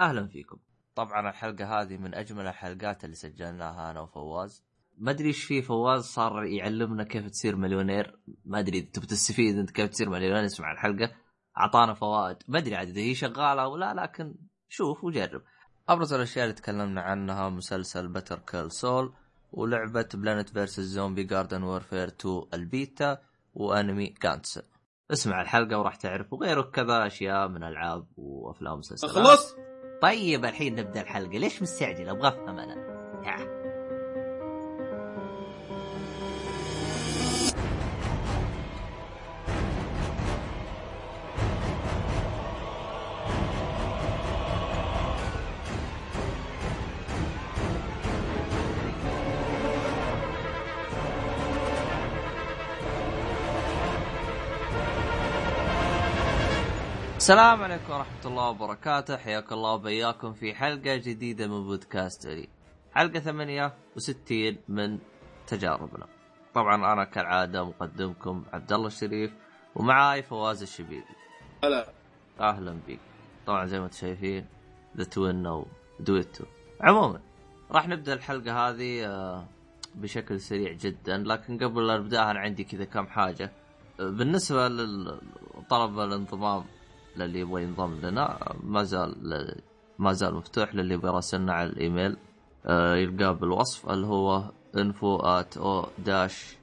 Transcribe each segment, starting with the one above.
أهلا فيكم. طبعا الحلقة هذه من أجمل الحلقات اللي سجلناها أنا وفواز. ما أدري إيش فيه فواز صار يعلمنا كيف تصير مليونير. ما أدري إذا تبي تستفيد أنت كيف تصير مليونير اسمع الحلقة. أعطانا فوائد. ما أدري عاد إذا هي شغالة أو لا لكن شوف وجرب. أبرز الأشياء اللي تكلمنا عنها مسلسل Better Call Saul ولعبة Plants versus Zombies Garden Warfare 2 البيتا وأنمي Gantz اسمع الحلقة وراح تعرف وغيره كذا أشياء من ألعاب وأفلام ومسلسلات. خلص طيب الحين نبدأ الحلقة. ليش مستعجل؟ أبغى أفهم أنا. السلام عليكم ورحمة الله وبركاته. حياك الله وبياكم في حلقة جديدة من بودكاست Oly. حلقة 68 من تجاربنا. طبعا أنا كالعادة مقدمكم عبد الله الشريف ومعاي فواز الشبيبي. هلا. أهلا بك طبعا زي ما أنتم شايفين the twin أو دويتو عموما راح نبدأ الحلقة هذه آه، بشكل سريع جدا. لكن قبل لا نبداها أنا عندي كذا كم حاجة. آه، بالنسبة لطلب الانضمام للي يبغى ينضم لنا. ما زال ما زال مفتوح للي يبغى يراسلنا على الإيميل. آه، يلقاه بالوصف اللي هو info at o dash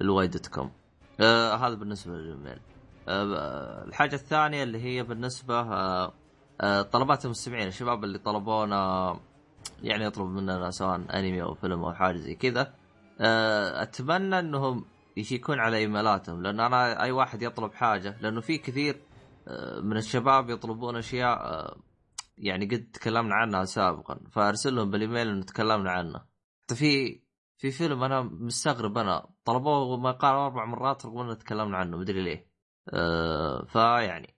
دوت كوم هذا بالنسبة للإيميل. آه، الحاجة الثانية اللي هي بالنسبة آه، طلبات المستمعين. الشباب اللي طلبونا يعني يطلب مننا سواء أنمي أو فيلم أو حاجة زي كذا. أتمنى إنهم يشيكون على إيميلاتهم لأن أنا أي واحد يطلب حاجة لأنه في كثير من الشباب يطلبون أشياء آه، يعني قد تكلمنا عنها سابقا فارسل لهم بالإيميل إنه تكلمنا عنه في في فيلم أنا مستغرب أنا طلبوه ما قال أربع مرات رغم إنه تكلمنا عنه مدري ليه. أه فيعني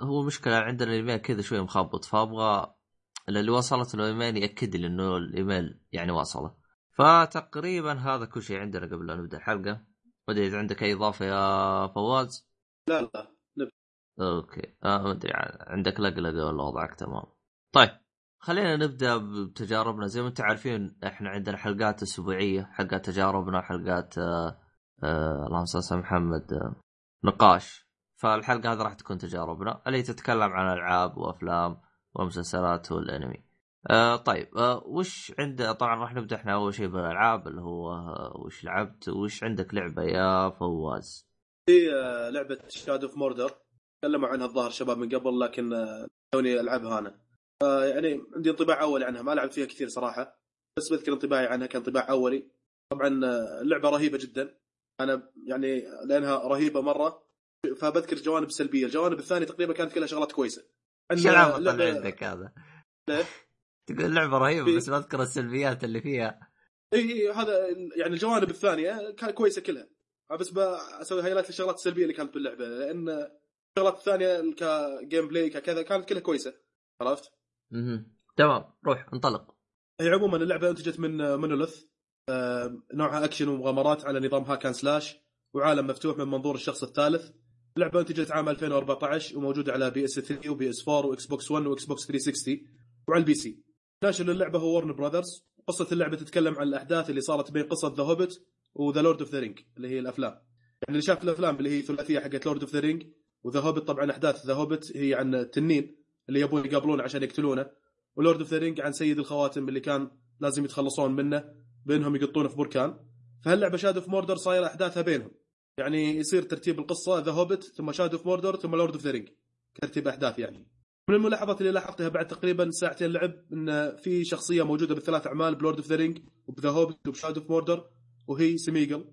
هو مشكلة عندنا الإيميل كذا شوي مخبط فأبغى اللي وصلت له الايميل يأكد لي إنه الإيميل يعني وصله. فتقريبا هذا كل شيء عندنا قبل لا نبدأ الحلقة. ودي إذا عندك أي إضافة يا فواز؟ لا لا. okay. آه ما أدري. عندك لقلقه ولا وضعك تمام. طيب خلينا نبدأ بتجاربنا. زي ما أنتم عارفين إحنا عندنا حلقات أسبوعية حلقات تجاربنا حلقات آه آه اللهم صل على محمد آه نقاش. فالحلقة هذه راح تكون تجاربنا اللي تتكلم عن ألعاب وأفلام ومسلسلات والأنمي. آه طيب آه وش عند طبعا راح نبدأ إحنا أول شيء بالألعاب اللي هو آه وش لعبت؟ وش عندك لعبة يا فواز؟ في آه لعبة Shadow of Mordor تكلموا عنها الظاهر شباب من قبل لكن توني العبها أنا يعني عندي انطباع اولي عنها ما لعبت فيها كثير صراحة. بس بذكر انطباعي عنها كان انطباع أولي. طبعا اللعبه رهيبة جدا. أنا يعني لأنها رهيبة مرة. فبذكر جوانب سلبية. الجوانب الثانية تقريبا كانت كلها شغلات كويسة. العبط اللي عندك هذا؟ ليه؟ تقول لعبة رهيبة بس بذكر السلبيات اللي فيها. اي هذا يعني الجوانب الثانية كانت كويسة كلها. بس بسوي highlight للشغلات السلبية اللي كانت باللعبة. لأن الشغلات الثانية ك gameplay كذا كانت كلها كويسة. عرفت؟ أها تمام روح انطلق. هي عموما اللعبة أنتجت من Monolith آه نوعها أكشن ومغامرات على نظام hack and slash وعالم مفتوح من منظور الشخص الثالث. اللعبة أنتجت عام 2014 وموجودة على PS3 و PS4 و Xbox One و Xbox 360 وعلى ال PC. ناشر للعبه هو Warner Brothers قصة اللعبة تتكلم عن الأحداث اللي صارت بين قصة The Hobbit و The Lord of the Rings اللي هي الأفلام. يعني اللي شاف الأفلام اللي هي ثلاثيه حقت Lord of the Rings و The Hobbit طبعا أحداث. The Hobbit هي عن التنين اللي يبون يقابلونه عشان يقتلونه. و Lord of the Rings عن سيد الخواتم اللي كان لازم يتخلصون منه بينهم يقطونه في بركان. فهاللعبة Shadow of Mordor صايرة أحداثها بينهم. يعني يصير ترتيب القصة The Hobbit ثم Shadow of Mordor ثم Lord of the Rings ترتيب أحداث يعني. من الملاحظات اللي لاحظتها بعد تقريبا ساعتين لعب إن في شخصية موجودة بالثلاث أعمال ب Lord of the Rings وب The Hobbit وب Shadow of Mordor وهي Sméagol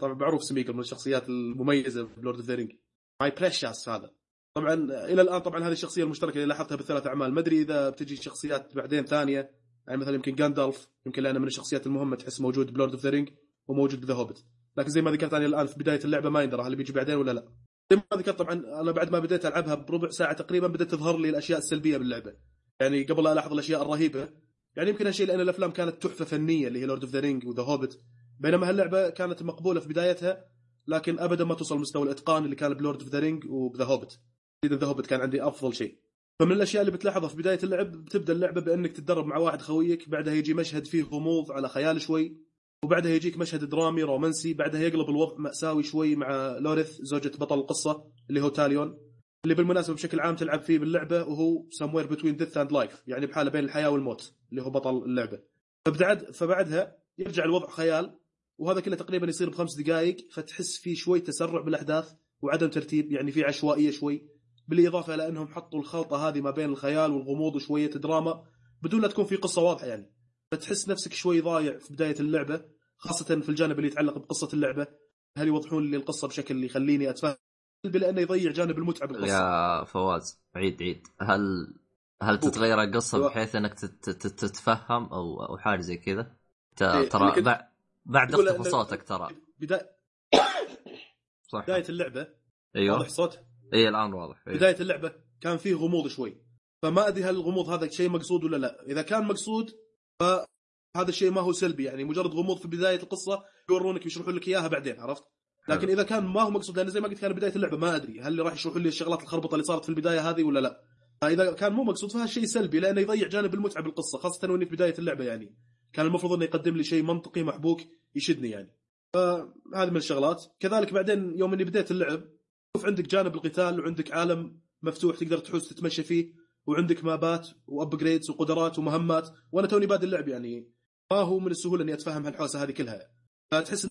طبعا معروف Sméagol من الشخصيات المميزة ب Lord of the Rings. my precious هذا. طبعا إلى الآن طبعا هذه الشخصية المشتركة اللي لاحظتها بالثلاث أعمال. ما أدري إذا بتجي شخصيات بعدين ثانية. يعني مثلا يمكن Gandalf يمكن لأنه من الشخصيات المهمة تحس موجود ب Lord of the Rings وموجود ب The Hobbit لكن زي ما ذكرت أنا الآن في بداية اللعبة ما يندرى هل بيجي بعدين ولا لا. زي ما ذكرت طبعا أنا بعد ما بديت ألعبها بربع ساعة تقريبا بدأت تظهر لي الأشياء السلبية باللعبة. يعني قبل لا ألاحظ الأشياء الرهيبة يعني يمكن هالشيء لأن الأفلام كانت تحفة فنية اللي هي Lord of the Rings و The Hobbit بينما هاللعبة كانت مقبولة في بدايتها لكن أبدا ما توصل مستوى الإتقان اللي كان ب Lord of the Rings و The Hobbit. The Hobbit كان عندي أفضل شيء. فمن الأشياء اللي بتلاحظها في بداية اللعب بتبدأ اللعبة بأنك تتدرب مع واحد خويك بعدها يجي مشهد فيه غموض على خيال شوي وبعدها يجيك مشهد درامي رومانسي بعدها يقلب الوضع مأساوي شوي مع لوريث زوجة بطل القصة اللي هو تاليون اللي بالمناسبة بشكل عام تلعب فيه باللعبة وهو somewhere between death and life يعني بحالة بين الحياة والموت اللي هو بطل اللعبة. فبعد فبعدها يرجع الوضع خيال وهذا كله تقريبا يصير بخمس دقائق فتحس في شوي تسرع بالأحداث وعدم ترتيب يعني في عشوائية شوي. بالإضافة إلى أنهم حطوا الخلطة هذه ما بين الخيال والغموض وشوية دراما بدون لا تكون في قصة واضحة يعني. فتحس نفسك شوي ضايع في بداية اللعبة خاصة في الجانب اللي يتعلق بقصة اللعبة. هل يوضحون لي القصة بشكل اللي يخليني اتفهم لأنه يضيع جانب المتعة بالقصة. يا فواز عيد عيد. هل هل تتغير القصة بحيث إنك تتفهم أو أو حاجة زي كذا؟ إيه، ترى بعد اختفى صوتك ترى. بدايه صح. بداية اللعبة. أيوه. واضح صوت إي الآن واضح. أيوه. بداية اللعبة كان فيه غموض شوي. فما أدري هل الغموض هذا شيء مقصود ولا لا. إذا كان مقصود فهذا الشيء ما هو سلبي. يعني مجرد غموض في بداية القصة يورونك يشرحون لك إياها بعدين عرفت؟ لكن حلو. إذا كان ما هو مقصود لأن زي ما قلت كان بداية اللعبة ما أدري هل راح يشرحون لي الشغلات الخربطة اللي صارت في البداية هذه ولا لا. فإذا كان مو مقصود فهذا شيء سلبي لأنه يضيع جانب المتعة بالقصة خاصة وإني في بداية اللعبة يعني. كان المفروض إنه يقدم لي شيء منطقي محبوك يشدني يعني. فهذه من الشغلات. كذلك بعدين يوم إني بديت اللعب شوف عندك جانب القتال وعندك عالم مفتوح تقدر تحوس تتمشى فيه وعندك مابات وابجريدز وقدرات ومهمات وأنا توني بادئ اللعب يعني. ما هو من السهولة إني أتفهم هالحوسة هذه كلها. فتحس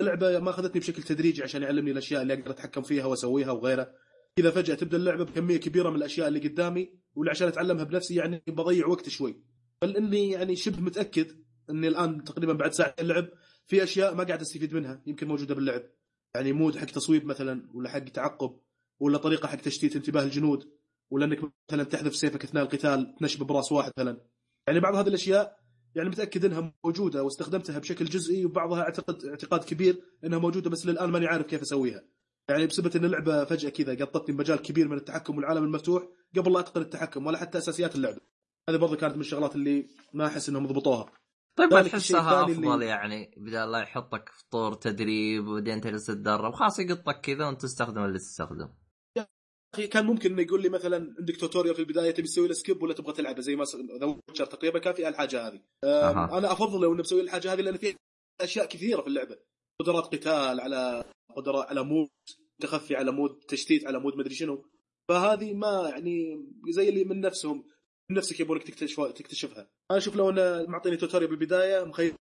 اللعبة ما أخذتني بشكل تدريجي عشان يعلمني الأشياء اللي أقدر أتحكم فيها وأسويها وغيره كذا فجأة تبدأ اللعبة بكمية كبيرة من الأشياء اللي قدامي واللي عشان أتعلمها بنفسي يعني بضيع وقت شوي. بل إني يعني شبه متأكد إني الآن تقريبا بعد ساعة اللعب في أشياء ما قاعد أستفيد منها يمكن موجودة باللعب. يعني مود حق تصويب مثلا ولا حق تعقب ولا طريقة حق تشتيت انتباه الجنود ولا إنك مثلا تحذف سيفك أثناء القتال تنشب براس واحد مثلا. يعني بعض هذه الأشياء يعني متأكد إنها موجودة واستخدمتها بشكل جزئي وبعضها أعتقد اعتقاد كبير إنها موجودة بس للآن ماني عارف كيف أسويها. يعني بسبب إن اللعبة فجأة كذا قطتني مجال كبير من التحكم والعالم المفتوح قبل لا أتقن التحكم ولا حتى أساسيات اللعبة. هذه برضه كانت من الشغلات اللي ما أحس إنهم ضبطوها. طيب ما تحسها الثاني اللي- أفضل يعني بدل لا يحطك في طور تدريب وبعدين تجلس تتدرب خلاص يقطك كذا وأنت تستخدم اللي تستخدم أخي كان ممكن إنه يقول لي مثلا عندك tutorial في البداية تبي تسوي له skip ولا تبغى تلعبه زي ما The Witcher تقريبا كان في الحاجة هذه. أها. أنا أفضل لو إنه مسوي الحاجة هذه لأن فيها أشياء كثيرة في اللعبة. قدرات قتال على قدرات على mode تخفي على mode تشتيت على mode مدري شنو. فهذه ما يعني زي اللي من نفسهم. من نفسك يبونك تكتشف تكتشفها. أنا أشوف لو انه معطيني tutorial بالبداية مخيرني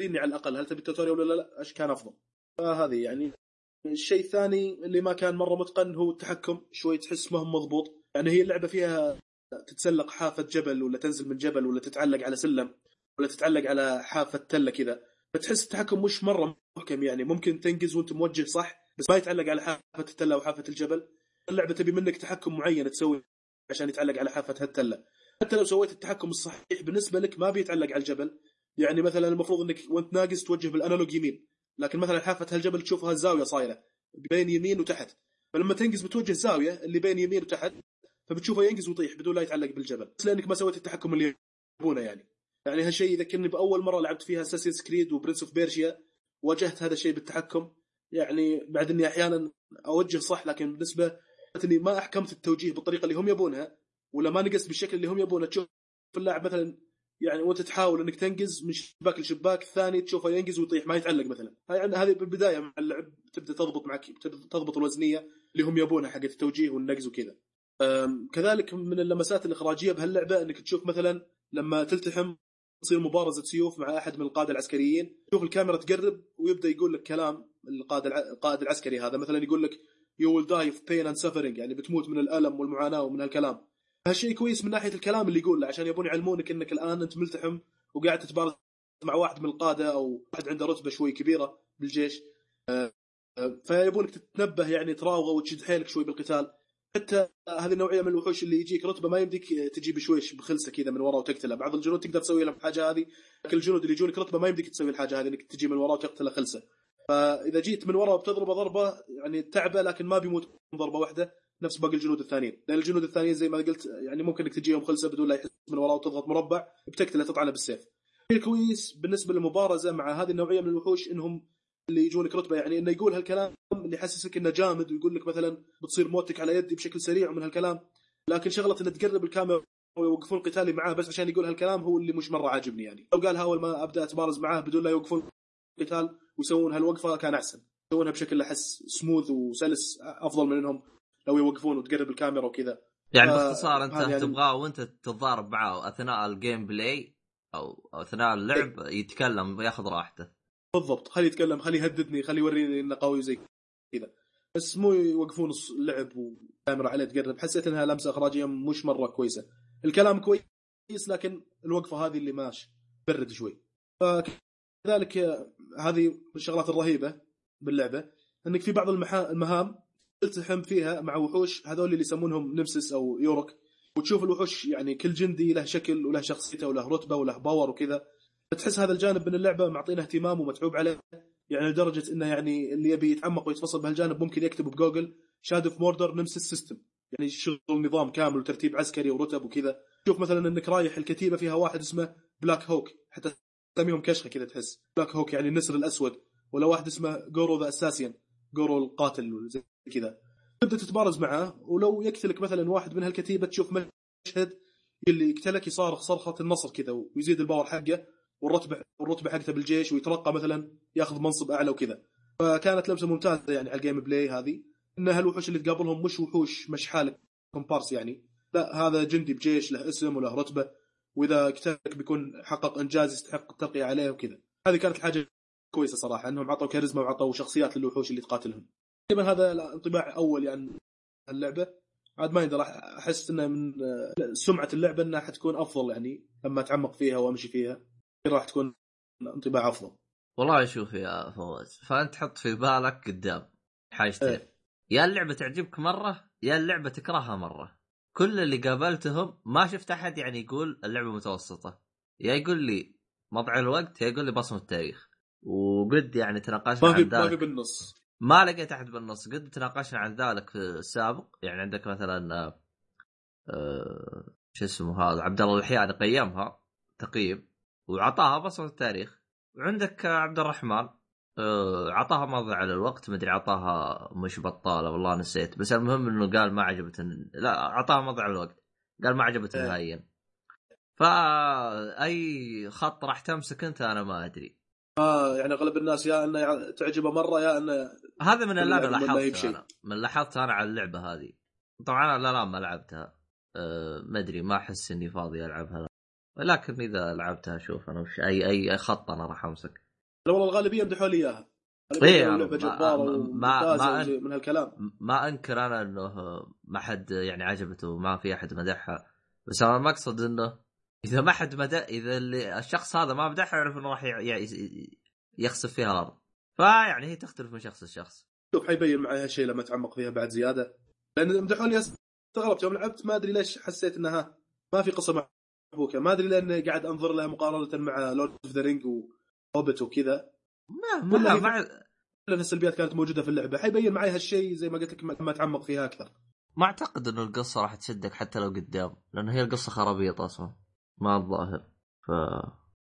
على الأقل. هل تبي ال tutorial ولا لا؟ إيش كان أفضل. فهذه يعني. الشيء الثاني اللي ما كان مرة متقن هو التحكم. شوي تحس ما هو مضبوط. يعني هي اللعبة فيها تتسلق حافة جبل ولا تنزل من جبل ولا تتعلق على سلم ولا تتعلق على حافة تلة كذا. فتحس التحكم مش مرة محكم يعني. ممكن تنقز وأنت موجه صح بس ما يتعلق على حافة التلة وحافه الجبل. اللعبة تبي منك تحكم معين تسوي عشان يتعلق على حافة هالتلة. حتى لو سويت التحكم الصحيح بالنسبة لك ما بيتعلق على الجبل. يعني مثلا المفروض إنك وأنت ناقز توجه بالأنالوج يمين لكن مثلا حافة هالجبل تشوفها الزاوية صايرة بين يمين وتحت. فلما تنقز بتوجه الزاوية اللي بين يمين وتحت فبتشوفه ينقز ويطيح بدون لا يتعلق بالجبل. بس لأنك ما سويت التحكم اللي يبونه يعني. يعني هالشيء يذكرني بأول مرة لعبت فيها Assassin's Creed و Prince of Persia واجهت هذا الشيء بالتحكم. يعني بعد إني أحيانا أوجه صح لكن بالنسبة اني ما أحكمت التوجيه بالطريقة اللي هم يبونها. ولا ما نقزت بالشكل اللي هم يبونه تشوف اللاعب مثلا يعني وانت تحاول إنك تنقز من شباك لشباك الثاني تشوفه ينقز ويطيح ما يتعلق مثلا. هاي يعني هذه بالبداية مع اللعب تبدأ تضبط معك تضبط الوزنية اللي هم يبونها حق التوجيه والنقز وكذا. كذلك من اللمسات الإخراجية بهاللعبة إنك تشوف مثلا لما تلتحم تصير مبارزة سيوف مع أحد من القادة العسكريين تشوف الكاميرا تقرب ويبدأ يقول لك كلام القائد القائد العسكري هذا. مثلا يقول لك you will die of pain and suffering. يعني بتموت من الألم والمعاناة ومن هالكلام. هالشيء كويس من ناحية الكلام اللي يقوله عشان يبون يعلمونك إنك الآن أنت ملتحم وقاعد تتبارز مع واحد من القادة أو واحد عنده رتبة شوي كبيرة بالجيش. آه، آه، فيبونك تتنبه يعني تراوغه وتشد حيلك شوي بالقتال. حتى هذه النوعية من الوحوش اللي يجيك رتبة ما يمديك تجي بشويش بخلسة كذا من ورا وتقتله. بعض الجنود تقدر تسوي لهم الحاجة هذه لكن الجنود اللي يجونك رتبة ما يمديك تسوي الحاجة هذه إنك تجي من ورا وتقتله خلسة. فإذا جيت من ورا وبتضربه ضربة يعني تعبه لكن ما بيموت ضربة واحدة نفس باقي الجنود الثانيين. لأن الجنود الثانيين زي ما قلت يعني ممكن إنك تجيهم خلسه بدون لا يحس من وراه وتضغط مربع بتقتله تطعنه بالسيف. شيء كويس بالنسبة للمبارزة مع هذه النوعية من الوحوش إنهم اللي يجونك رتبة يعني إنه يقول هالكلام اللي يحسسك إنه جامد ويقول لك مثلا بتصير موتك على يدي بشكل سريع ومن هالكلام لكن شغلة إنه تقرب الكاميرا ويوقفون قتالي معاه بس عشان يقول هالكلام هو اللي مش مرة عاجبني يعني. لو قالها أول ما أبدأ أتبارز معاه بدون لا يوقفون قتال ويسوون هالوقفة كان أحسن. يسوونها بشكل أحس سموث وسلس أفضل من إنهم لو يوقفون وتقرب الكاميرا وكذا. يعني آه، باختصار انت يعني- تبغاه وانت تتضارب معاه أثناء ال gameplay أو أثناء اللعب إيه. يتكلم ياخذ راحته. بالضبط. خليه يتكلم خليه يهددني خليه يوريني انه قوي زي كذا. بس مو يوقفون اللعب وكاميرا عليه تقرب. حسيت إنها لمسة إخراجية مش مرة كويسة. الكلام كويس لكن الوقفة هذه اللي ماشي. برد شوي. فكذلك هذه من الشغلات الرهيبة باللعبة إنك في بعض المحا... المهام تلتحم فيها مع وحوش هذول اللي يسمونهم نمسس أو يورك. وتشوف الوحوش يعني كل جندي له شكل وله شخصيته وله رتبة وله power وكذا. تحس هذا الجانب من اللعبة معطينه اهتمام ومتعوب عليه يعني لدرجة إنه يعني اللي يبي يتعمق ويتفصل بهالجانب ممكن يكتب ب Google Shadow of Mordor Nemesis system يعني شغل نظام كامل وترتيب عسكري ورتب وكذا. شوف مثلا إنك رايح الكتيبة فيها واحد اسمه Black Hawk حتى تسميهم كشخة كذا تحس. Black Hawk يعني النسر الأسود ولا واحد اسمه جورو the assassin جورو القاتل زي كذا. تبدأ تتبارز معه ولو يقتلك مثلا واحد من هالكتيبة تشوف مشهد اللي يقتلك يصارخ صرخة النصر كذا ويزيد ال power حقه والرتبة والرتبة حقته بالجيش ويترقى مثلا ياخذ منصب أعلى وكذا. فكانت لمسة ممتازة يعني على ال gameplay هذه. إن هالوحوش اللي تقابلهم مش وحوش مشحالك كومبارس يعني. لا هذا جندي بجيش له اسم وله رتبة وإذا قتلك بيكون حقق إنجاز يستحق الترقية عليه وكذا. هذه كانت الحاجة كويسة صراحة إنهم عطوا كاريزما وعطوا شخصيات للوحوش اللي تقاتلهم. تقريبا هذا انطباع اول يعني اللعبة. عاد ما يندرى راح أحس إنه من سمعة اللعبة إنها حتكون أفضل يعني لما أتعمق فيها وأمشي فيها راح تكون انطباع أفضل. والله شوف يا فواز فأنت حط في بالك قدام حاجتين. إيه. يا اللعبة تعجبك مرة يا اللعبة تكرهها مرة. كل اللي قابلتهم ما شفت أحد يعني يقول اللعبة متوسطة. يا يقول لي مضع الوقت يا يقول لي بصمة التاريخ. وقد يعني تناقشنا عن ما في ذلك. بالنص. ما لقيت أحد بالنص. قد تناقشنا عن ذلك في السابق. يعني عندك مثلا آه، آه، شو اسمه هذا عبد الله الحياني قيمها تقييم وعطاها بصمة التاريخ. وعندك عبد الرحمن آه، عطاها مضى على الوقت. مدري عطاها مش بطالة والله نسيت. بس المهم إنه قال ما عجبته لا عطاها مضى على الوقت. قال ما عجبته إيه. نهائيا فاي خط راح تمسك أنت أنا ما أدري. آه يعني أغلب الناس يا إنه تعجبه مرة يا إنه هذا من اللي أنا ما لاحظته. أنا. من لاحظته أنا على اللعبة هذه. طبعا أنا لا لا ما لعبتها. أه ما أدري ما أحس إني فاضي العبها ولكن إذا لعبتها أشوف أنا وش اي أي خط أنا راح أمسك. لا والله الغالبية مدحوا لي إياها. لعبة ما- ما- ما- ما- من هالكلام. ما أنكر أنا إنه ما حد يعني عجبته ما في أحد مدحها. بس أنا المقصد إنه إذا ما حد مدح إذا اللي الشخص هذا ما مدحها يعرف إنه راح ي- ي- يخسف فيها الأرض. فيعني هي تختلف من شخص لشخص. شوف حيبين معي هالشيء لما اتعمق فيها بعد زيادة. لأن مدحوا لي استغربت يوم لعبت ما أدري ليش حسيت إنها ما في قصة محبوكة. ما أدري لأن قاعد أنظر لها مقارنة مع Lord of the Rings و Hobbit وكذا. ما ما, ما, لأن السلبيات كانت موجودة في اللعبة. حيبين معي هالشيء زي ما قلت لك لما اتعمق فيها أكثر. ما أعتقد إنه القصة راح تشدك حتى لو قدام لأن هي القصة خرابيط أصلا. ما الظاهر. ف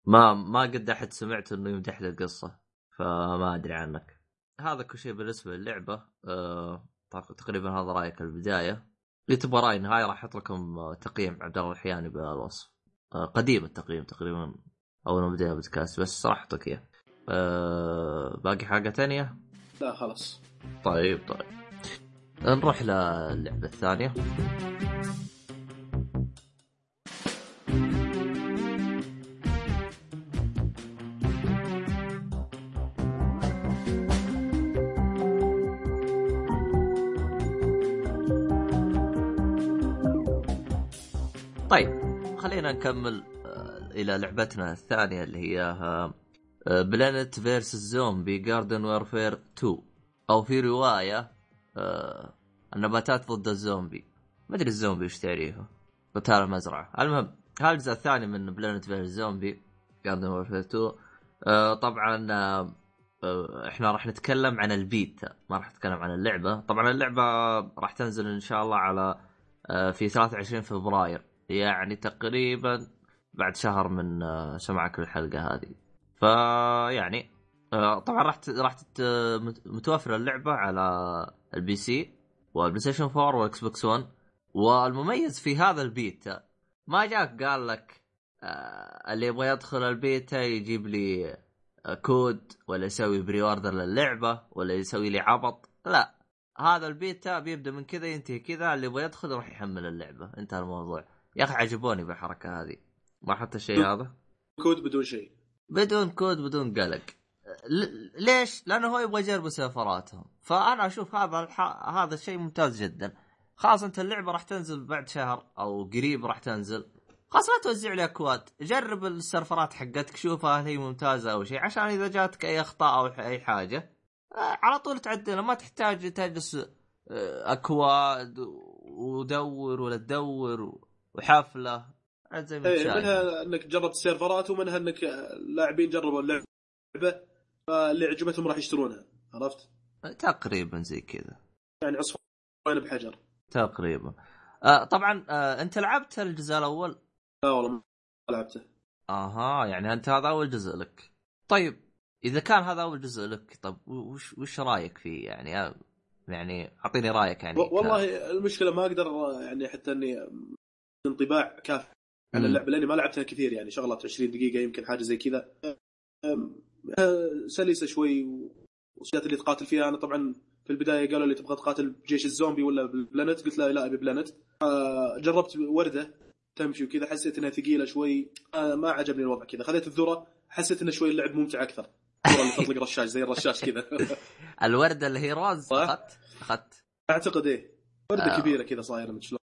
ما ما قد أحد سمعت إنه يمدح لي القصة فما أدري عنك. هذا كل شيء بالنسبة للعبة. أه... تقريبا هذا رأيك البداية. اللي تبغى راي نهايه راح أحط لكم آه، تقييم. عبد الله الحياني بالوصف. أه قديم التقييم تقريبا أول ما بدينا بودكاست بس راح احطك إياه. أه... باقي حاجة تانية؟ لا خلاص. طيب طيب. نروح للعبة الثانية. نكمل آه، إلى لعبتنا الثانية اللي هي Plants vs. Zombies Garden Warfare 2 أو في رواية آه النباتات ضد الزومبي. ما أدري الزومبي وش تعريفه قتال المزرعه المهم هذا الجزء الثاني من Plants vs. Zombies Garden Warfare 2 آه طبعا آه إحنا راح نتكلم عن البيتا ما راح نتكلم عن اللعبة. طبعا اللعبة راح تنزل إن شاء الله على في 23 فبراير. يعني تقريبا بعد شهر من آه سمعك الحلقة هذه. فيعني آه، طبعا راح راح متوفره اللعبة على ال PC وال PlayStation 4 وال Xbox One والمميز في هذا البيتا ما جاك قال لك آه اللي يبغى يدخل البيتا يجيب لي كود ولا يسوي pre-order للعبة ولا يسوي لي عبط. لا هذا البيتا بيبدأ من كذا ينتهي كذا اللي يبغى يدخل يروح يحمل اللعبة. انتهى الموضوع. يا أخي عجبوني بالحركة هذه. ما حتى الشيء هذا؟ كود بدون شيء. بدون كود بدون قلق. ل- ليش؟ لأنه هو يبغى يجرب سيرفراتهم فأنا أشوف هذا الح... هذا الشيء ممتاز جدا. خلاص أنت اللعبة راح تنزل بعد شهر أو قريب راح تنزل. خلاص لا توزع لي أكواد جرب السيرفرات حقتك شوفها هل هي ممتازة أو شيء. عشان إذا جاتك أي أخطاء أو أي حاجة آه، على طول تعدلها ما تحتاج تجلس آه، أكواد ودور ولا تدور وحفله عاد زي ما إيه. منها إنك جربت السيرفرات ومنها إنك اللاعبين جربوا اللعبة فاللي عجبتهم راح يشترونها. عرفت؟ تقريبا زي كذا. يعني عصفورين بحجر. تقريبا. آه طبعا آه أنت لعبت الجزء الأول؟ لا والله ما لعبته. أها يعني أنت هذا أول جزء لك. طيب إذا كان هذا أول جزء لك طب وش وش رأيك فيه؟ يعني آه، يعني أعطيني رأيك يعني والله المشكلة ما أقدر يعني حتى إني انطباع كافي عن. اللعبة لأني ما لعبتها كثير يعني شغلات 20 دقيقة يمكن حاجة زي كذا. أم، آه، سلسة شوي والشخصيات اللي تقاتل فيها. أنا طبعا في البداية قالوا لي تبغى تقاتل بجيش الزومبي ولا بال plant قلت لا لا أبي plant. آه، جربت وردة تمشي وكذا حسيت إنها ثقيلة شوي. آه، ما عجبني الوضع كذا. خذيت الذرة حسيت انه شوي اللعب ممتع أكثر. الذره اللي تطلق رشاش زي الرشاش كذا. الوردة اللي هي روز صح. أخذت؟ أخذت. أعتقد إيه. وردة آه. كبيرة كذا صايرة من شلون؟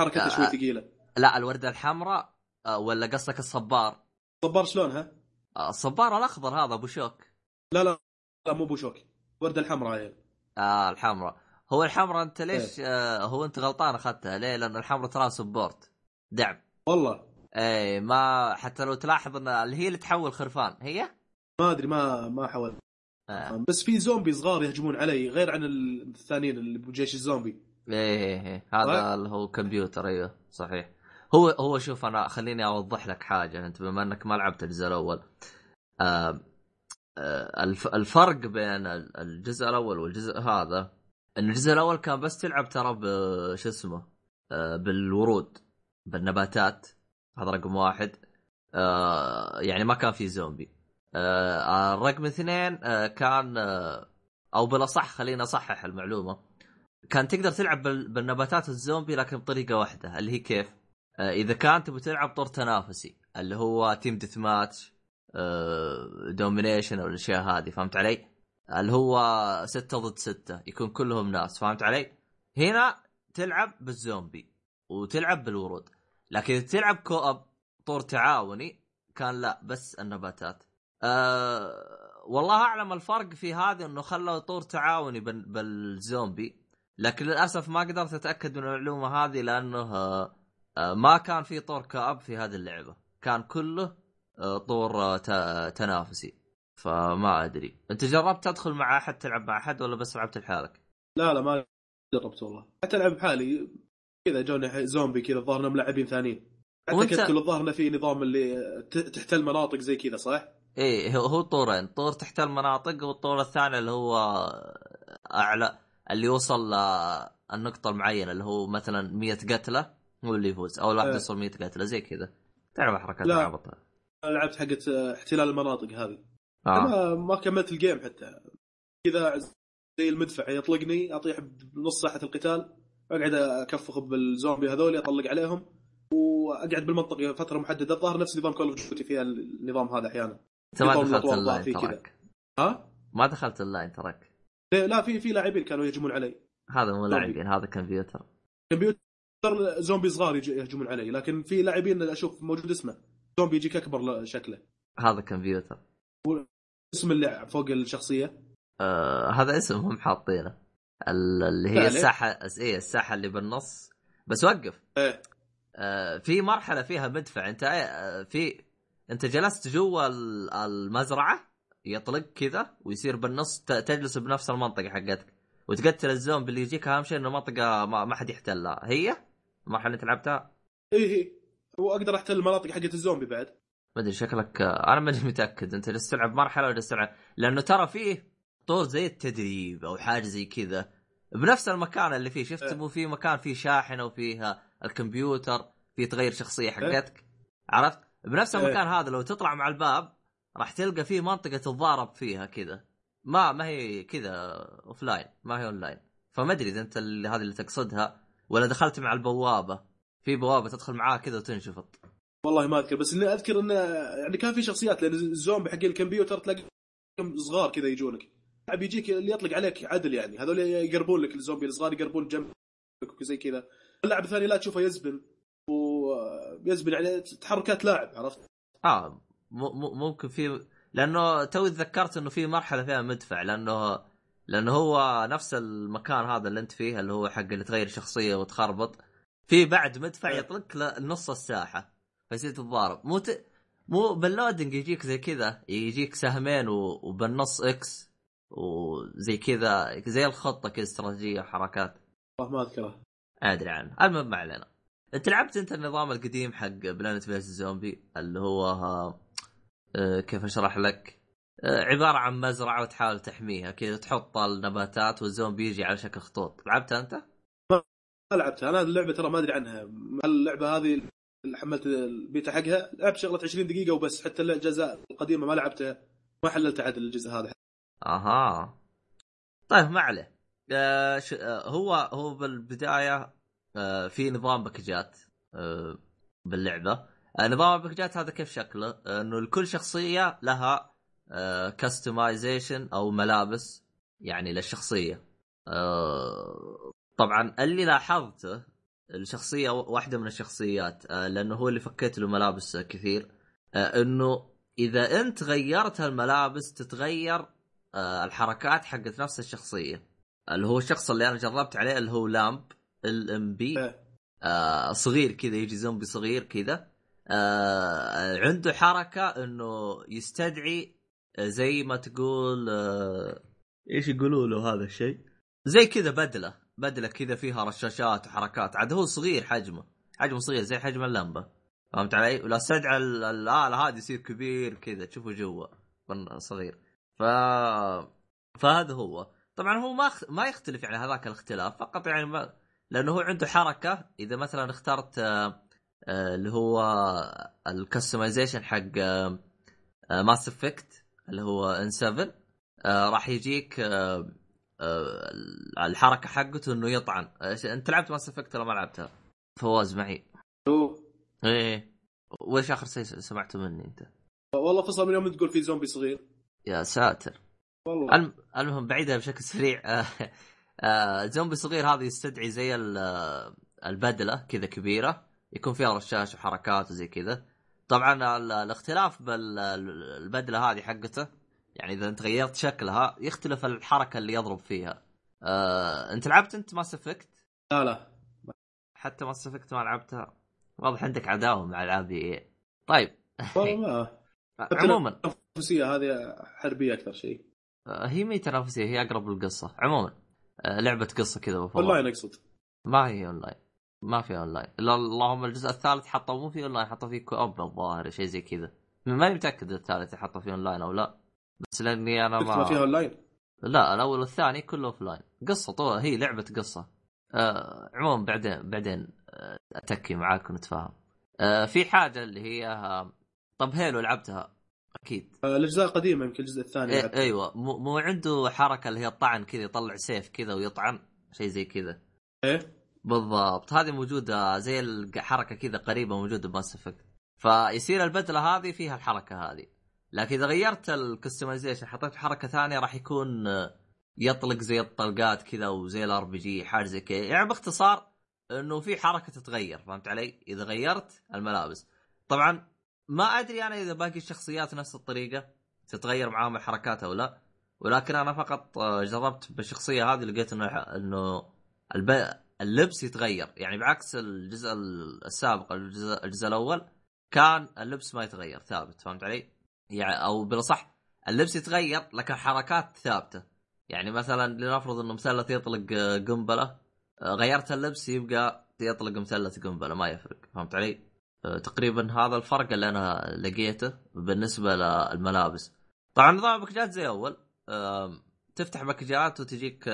حركتها آه. شوي ثقيلة. لا الوردة الحمراء آه ولا قصدك الصبار؟ صبار شلونها؟ آه الصبار الأخضر هذا أبو شوك. لا لا لا مو بوشوك وردة الحمراء يعني آه الحمراء. هو الحمراء أنت ليش آه هو أنت غلطان أخذتها؟ ليه؟ لأن الحمراء ترى سبورت. دعم. والله. إيه ما حتى لو تلاحظ إن اللي هي اللي تحول خرفان. هي؟ ما أدري ما ما حاولت آه. بس في زومبي صغار يهجمون علي غير عن الثانيين اللي بجيش الزومبي. إيه إيه إيه. هذا اللي هو كمبيوتر أيوه صحيح. هو هو شوف أنا خليني أوضح لك حاجة. أنت بما أنك ما لعبت الجزء الأول آه الف الفرق بين ال- الجزء الأول والجزء هذا إن الجزء الأول كان بس تلعب ترى ب- شو اسمه آه بالورود بالنباتات. هذا رقم واحد. آه يعني ما كان في زومبي. الرقم اثنين كان أو بالأصح خليني أصحح المعلومة. كان تقدر تلعب بال- بالنباتات الزومبي لكن بطريقة واحدة اللي هي كيف؟ آه إذا كان تبي تلعب طور تنافسي اللي هو تيم ديث ماتش domination أو الأشياء هذه فهمت علي؟ اللي هو ستة ضد ستة يكون كلهم ناس فهمت علي؟ هنا تلعب بالزومبي وتلعب بالورود لكن إذا تلعب co-op طور تعاوني كان لا بس النباتات أه والله أعلم الفرق في هذا إنه خلوا طور تعاوني بال- بالزومبي لكن للأسف ما قدرت أتأكد من المعلومة هذه لأنه آه، ما كان في طور co-op في هذه اللعبة. كان كله آه، طور آه، تنافسي. فما أدري. أنت جربت تدخل مع أحد تلعب مع أحد ولا بس لعبت لحالك؟ لا لا ما جربت والله. حتى العب بحالي كذا جوني زومبي كذا الظاهر إنهم لاعبين ثانيين. حتى وأنت- كتكل الظاهر في نظام اللي تحتل مناطق زي كذا صح؟ إيه هو طورين. طور تحت المناطق والطور الثاني اللي هو أعلى اللي يوصل للنقطة المعينة اللي هو مثلا 100 قتلة. هو اللي يفوز. أو الواحد إيه. يوصل 100 قتلة زي كذا. تعرف حركات أنا لعبت حقت احتلال المناطق هذه. آه. ما ما كملت ال game حتى. كذا زي المدفع يطلقني أطيح بنص ساحه القتال أقعد أكفخ بالزومبي هذول أطلق عليهم وأقعد بالمنطقة فترة محددة. الظاهر نفس نظام كول اوف ديوتي فيها النظام هذا أحيانا. أنت ما دخلت ال lane. تراك. ها؟ ما دخلت ال lane تراك. ليه؟ لا في في لاعبين كانوا يهجمون علي. هذا مو لاعبين هذا كمبيوتر. كمبيوتر. زومبي صغار يجي- يهجمون علي لكن في لاعبين أشوف موجود اسمه. زومبي يجيك أكبر شكله. هذا كمبيوتر اسم اللعب فوق الشخصية؟ آه هذا اسم هم حاطينه. ال- اللي هي فعلا؟ الساحة إيه الساحة اللي بالنص. بس وقف. إيه. آه، في مرحلة فيها مدفع. أنت آه، في أنت جلست جوا ال- المزرعة يطلق كذا ويصير بالنص تجلس بنفس المنطقة حقتك. وتقتل الزومبي اللي يجيك أهم شيء إنه منطقه ما حد يحتلها. هي؟ المرحله اللي لعبتها؟ إيه إيه. واقدر أحتل المناطق حقت الزومبي بعد. ما أدري شكلك آه، أنا ماني متأكد. أنت جالس تلعب مرحلة ولا جالس تلعب؟ لأنه ترى فيه طور زي التدريب أو حاجة زي كذا. بنفس المكان اللي فيه شفت إيه. مو في مكان فيه شاحنه وفيه الكمبيوتر فيه تغير شخصية حقتك عرفت؟ بنفس إيه. المكان هذا لو تطلع مع الباب راح تلقى فيه منطقة تتضارب فيها كذا. ما ما هي كذا offline ما هي اون لاين فما أدري إذا أنت اللي هذه اللي تقصدها. ولا دخلت مع البوابة؟ في بوابة تدخل معاها كذا وتنشفط. والله ما أذكر بس إني أذكر انه يعني كان في شخصيات لأن الزومبي حق الكمبيوتر تلاقي صغار كذا يجونك. اللاعب يجيك اللي يطلق عليك عدل يعني هذول يقربون لك الزومبي الصغار يقربون جنبك وزي كذا. اللاعب الثاني لا تشوفه يزبن ويزبن يعني تحركات لاعب عرفت؟ آه ممكن في لأنه توي تذكرت إنه في مرحلة فيها مدفع لأنه لأنه هو نفس المكان هذا اللي أنت فيه اللي هو حق اللي تغير شخصية وتخربط. في بعد مدفع إيه. يطلق لنص الساحة فيصير تتضارب. مو ت... مو بال loading يجيك زي كذا يجيك سهمين و... وبالنص X وزي كذا زي الخطة كذا استراتيجية وحركات. والله ما أذكره. أدري عنه. المهم ما علينا. أنت لعبت أنت النظام القديم حق Plants vs. Zombies اللي هو آه، كيف أشرح لك؟ عبارة عن مزرعة وتحاول تحميها كذا تحط النباتات والزومبي يجي على شكل خطوط. لعبتها أنت؟ ما لعبتها. أنا اللعبة ترى ما أدري عنها. اللعبة هذه اللي حملت البيتا حقها. لعبت شغله 20 دقيقة وبس. حتى الاجزاء القديمة ما لعبتها. ما حللت عدل الجزء هذا. أها. طيب ما عليه. آه ش... آه هو هو بالبداية آه في نظام package ات آه باللعبة. آه نظام ال package ات هذا كيف شكله؟ آه إنه لكل شخصية لها customization أو ملابس يعني للشخصية. آه طبعا اللي لاحظته الشخصية واحدة من الشخصيات آه لأنه هو اللي فكيت له ملابس كثير آه إنه إذا أنت غيرت الملابس تتغير آه الحركات حقت نفس الشخصية. اللي هو الشخص اللي أنا جربت عليه اللي هو لامب الام بي. إيه. آه صغير كذا يجي زومبي صغير كذا. آه عنده حركة إنه يستدعي آه، زي ما تقول آه إيش يقولوا له هذا الشيء؟ زي كذا بدلة بدلة كذا فيها رشاشات وحركات. عاد هو صغير حجمه حجمه صغير زي حجم اللمبة. فهمت علي؟ ولا استدعى ال- الاله هذه يصير كبير كذا. تشوفه جوا صغير. ف فهذا هو. طبعا هو ما خ... ما يختلف يعني هذاك الاختلاف. فقط يعني ما... لأنه هو عنده حركة. إذا مثلا اخترت آه، آه، اللي هو ال customization حق Mass Effect اللي هو N7 آه، راح يجيك آه، آه، الحركة حقته إنه يطعن. أنت لعبت Mass Effect ولا ما لعبتها؟ فواز معي. هو إيه وش آخر شيء سمعته مني أنت؟ والله فصل من يوم تقول في زومبي صغير. يا ساتر. والله. الم... المهم بعيدها بشكل سريع. آه، آه، زومبي صغير هذا يستدعي زي ال- البدلة كذا كبيرة يكون فيها رشاش وحركات وزي كذا. طبعا ال- الاختلاف بالبدله هذه حقته يعني إذا أنت غيرت شكلها يختلف الحركة اللي يضرب فيها. آه، أنت لعبت أنت Mass Effect لا لا. حتى Mass Effect ما لعبتها؟ واضح عندك عداوة مع ألعاب EA طيب. والله ما. عموما. التنافسية هذه حربية أكثر شيء. آه، هي مي تنافسية هي أقرب للقصة. عموما. آه، لعبة قصة كذا. اونلاين اقصد ما هي اونلاين ما في اونلاين اللهم الجزء الثالث حطوا مو في اونلاين حطوا فيه co-op الظاهر شيء زي كذا. ماني متأكد الثالث حطوا فيه اونلاين أو لا. بس لأني أنا شفت ما فيها ما اونلاين لا الأول والثاني كله offline قصة طول هي لعبة قصة. آه عموما بعدين بعدين آه اتكي معاك ونتفاهم. آه في حاجة اللي هي آه طب Halo لعبتها؟ أكيد. آه، الأجزاء القديمة يمكن الجزء الثاني إيه. أيوه. مو, مو عنده حركة اللي هي الطعن كذا يطلع سيف كذا ويطعن شيء زي كذا. إيه؟ بالضبط. هذه موجودة زي الحركة كذا قريبة موجودة ب Mass Effect فيصير البدلة هذه فيها الحركة هذه. لكن إذا غيرت ال customization حطيت حركة ثانية راح يكون آه، يطلق زي الطلقات كذا وزي ال RPG حاجة زي كذا. يعني باختصار إنه في حركة تتغير فهمت علي؟ إذا غيرت الملابس. طبعا ما أدري أنا إذا باقي الشخصيات نفس الطريقة تتغير معاهم الحركات أو لا. ولكن أنا فقط آه، جربت بالشخصية هذه لقيت إنه إنه. اللبس يتغير. يعني بعكس الجزء السابق الجزء, الجزء الأول كان اللبس ما يتغير ثابت. فهمت علي؟ يعني أو بالأصح اللبس يتغير لكن حركات ثابتة. يعني مثلا لنفرض إنه مثلث يطلق آه، قنبلة آه، غيرت اللبس يبقى يطلق مثلث قنبلة ما يفرق. فهمت علي؟ آه، تقريبا هذا الفرق اللي أنا لقيته بالنسبة للملابس. طبعا نظام الباكجات زي أول تفتح باكجات وتجيك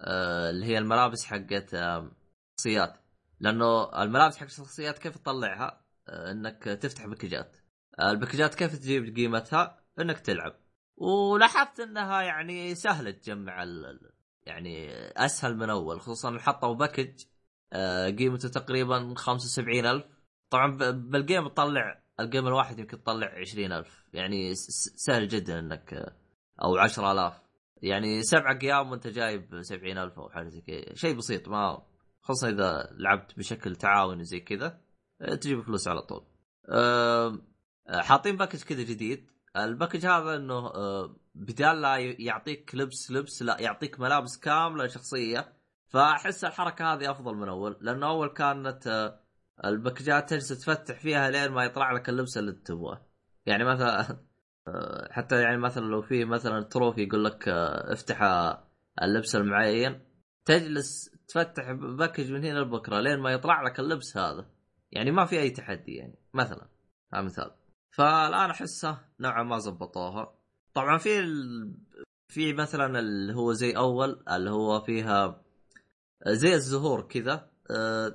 اللي هي الملابس حقت آه، شخصيات. لأنه الملابس حق الشخصيات كيف تطلعها؟ آه إنك تفتح package ات. آه ال package ات كيف تجيب قيمتها؟ إنك تلعب. ولاحظت إنها يعني سهلة تجمع ال... يعني أسهل من أول خصوصا حطوا package آه قيمته تقريبا 75000 طبعا بال game تطلع ال game الواحد يمكن تطلع 20000 يعني سهل جدا إنك أو 10000 يعني سبعة أيام وانت جايب 70000 أو حاجة زي كذا. شيء بسيط ما خصوصا إذا لعبت بشكل تعاوني زي كذا تجيب فلوس على طول. أه حاطين package كذا جديد. ال package هذا إنه أه بدال لا يعطيك لبس لبس لا يعطيك ملابس كاملة شخصية فأحس الحركة هذه أفضل من أول. لأنه أول كانت ال package ات تجلس تفتح فيها لين ما يطلع لك اللبس اللي تبغاه. يعني مثلا حتى يعني مثلا لو في مثلا trophy يقول لك آه، افتح اللبس المعين تجلس تفتح package من هنا لبكرة لين ما يطلع لك اللبس هذا. يعني ما في أي تحدي يعني مثلا هذا مثال فالآن أحسه نوعا ما زبطوها. طبعا في ال... في مثلا اللي هو زي أول اللي هو فيها زي الزهور كذا أه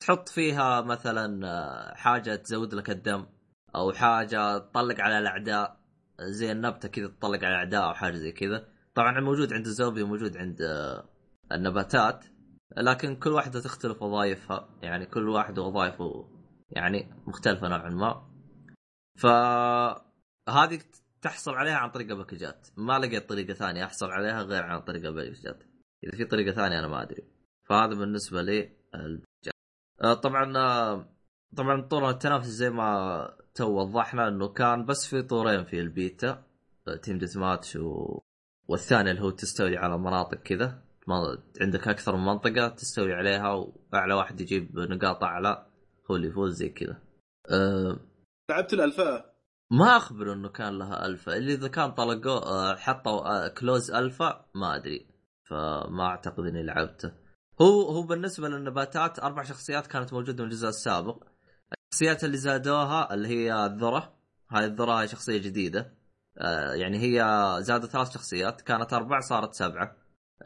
تحط فيها مثلا آه، حاجة تزود لك الدم أو حاجة تطلق على الأعداء. زي النبته كذا تطلق على الاعداء أو حاجة زي كذا. طبعا موجود عند الزومبي وموجود عند آه، النباتات لكن كل واحدة تختلف وظائفها. يعني كل واحد وظائفه يعني مختلفة نوعا ما. ف هذه تحصل عليها عن طريق باكجات ما لقيت طريقة ثانية أحصل عليها غير عن طريق باكجات إذا في طريقة ثانية أنا ما أدري. فهذا بالنسبة لي آه، طبعا آه، طبعا طور التنافس زي ما تو وضحنا إنه كان بس في طورين في ال beta team deathmatch و... والثاني اللي هو تستولي على مناطق كذا. عندك أكثر من منطقة تستولي عليها وأعلى واحد يجيب نقاط أعلى هو اللي يفوز زي كذا. أه... لعبت الالفا ما أخبر إنه كان لها الفا اللي إذا كان طلقوا حطوا closed alpha ما أدري. فما أعتقد إني لعبته. هو هو بالنسبة للنباتات أربع شخصيات كانت موجودة من الجزء السابق. الشخصيات اللي زادوها اللي هي الذرة. هاي الذرة هاي شخصية جديدة. آه يعني هي زادوا ثلاث شخصيات. كانت أربع صارت سبعة.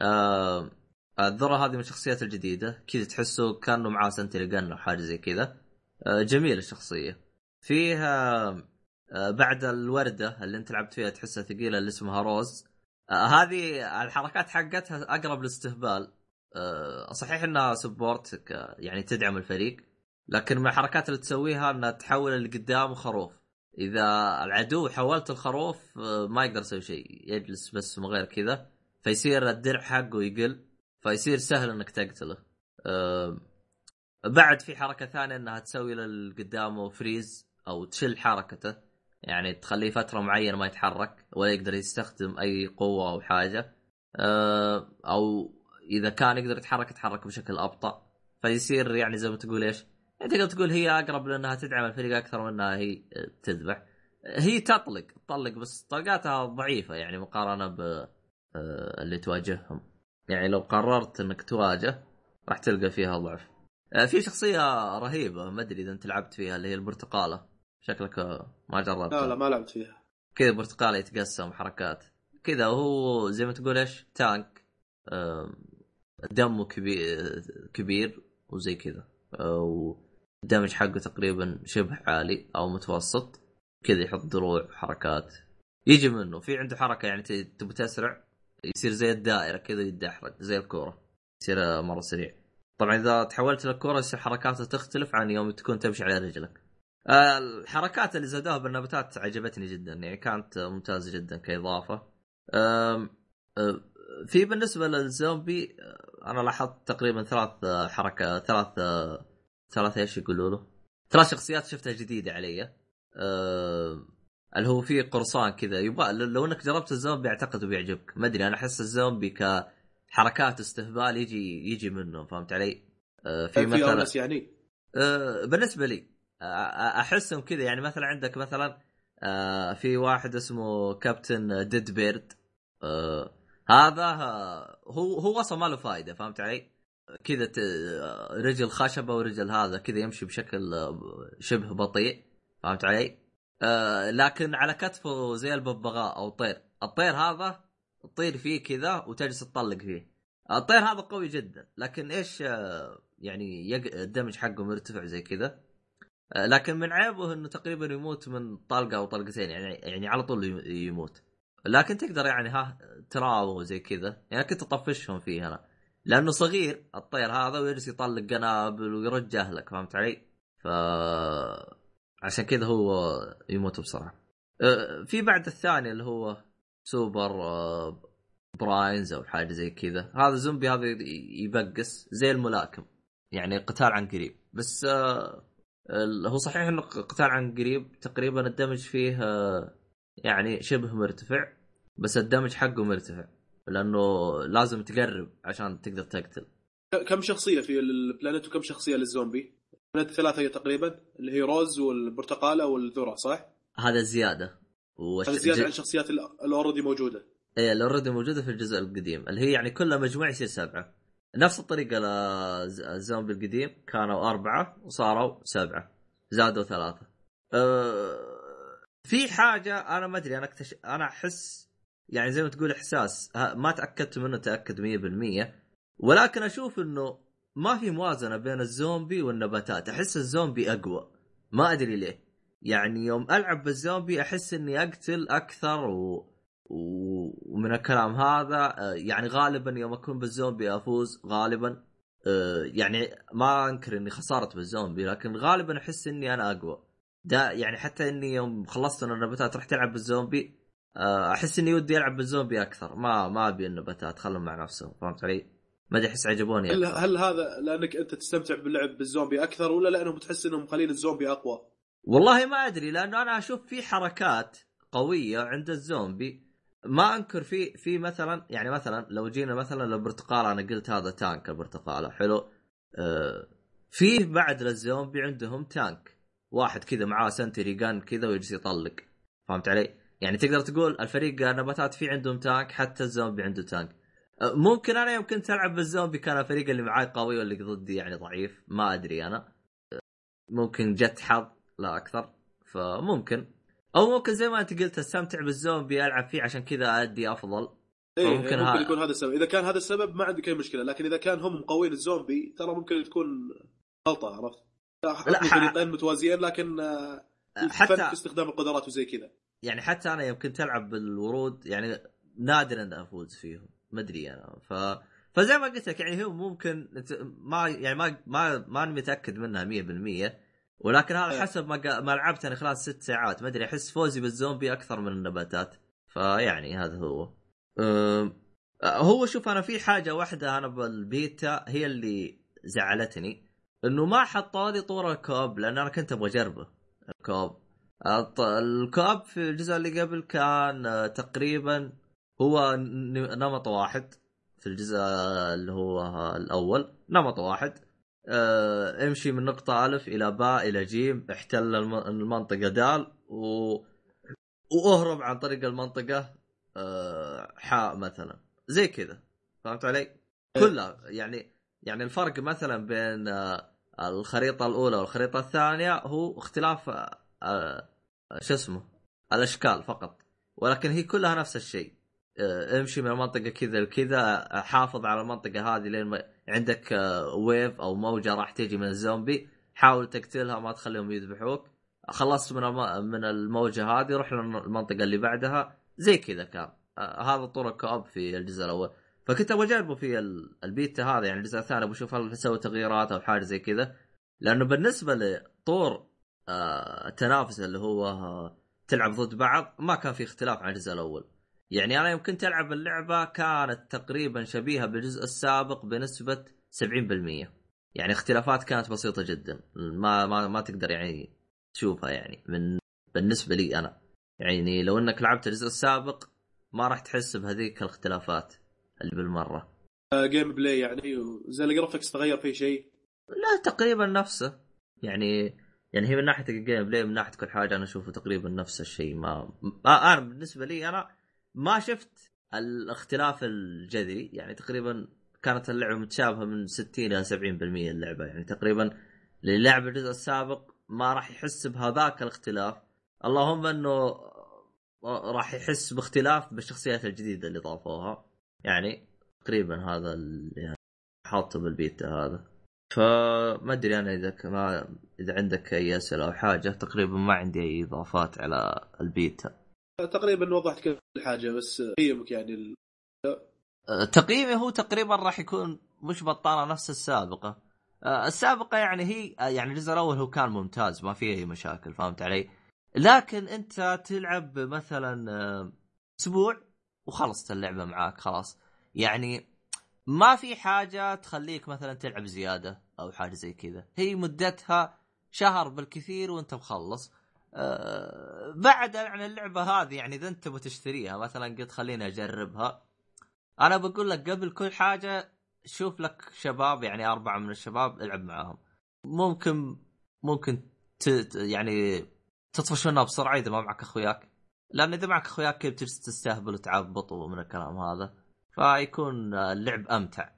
آه الذرة هذه من الشخصيات الجديدة. كذا تحسه كأنه معاه سنتري جن أو حاجة زي كذا. آه جميلة الشخصية. فيها آه بعد الوردة اللي انت لعبت فيها تحسها ثقيلة اللي اسمها روز. آه هذه الحركات حقتها أقرب للاستهبال. آه، صحيح إنها سبورت يعني تدعم الفريق. لكن من الحركات اللي تسويها إنها تحول اللي قدام خروف. إذا العدو حولت الخروف آه، ما يقدر يسوي شيء. يجلس بس من غير كذا. فيصير الدرع حقه يقل. فيصير سهل إنك تقتله. أه بعد في حركة ثانية إنها تسوي للقدامه فريز أو تشل حركته. يعني تخليه فترة معينة ما يتحرك ولا يقدر يستخدم أي قوة أو حاجة. أه أو إذا كان يقدر يتحرك يتحرك بشكل أبطأ. فيصير يعني زي ما تقول إيش؟ تقدر تقول هي أقرب لأنها تدعم الفريق أكثر من إنها هي تذبح. هي تطلق تطلق بس طلقاتها ضعيفة يعني مقارنة ب آه، اللي تواجههم. يعني لو قررت إنك تواجه راح تلقى فيها ضعف. آه، في شخصية رهيبة ما أدري إذا أنت لعبت فيها اللي هي البرتقالة شكلك ما جربتها لا لا ما لعبت فيها كذا برتقالة يتقسم حركات كذا وهو زي ما تقول إيش تانك دمه كبير كبير وزي كذا والدمج حقه تقريبا شبه عالي أو متوسط. كذا يحط دروع حركات. يجي منه. في عنده حركة يعني تبي تسرع يصير زي الدائرة كذا يدحرج زي الكورة. يصير مرة سريع. طبعا إذا تحولت للكوره يصير حركاته تختلف عن يوم تكون تمشي على رجلك. الحركات اللي زادوها بالنباتات عجبتني جدا. يعني كانت ممتازة جدا كإضافة. في بالنسبة للزومبي أنا لاحظت تقريبا ثلاث حركة ثلاث ثلاث إيش يقولوا له؟ ثلاث شخصيات شفتها جديدة علي أه... اللي هو في قرصان كذا يبغى لو انك جربت الزومبي اعتقد بيعجبك ما أدري أنا أحس الزومبي كحركات استهبال يجي يجي منه فهمت علي؟ أه في مثلا يعني أه بالنسبة لي أحسهم كذا يعني مثلا عندك مثلا أه في واحد اسمه كابتن ديد بيرد أه هذا هو هو أصلا ما له فائده فهمت علي؟ كذا رجل خشبة ورجل هذا كذا يمشي بشكل شبه بطيء فهمت علي؟ آه لكن على كتفه زي الببغاء أو طير، الطير هذا تطير فيه كذا وتجلس تطلق فيه. الطير هذا قوي جدا لكن إيش آه، يعني. الدمج حقه مرتفع زي كذا. آه، لكن من عيبه إنه تقريبا يموت من طلقة أو طلقتين يعني يعني على طول يم- يموت. لكن تقدر يعني ها تراوغ زي كذا. يعني كنت أطفشهم فيه أنا. لأنه صغير الطير هذا ويجلس يطلق قنابل ويرج اهلك فهمت علي؟ ف عشان كذا هو يموت بسرعة. أه، في بعد الثاني اللي هو سوبر أه، براينز أو حاجة زي كذا هذا زومبي هذا يبقس زي الملاكم يعني قتال عن قريب بس أه، هو صحيح إنه قتال عن قريب تقريبا الدمج فيه يعني شبه مرتفع بس الدمج حقه مرتفع لأنه لازم تقرب عشان تقدر تقتل. كم شخصية في البلانيت وكم شخصية للزومبي؟ البلانيت ثلاثة هي تقريبا اللي هي روز والبرتقالة والذرة صح؟ هذا زيادة. وش... هذا زيادة ج- عن الشخصيات ال- اللي already موجودة. إيه اللي already موجودة في الجزء القديم اللي هي يعني كلها مجموع يصير سبعة. نفس الطريقة للزومبي القديم كانوا أربعة وصاروا سبعة زادوا ثلاثة. أه... في حاجة أنا ما أدري أنا اكتش... أنا أحس يعني زي ما تقول إحساس. ما تأكدت منه تأكد 100% ولكن أشوف إنه ما في موازنة بين الزومبي والنباتات. أحس الزومبي أقوى. ما أدري ليه. يعني يوم ألعب بالزومبي أحس إني أقتل أكثر و... ومن الكلام هذا آه، يعني غالبا يوم أكون بالزومبي أفوز غالبا. آه، يعني ما أنكر إني خسرت بالزومبي لكن غالبا أحس إني أنا أقوى. دا يعني حتى إني يوم خلصت النباتات رحت ألعب بالزومبي أحس إني ودي ألعب بالزومبي أكثر ما ما أبي النباتات خلهم مع نفسهم فهمت علي؟ ما أدري أحس عجبوني هل. هل هذا لأنك أنت تستمتع باللعب بالزومبي أكثر ولا لأنهم تحس إنهم مخلين الزومبي أقوى؟ والله ما أدري لأنه أنا أشوف في حركات قوية عند الزومبي ما أنكر في في مثلا يعني مثلا لو جينا مثلا للبرتقاله أنا قلت هذا tank البرتقاله حلو آه فيه بعد للزومبي عندهم tank واحد كذا معاه sentry gun كذا ويجلس يطلق فهمت علي؟ يعني تقدر تقول الفريق نباتات فيه عندهم tank حتى الزومبي عنده tank. آه، ممكن أنا يوم كنت العب بالزومبي كان الفريق اللي معاي قوي واللي ضدي يعني ضعيف ما أدري أنا. آه، ممكن جت حظ لا أكثر فممكن. أو ممكن زي ما أنت قلت أستمتع بالزومبي ألعب فيه عشان كذا أدي أفضل. إيه ممكن ممكن, ها- يكون هذا السبب. إذا كان هذا السبب ما عندك أي مشكلة لكن إذا كان هم مقوين الزومبي ترى ممكن تكون غلطة عرفت؟ لا، فريقين متوازيين لكن آه، حتى في استخدام القدرات وزي كذا. يعني حتى أنا يوم كنت ألعب بالورود يعني نادر أن أفوز فيهم. ما أدري أنا. ف فزي ما قلت لك يعني هو ممكن ما يعني ما ما ماني متأكد منها 100% ولكن هذا إيه. حسب ما قا- ما لعبت أنا خلال ست ساعات. ما أدري أحس فوزي بالزومبي أكثر من النباتات. فيعني هذا هو. أم، هو شوف أنا في حاجة واحدة أنا بالبيتا هي اللي زعلتني إنه ما حطوا لي طور الكوب لأن أنا كنت أبغى أجربه. الكوب. الكوب في الجزء اللي قبل كان آه، تقريبا هو نمط واحد في الجزء اللي هو الأول نمط واحد. آه، امشي من نقطة ألف إلى باء إلى جيم احتل الم- المنطقة دال و... وأهرب عن طريق المنطقة آه، حاء مثلا. زي كذا. فهمت علي؟ كلها يعني يعني الفرق مثلا بين آه، الخريطة الأولى والخريطة الثانية هو اختلاف آه، آه، شو اسمه؟ الأشكال فقط. ولكن هي كلها نفس الشيء. آه، امشي من المنطقة كذا لكذا آه، حافظ على المنطقة هذه لين ما عندك آه، ويف أو موجة راح تجي من الزومبي. حاول تقتلها ما تخليهم يذبحوك. خلصت من. من الموجة هذه روح للمنطقة اللي بعدها. زي كذا كان. آه، هذا طور الكوب في الجزء الأول. فكنت أبغى أجربه في ال- البيتا هذا يعني الجزء الثاني أبغى أشوف هل بيسوي تغييرات أو حاجة زي كذا. لأنه بالنسبة لطور آه، التنافس اللي هو آه، تلعب ضد بعض ما كان في اختلاف عن الجزء الأول. يعني أنا يوم كنت العب اللعبة كانت تقريبا شبيهة بالجزء السابق بنسبة 70% يعني اختلافات كانت بسيطة جدا. ما ما ما تقدر يعني تشوفها يعني من بالنسبة لي أنا. يعني لو إنك لعبت الجزء السابق ما راح تحس بهذيك الاختلافات اللي بالمرة. gameplay يعني زي ال graphics تغير فيه شيء. لا تقريبا نفسه. يعني يعني هي من ناحية ال gameplay من ناحية كل حاجة أنا أشوفه تقريبا نفس الشيء ما ما- أنا بالنسبة لي أنا ما شفت الاختلاف الجذري يعني تقريبا كانت اللعبة متشابهة من 60 إلى 70% اللعبة يعني تقريبا اللي لعب الجزء السابق ما راح يحس بهذاك الاختلاف اللهم إنه راح يحس باختلاف بالشخصيات الجديدة اللي ضافوها يعني تقريبا هذا اللي حاطه بالبيتا هذا. فما أدري أنا إذا ما إذا عندك أي أسئلة أو حاجة تقريبا ما عندي أي إضافات على البيتا. تقريبا وضحت كل حاجة بس قيمك يعني ال- أه، تقييمي هو تقريبا راح يكون مش بطالة نفس السابقة. أه، السابقة يعني هي أه، يعني الجزء الأول هو كان ممتاز ما فيه أي مشاكل فهمت علي؟ لكن أنت تلعب مثلا أسبوع وخلصت اللعبة معاك خلاص. يعني ما في حاجة تخليك مثلا تلعب زيادة أو حاجة زي كذا. هي مدتها شهر بالكثير وأنت مخلص. أه بعد يعني اللعبة هذه يعني إذا أنت بتشتريها مثلا قلت خليني أجربها. أنا بقول لك قبل كل حاجة شوف لك شباب يعني أربعة من الشباب العب معاهم. ممكن ممكن ت... يعني تطفش منها بسرعة إذا ما معك أخوياك. لأن إذا معك أخوياك كيف تستهبل وتعبط ومن الكلام هذا؟ فيكون اللعب أمتع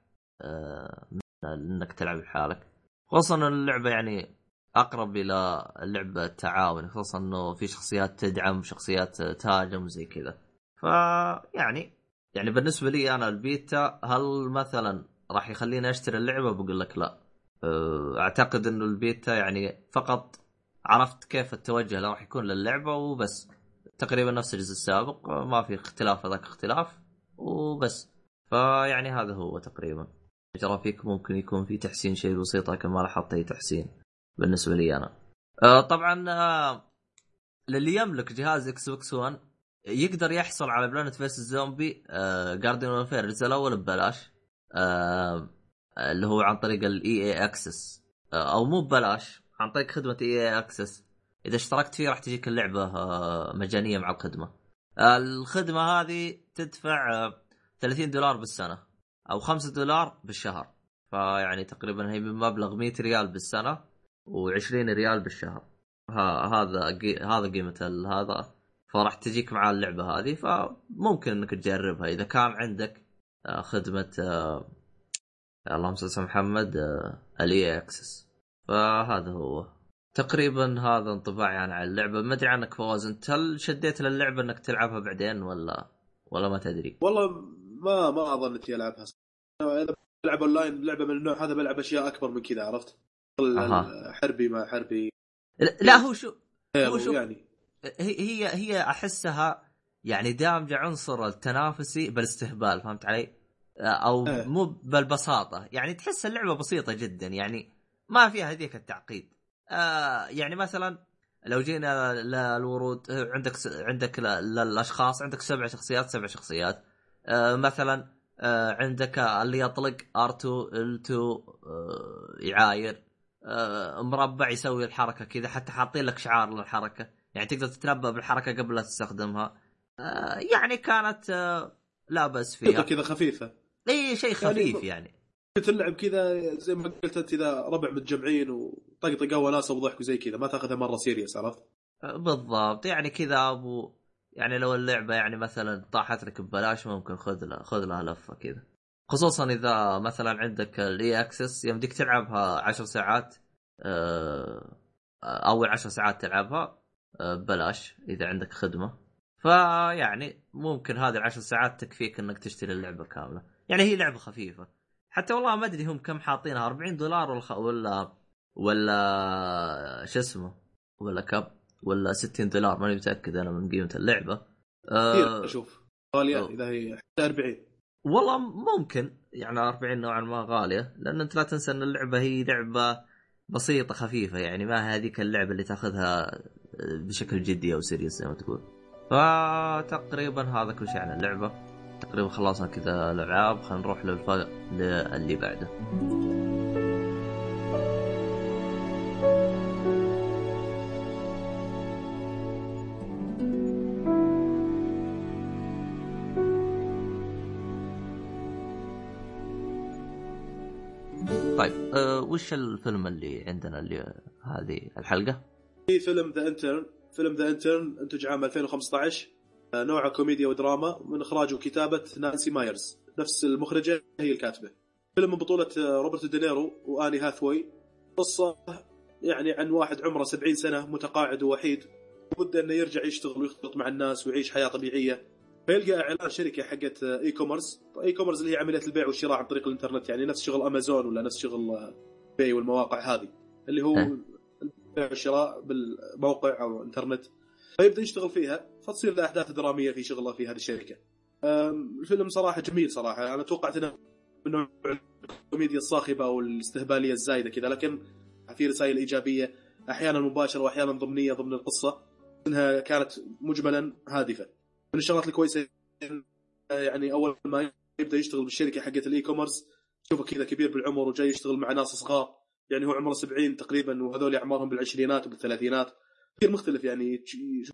آه، من إنك تلعب لحالك. خصوصا اللعبة يعني أقرب إلى اللعبه التعاون خصوصا إنه في شخصيات تدعم شخصيات تهاجم وزي كذا. فيعني يعني بالنسبة لي أنا البيتا هل مثلا راح يخليني أشتري اللعبة؟ بقول لك لا. أه، أعتقد إنه البيتا يعني فقط عرفت كيف التوجه راح يكون للعبة وبس. تقريبا نفس الجزء السابق ما في اختلاف هذاك اختلاف. وبس. فيعني هذا هو تقريبا. جرافيك ممكن يكون في تحسين شيء بسيط لكن ما لاحظت أي تحسين بالنسبة لي أنا. أه، طبعا أه، للي يملك جهاز Xbox 1 يقدر يحصل على Plants vs. Zombies Garden Warfare الجزء الأول ببلاش. آه، اللي هو عن طريق ال EA Access أو مو ببلاش عن طريق خدمة EA Access إذا اشتركت فيه راح تجيك اللعبة آه، مجانية مع الخدمة. آه، الخدمة هذه تدفع آه، 30 دولار بالسنة أو 5 دولار بالشهر. فيعني تقريبا هي بمبلغ 100 ريال بالسنة و20 ريال بالشهر. ها هذا هذا قيمة هذا. فراح تجيك مع اللعبة هذه فممكن إنك تجربها. إذا كان عندك آه، خدمة آه، اللهم صل على محمد ال EA Access فهذا هو. تقريبا هذا انطباعي يعني عن اللعبة ما أدري عنك فواز أنت هل شديت للعبة إنك تلعبها بعدين ولا ولا ما تدري؟ والله ما ما أظن إني ألعبها اذا بلعب أونلاين لعبه من النوع هذا بلعب أشياء أكبر من كذا عرفت؟ أها. حربي مع حربي لا هو شو هو شوف- يعني هي هي هي أحسها يعني دامجه عنصر التنافسي بالاستهبال فهمت علي؟ أو إيه. مو بالبساطة يعني تحس اللعبة بسيطة جدا يعني ما فيها هذيك التعقيد آه يعني مثلا لو جينا للورود آه، عندك. عندك. للأشخاص عندك سبع شخصيات سبع شخصيات. آه مثلا آه عندك اللي يطلق ار2 ال2 آه يعاير. آه مربع يسوي الحركة كذا حتى حاطين لك شعار للحركة. يعني تقدر تتنبأ بالحركة قبل لا تستخدمها. آه يعني كانت آه لا بأس فيها. كذا خفيفة. اي شيء خفيف يعني- يعني. تلعب كذا زي ما قلت أنت إذا ربع متجمعين وطقطقه وناسه وضحك وزي كذا ما تاخذها مرة serious عرفت؟ بالضبط. يعني كذا أبو يعني لو اللعبة يعني مثلا طاحت لك ببلاش ممكن خذ لها خذ لها لفة كذا. خصوصا إذا مثلا عندك ال EA Access يمديك تلعبها عشر ساعات آه، أول عشر ساعات تلعبها آه، ببلاش إذا عندك خدمة. فيعني ممكن هذه العشر ساعات تكفيك إنك تشتري اللعبة كاملة. يعني هي لعبة خفيفة. حتى والله ما أدري هم كم حاطينها 40 دولار ولا ولا شو اسمه؟ ولا كم ولا 60 دولار؟ ماني متأكد أنا من قيمة اللعبة. أه أشوف. غالية أوه. إذا هي حتى 40 والله ممكن يعني 40 نوعا ما غالية لأن أنت لا تنسى أن اللعبة هي لعبة بسيطة خفيفة يعني ما هذيك اللعبة اللي تأخذها بشكل جدي أو سيريس زي ما تقول. فتقريبا هذا كل شيء عن اللعبة. تقريبا خلصنا كذا الألعاب. خلينا نروح للف... للي بعده. وش الفيلم اللي عندنا اللي هذه الحلقة؟ في فيلم The Intern فيلم The Intern انتج عام 2015 آه، نوعه كوميديا ودراما من إخراج وكتابة نانسي مايرز. نفس المخرجة هي الكاتبة. فيلم من بطولة آه، روبرت دينيرو وآني هاثوي قصة يعني عن واحد عمره 70 سنة متقاعد ووحيد. وبده أنه يرجع يشتغل ويختلط مع الناس ويعيش حياة طبيعية. فيلقى إعلان شركة حقت e-commerce e-commerce اللي هي عملية البيع والشراء عن طريق الإنترنت. يعني نفس شغل امازون ولا نفس شغل eBay والمواقع هذه اللي هو. البيع والشراء بالموقع أو الإنترنت. فيبدأ يشتغل فيها فتصير له أحداث درامية في شغله في هذه الشركة. الفيلم صراحة جميل صراحة. أنا توقعت إنه من نوع الكوميديا الصاخبة أو الاستهبالية الزايدة كذا لكن في رسائل إيجابية أحيانا مباشرة واحيانا ضمنية ضمن القصة إنها كانت مجملا هادفة. من الشغلات الكويسة يعني أول ما يبدأ يشتغل بالشركة حقت ال e-commerce تشوفه كذا كبير بالعمر وجاي يشتغل مع ناس صغار. يعني هو عمره 70 تقريبا وهذول أعمارهم بالعشرينات وبالثلاثينات. كثير مختلف يعني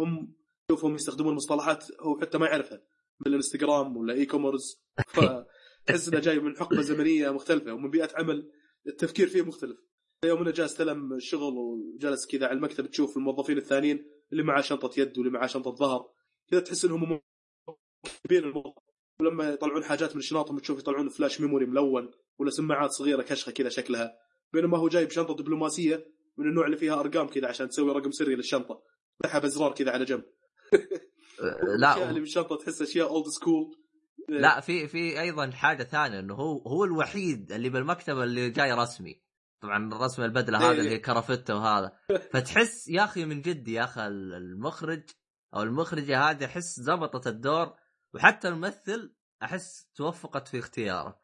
هم تشوفهم يستخدمون مصطلحات هو حتى ما يعرفها. من الانستغرام ولا e-commerce فتحس إنه جاي من حقبة زمنية مختلفة ومن بيئة عمل التفكير فيه مختلف. يوم إنه جاء استلم الشغل وجلس كذا على المكتب تشوف الموظفين الثانيين اللي معاه شنطة يد واللي معاه شنطة ظهر. كذا تحس إنهم كبير الموظف ولما يطلعون حاجات من شنطهم تشوف يطلعون flash memory ملون. ولا سماعات صغيرة كشخة كذا شكلها بينما هو جايب شنطة دبلوماسية من النوع اللي فيها أرقام كذا عشان تسوي رقم سري للشنطة فتحها بازرار كذا على جنب. الاشياء اللي لا بالشنطة تحس أشياء old school لا في في أيضا حاجة ثانية إنه هو هو الوحيد اللي بالمكتب اللي جاي رسمي. طبعا الرسم البدلة إيه. هذا اللي كرافته وهذا. فتحس يا أخي من جد يا أخي المخرج أو المخرجة هذه أحس زبطت الدور وحتى الممثل أحس توفقت في اختياره.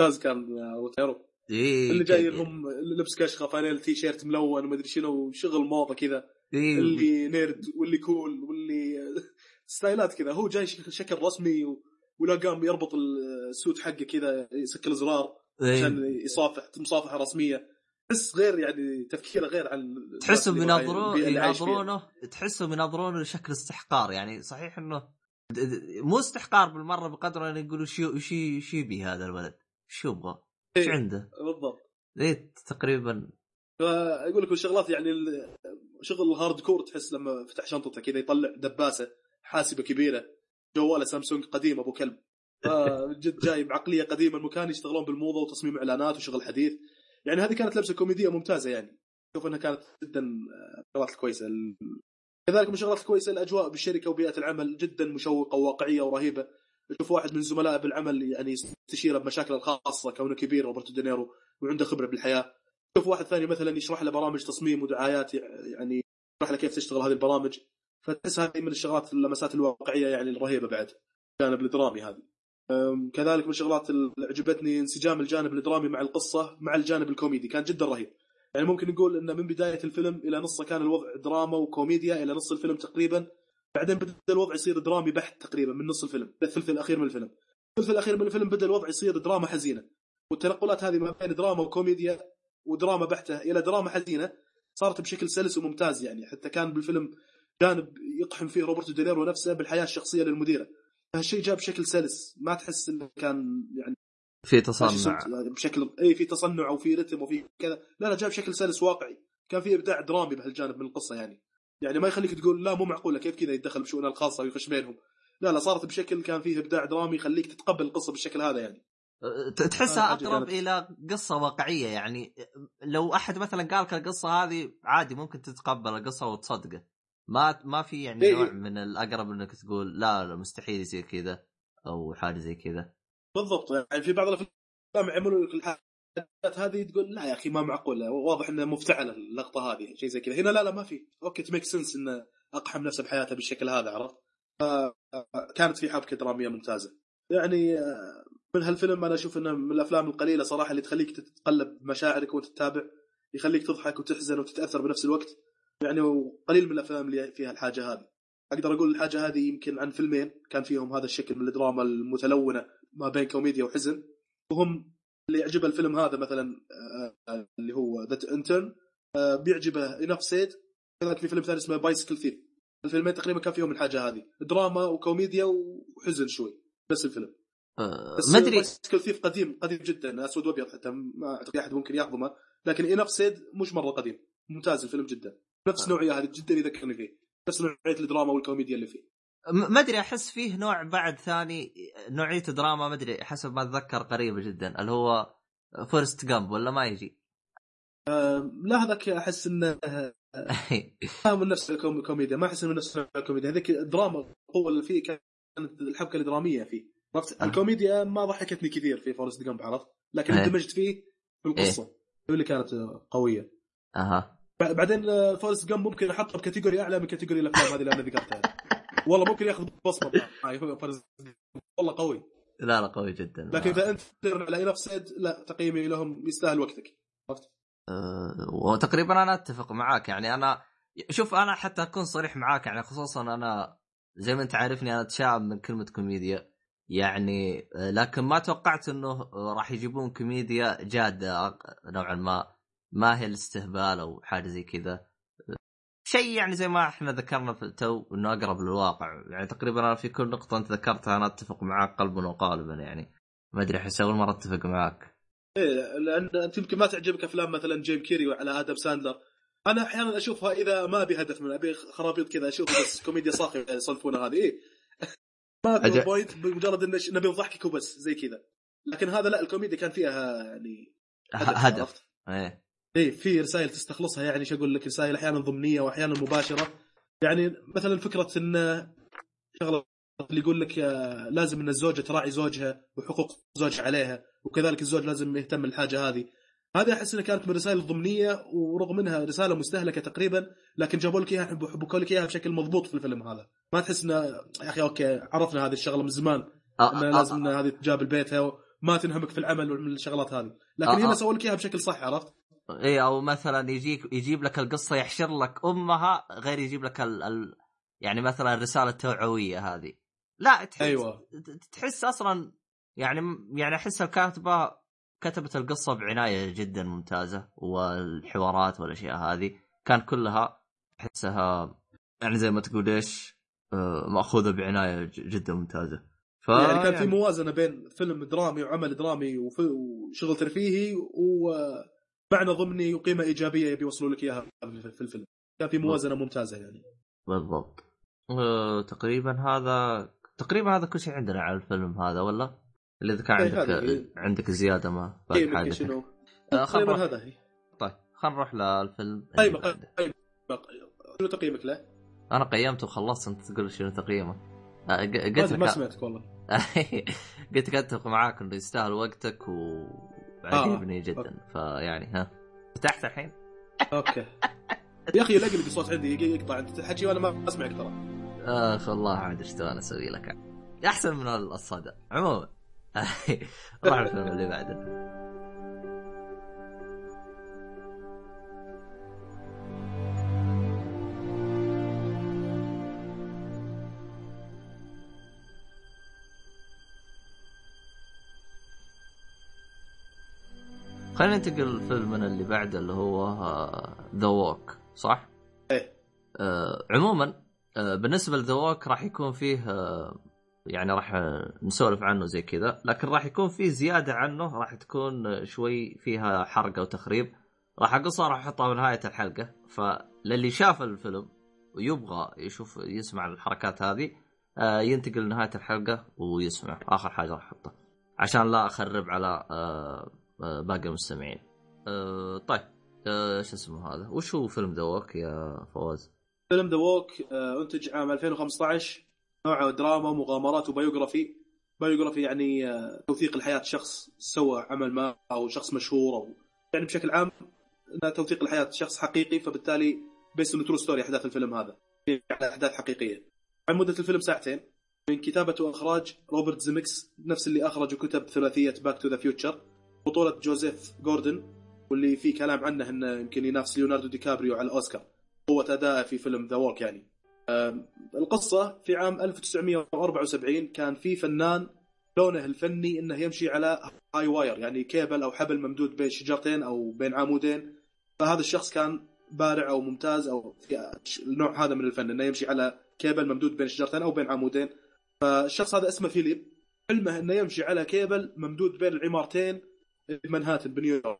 ممتاز كان روبرتو إيه اللي جاي لهم لبس كشخة فانيل تي شيرت ملون ومدري شنو شغل موضه كذا. إيه. اللي nerd واللي cool واللي ستايلات كذا. هو جاي شكل رسمي و... ولا قام يربط ال suit حقه كذا يسكر الزرار إيه. عشان يصافح مصافحه رسمية. تحس غير يعني تفكيره غير عن تحسهم الناس اللي يناظرون البيئة اللي عايش فيها. يناظرونه تحسهم يناظرونه لشكل استحقار. يعني صحيح إنه مو استحقار بالمرة بقدر أن يقولوا شو شو يبي هذا الولد. شو يبغى؟ إيش. عنده؟ بالضبط. إيه تقريبا. فاقول لك الشغلات يعني شغل ال hardcore تحس لما فتح شنطته كذا يطلع دباسة حاسبة كبيرة جواله سامسونج قديم أبو كلب. فجد جاي بعقلية قديمة المكان يشتغلون بالموضة وتصميم إعلانات وشغل حديث. يعني هذه كانت لبسة كوميدية ممتازة يعني. شوف إنها كانت جدا آه، شغلات كويسة. ال- كذلك من الشغلات الكويسة الأجواء بالشركة وبيئة العمل جدا مشوقة وواقعية ورهيبة. تشوف واحد من زملائه بالعمل يعني يستشيره بمشاكله الخاصة كونه كبير روبرتو دينيرو وعنده خبرة بالحياة. شوف واحد ثاني مثلا يشرح له برامج تصميم ودعايات يعني يشرح له كيف تشتغل هذه البرامج. فتحس هذه من الشغلات اللمسات الواقعية يعني الرهيبة بعد الجانب الدرامي هذه كذلك من الشغلات اللي عجبتني انسجام الجانب الدرامي مع القصة مع الجانب الكوميدي كان جدا رهيب. يعني ممكن نقول إن من بداية الفيلم إلى نصه كان الوضع دراما وكوميديا إلى نص الفيلم تقريبا. بعدين بدأ الوضع يصير درامي بحت تقريبا من نص الفيلم الثلث الأخير من الفيلم. الثلث الأخير من الفيلم بدأ الوضع يصير دراما حزينة. والتنقلات هذه ما بين دراما وكوميديا ودراما بحته إلى دراما حزينة صارت بشكل سلس وممتاز يعني. حتى كان بالفيلم جانب يقحم فيه روبرتو دينيرو نفسه بالحياة الشخصية للمديرة. فهالشيء جاء بشكل سلس ما تحس إنه كان يعني في تصنع. بشكل اي في تصنع وفي رتم وفي كذا. لا لا جاء بشكل سلس واقعي. كان في إبداع درامي بهالجانب من القصة يعني. يعني ما يخليك تقول لا مو معقولة كيف كذا يتدخل بشؤونها الخاصة ويخش بينهم؟ لا لا صارت بشكل كان فيه إبداع درامي يخليك تتقبل القصة بالشكل هذا يعني. تحسها آه، أقرب إلى قصة واقعية يعني. لو أحد مثلا قال لك القصة هذه عادي ممكن تتقبل القصة وتصدقه. ما ما في يعني إيه. نوع من الأقرب إنك تقول لا لا مستحيل يصير كذا أو حاجة زي كذا. بالضبط. يعني في بعض الأفلام يعملوا لك الحاجات هذه تقول لا يا أخي ما معقولة واضح انه مفتعلة اللقطة هذه شيء زي كذا. هنا لا لا ما في. okay ت make sense انه أقحم نفسه بحياته بالشكل هذا عرفت؟ كانت في حبكة درامية ممتازة. يعني آه، من هالفيلم أنا أشوف إنه من الأفلام القليلة صراحة اللي تخليك تتقلب بمشاعرك وتتابع يخليك تضحك وتحزن وتتأثر بنفس الوقت. يعني قليل من الأفلام اللي فيها الحاجة هذه. أقدر أقول الحاجة هذه يمكن عن فيلمين كان فيهم هذا الشكل من الدراما المتلونة ما بين كوميديا وحزن وهم اللي يعجبه الفيلم هذا مثلا آه، اللي هو The Intern بيعجبه Enough Said كذلك في فيلم ثاني اسمه Bicycle Thief الفيلمين تقريبا كان فيهم الحاجة هذه. دراما وكوميديا وحزن شوي. بس الفيلم. آه، ما أدري. Bicycle Thief قديم قديم جدا. أسود وأبيض حتى. ما أعتقد أحد ممكن يهضمه لكن Enough Said مش مرة قديم. ممتاز الفيلم جدا. نفس آه. النوعيه هذه جدا يذكرني فيه. نفس نوعية الدراما والكوميديا اللي فيه. ما أدري أحس فيه نوع بعد ثاني نوعية دراما ما أدري حسب ما أتذكر قريبة جدا اللي هو Forrest Gump ولا ما يجي؟ لا هذاك أحس إنه ما من نفس الكوم- الكوميديا ما أحس من نفس الكوميديا. هذيك الدراما القوة اللي فيه كانت الحبكة الدرامية فيه. عرفت؟ أه. الكوميديا ما ضحكتني كثير في Forrest Gump عرفت؟ لكن إيه. اندمجت فيه في القصة هو اللي كانت قوية. أها. بعدين آه، Forrest Gump ممكن أحطه ب category أعلى من category الأفلام هذه اللي أنا ذكرتها. والله ممكن ياخذ بصمة Gump. والله قوي. لا لا قوي جدا. لكن إذا أنت على Enough Said لا تقييمي لهم يستاهل وقتك. عرفت؟ أه وتقريبا أنا أتفق معاك. يعني أنا شوف أنا حتى أكون صريح معاك. يعني خصوصا أنا زي ما أنت عارفني أنا اتشائم من كلمة كوميديا. يعني آه، لكن ما توقعت إنه آه، راح يجيبون كوميديا جادة نوعا ما. ما هي الاستهبال أو حاجة زي كذا. آه، شيء يعني زي ما إحنا ذكرنا في التو إنه أقرب للواقع. يعني تقريبا أنا في كل نقطة أنت ذكرتها أنا أتفق معاك قلبا وقالبا يعني. ما أدري احس أول مرة أتفق معاك. إيه لأن أنت يمكن ما تعجبك أفلام مثلا جيم كيري وعلى آدم ساندلر. أنا أحيانا أشوفها إذا ما أبي هدف من أبي خرابيط كذا أشوف بس كوميديا صاخبة يصنفونها هذه. إيه. ما أجل. بوينت بمجرد ان ش- نبي نضحكك وبس زي كذا. لكن هذا لا الكوميديا كان فيها يعني هدف. عرفت؟ إيه. إيه في رسائل تستخلصها يعني إيش أقول لك رسائل أحيانا ضمنية واحيانا مباشرة. يعني مثلا فكرة إن شغلة اللي يقول لك آه، لازم إن الزوجة تراعي زوجها وحقوق زوجها عليها وكذلك الزوج لازم يهتم بالحاجة هذه. هذه أحس إنها كانت من الرسائل الضمنيه ورغم إنها رسالة مستهلكة تقريبا لكن جابوا لك إياها حبوا لك إياها بشكل مضبوط في الفيلم هذا. ما تحس إنه يا أخي أوكي عرفنا هذه الشغلة من زمان آه، إنه آه، لازم ان هذه تجاب البيت وما تنهمك في العمل من الشغلات هذه. لكن آه، هنا آه. سووا لك إياها بشكل صح عرفت؟ اي أو مثلا يجيك يجيب لك القصة يحشر لك أمها غير يجيب لك ال... ال... يعني مثلا الرسالة التوعوية هذه. لا تحس ت- تحس أصلا يعني يعني أحس الكاتبة كتبت القصة بعناية جدا ممتازة والحوارات والأشياء هذه. كان كلها أحسها يعني زي ما تقول إيش آه، مأخوذة بعناية جدا ممتازة. ف يعني كان في موازنة بين فيلم درامي وعمل درامي وشغل ترفيهي ومعنى ضمني وقيمه إيجابية يبي يوصلوا لك إياها في الفيلم. كان في موازنة ممتازة يعني. بالضبط. آه، تقريبا هذا تقريبا هذا كل شيء عندنا على الفيلم هذا ولا؟ اللي إذا كان إيه، عندك هذه- عندك زيادة ما قيمك حاجة. شنو. خل تقريبا هذا هي طيب خلينا نروح للفيلم اللي طيب بعده. طيب شنو تقييمك له؟ أنا قيمته وخلصت أنت تقول شنو تقييمه. ما قلت أدري، ما لك سمعتك والله. قلت لك أتفق معاك إنه يستاهل وقتك وعجبني جدا. فيعني ها. فتحت الحين. أوكي. يا أخي لقلق الصوت عندي يقطع أنت تحكي وأنا ما أسمعك ترى. آخ والله عاد إيش تبغى أسوي لك. أحسن من الصدى. عموما. راح الفيلم اللي بعده. خلينا ننتقل للفيلم اللي بعده اللي هو ذا ووك صح؟ إيه. آه عموما آه بالنسبة لذا ووك راح يكون فيه آه يعني راح آه، نسولف عنه زي كذا لكن راح يكون فيه زيادة عنه راح تكون آه، شوي فيها حرقة وتخريب. راح اقصها راح أحطها بنهايه الحلقة. فللي شاف الفيلم ويبغى يشوف يسمع الحركات هذه آه ينتقل لنهاية الحلقة ويسمع. آخر حاجة راح أحطها. عشان لا أخرب على آه آه باقي المستمعين. آه طيب آه شو اسمه هذا؟ وش هو فيلم The Walk يا فواز؟ فيلم The Walk انتج عام 2015 نوعه دراما ومغامرات و biography. biography يعني آه، توثيق الحياة شخص سوى عمل ما أو شخص مشهور أو يعني بشكل عام توثيق الحياة شخص حقيقي فبالتالي based true story أحداث الفيلم هذا. يعني أحداث حقيقية. عن مدة الفيلم ساعتين من كتابة وإخراج روبرت زيمكس نفس اللي اخرج وكتب ثلاثية Back to the Future بطولة جوزيف جوردن واللي في كلام عنه انه يمكن ينافس ليوناردو دي كابريو على الأوسكار. قوة أداءه في فيلم The Walk يعني. آم، القصة في عام 1974 كان في فنان لونه الفني إنه يمشي على high wire يعني كيبل أو حبل ممدود بين شجرتين أو بين عمودين. فهذا الشخص كان بارع أو ممتاز أو في النوع هذا من الفن إنه يمشي على كيبل ممدود بين شجرتين أو بين عمودين. فالشخص هذا اسمه فيليب. حلمه إنه يمشي على كيبل ممدود بين العمارتين في منهاتن بنيويورك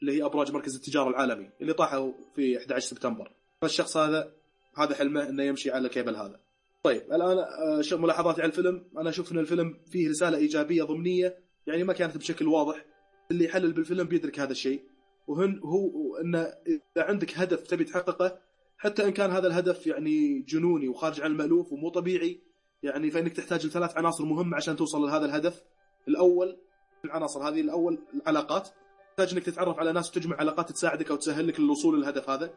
اللي هي أبراج مركز التجارة العالمي اللي طاحوا في 11 سبتمبر. فالشخص هذا هذا حلمه إنه يمشي على الكيبل هذا. طيب الآن آه، ملاحظاتي على الفيلم؟ أنا أشوف إن الفيلم فيه رسالة إيجابية ضمنية يعني ما كانت بشكل واضح. اللي يحلل بالفيلم بيدرك هذا الشيء. وهو ان إذا عندك هدف تبي تحققه حتى إن كان هذا الهدف يعني جنوني وخارج عن المألوف ومو طبيعي يعني فإنك تحتاج لثلاث عناصر مهمة عشان توصل لهذا الهدف. الأول العناصر هذه الأول العلاقات. تحتاج إنك تتعرف على ناس وتجمع علاقات تساعدك أو تسهل لك الوصول للهدف هذا.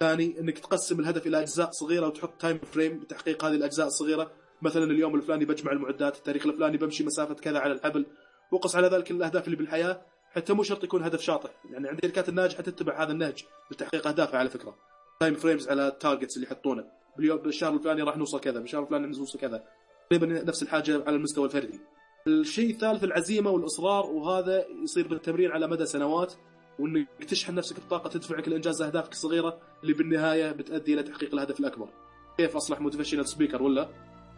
ثاني إنك تقسم الهدف إلى أجزاء صغيرة وتحط time frame لتحقيق هذه الأجزاء الصغيرة. مثلا اليوم الفلاني بجمع المعدات التاريخ الفلاني بمشي مسافة كذا على الحبل. وقس على ذلك الأهداف اللي بالحياة حتى مو شرط يكون هدف شاطح. يعني عند الشركات الناجحه تتبع هذا النهج لتحقيق أهدافها على فكرة. time frames على ال targets اللي يحطونه. باليوم بالشهر الفلاني راح نوصل كذا بالشهر الفلاني راح نوصل كذا. تقريبا نفس الحاجة على المستوى الفردي. الشيء الثالث العزيمة والإصرار وهذا يصير بالتمرين على مدى سنوات وإنك تشحن نفسك بطاقة تدفعك لإنجاز أهدافك الصغيرة اللي بالنهاية بتؤدي إلى تحقيق الهدف الأكبر. كيف أصلح motivational speaker ولا؟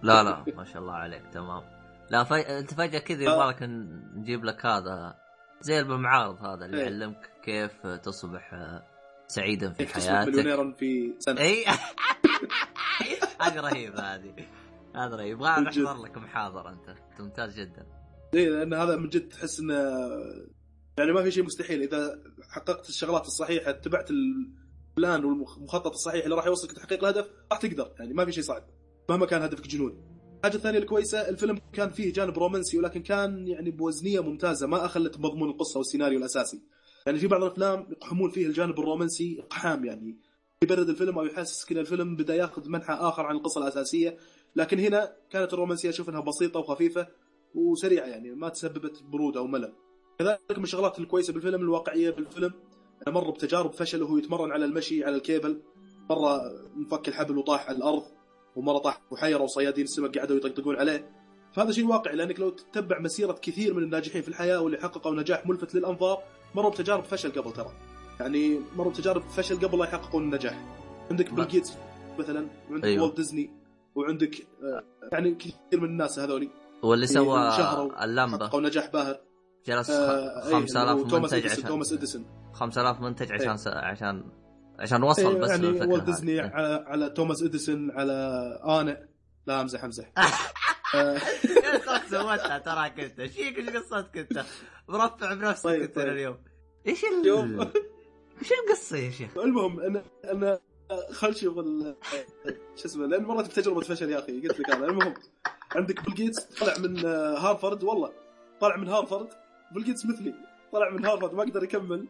لا لا ما شاء الله عليك تمام لا في... أنت فجأة كذا آه. يبغى لك نجيب لك هذا زي المعارض هذا اللي إيه. يعلمك كيف تصبح سعيدا في كيف تصبح حياتك مليونيرا في سنة. اي حاجة رهيبة هذه هذا رهيب يبغى. نحضر لك محاضره أنت ممتاز جدا اي لأن هذا من جد تحس إنه يعني ما في شيء مستحيل إذا حققت الشغلات الصحيحة اتبعت البلان والمخطط الصحيح اللي راح يوصلك لتحقيق الهدف راح تقدر يعني ما في شيء صعب مهما كان هدفك جنوني. الحاجة الثانية الكويسة الفيلم كان فيه جانب رومانسي ولكن كان يعني بوزنية ممتازة ما أخلت بمضمون القصة والسيناريو الأساسي. يعني في بعض الأفلام يقحمون فيه الجانب الرومانسي إقحام يعني يبرد الفيلم أو يحسسك إن الفيلم بدأ ياخذ منحى آخر عن القصة الأساسية لكن هنا كانت الرومانسية أشوف إنها بسيطة وخفيفة وسريعة يعني ما تسببت برود أو ملل. كذلك من الشغلات الكويسة بالفيلم الواقعية بالفيلم مر بتجارب فشل وهو يتمرن على المشي على الكيبل مرة انفك الحبل وطاح على الأرض ومرة طاح بحيرة وصيادين السمك قعدوا يطقطقون عليه فهذا شيء واقعي لأنك لو تتبع مسيرة كثير من الناجحين في الحياة واللي حققوا نجاح ملفت للانظار مروا بتجارب فشل قبل ترى يعني مروا بتجارب فشل قبل لا يحققون النجاح عندك بيل جيتس مثلا وعندك. أيوه. والت ديزني وعندك آه، يعني كثير من الناس هذولي واللي سوى اللمبه حققوا نجاح باهر جلس آه، أي، 5000 اللي هو توماس منتج عشان توماس إديسون 5000 منتج عشان إيه. س... عشان عشان وصل إيه، بس يعني والت. ديزني إيه. على, على توماس إديسون على أنا لا أمزح أمزح آه، سويتها تراك انت إيش فيك إيش قصتك أنت؟ مرفع بنفسك طيب، أنت طيب. اليوم إيش ال... يوم. إيش القصة يا شيخ؟ المهم أنا أنا خل نشوف شو اسمه لأن مرات بتجربه فشل يا أخي قلت لك أنا. المهم عندك بيل جيتس طلع من آه، هارفرد والله طلع من هارفرد بيل جيتس مثلي طلع من هارفرد ما قدر يكمل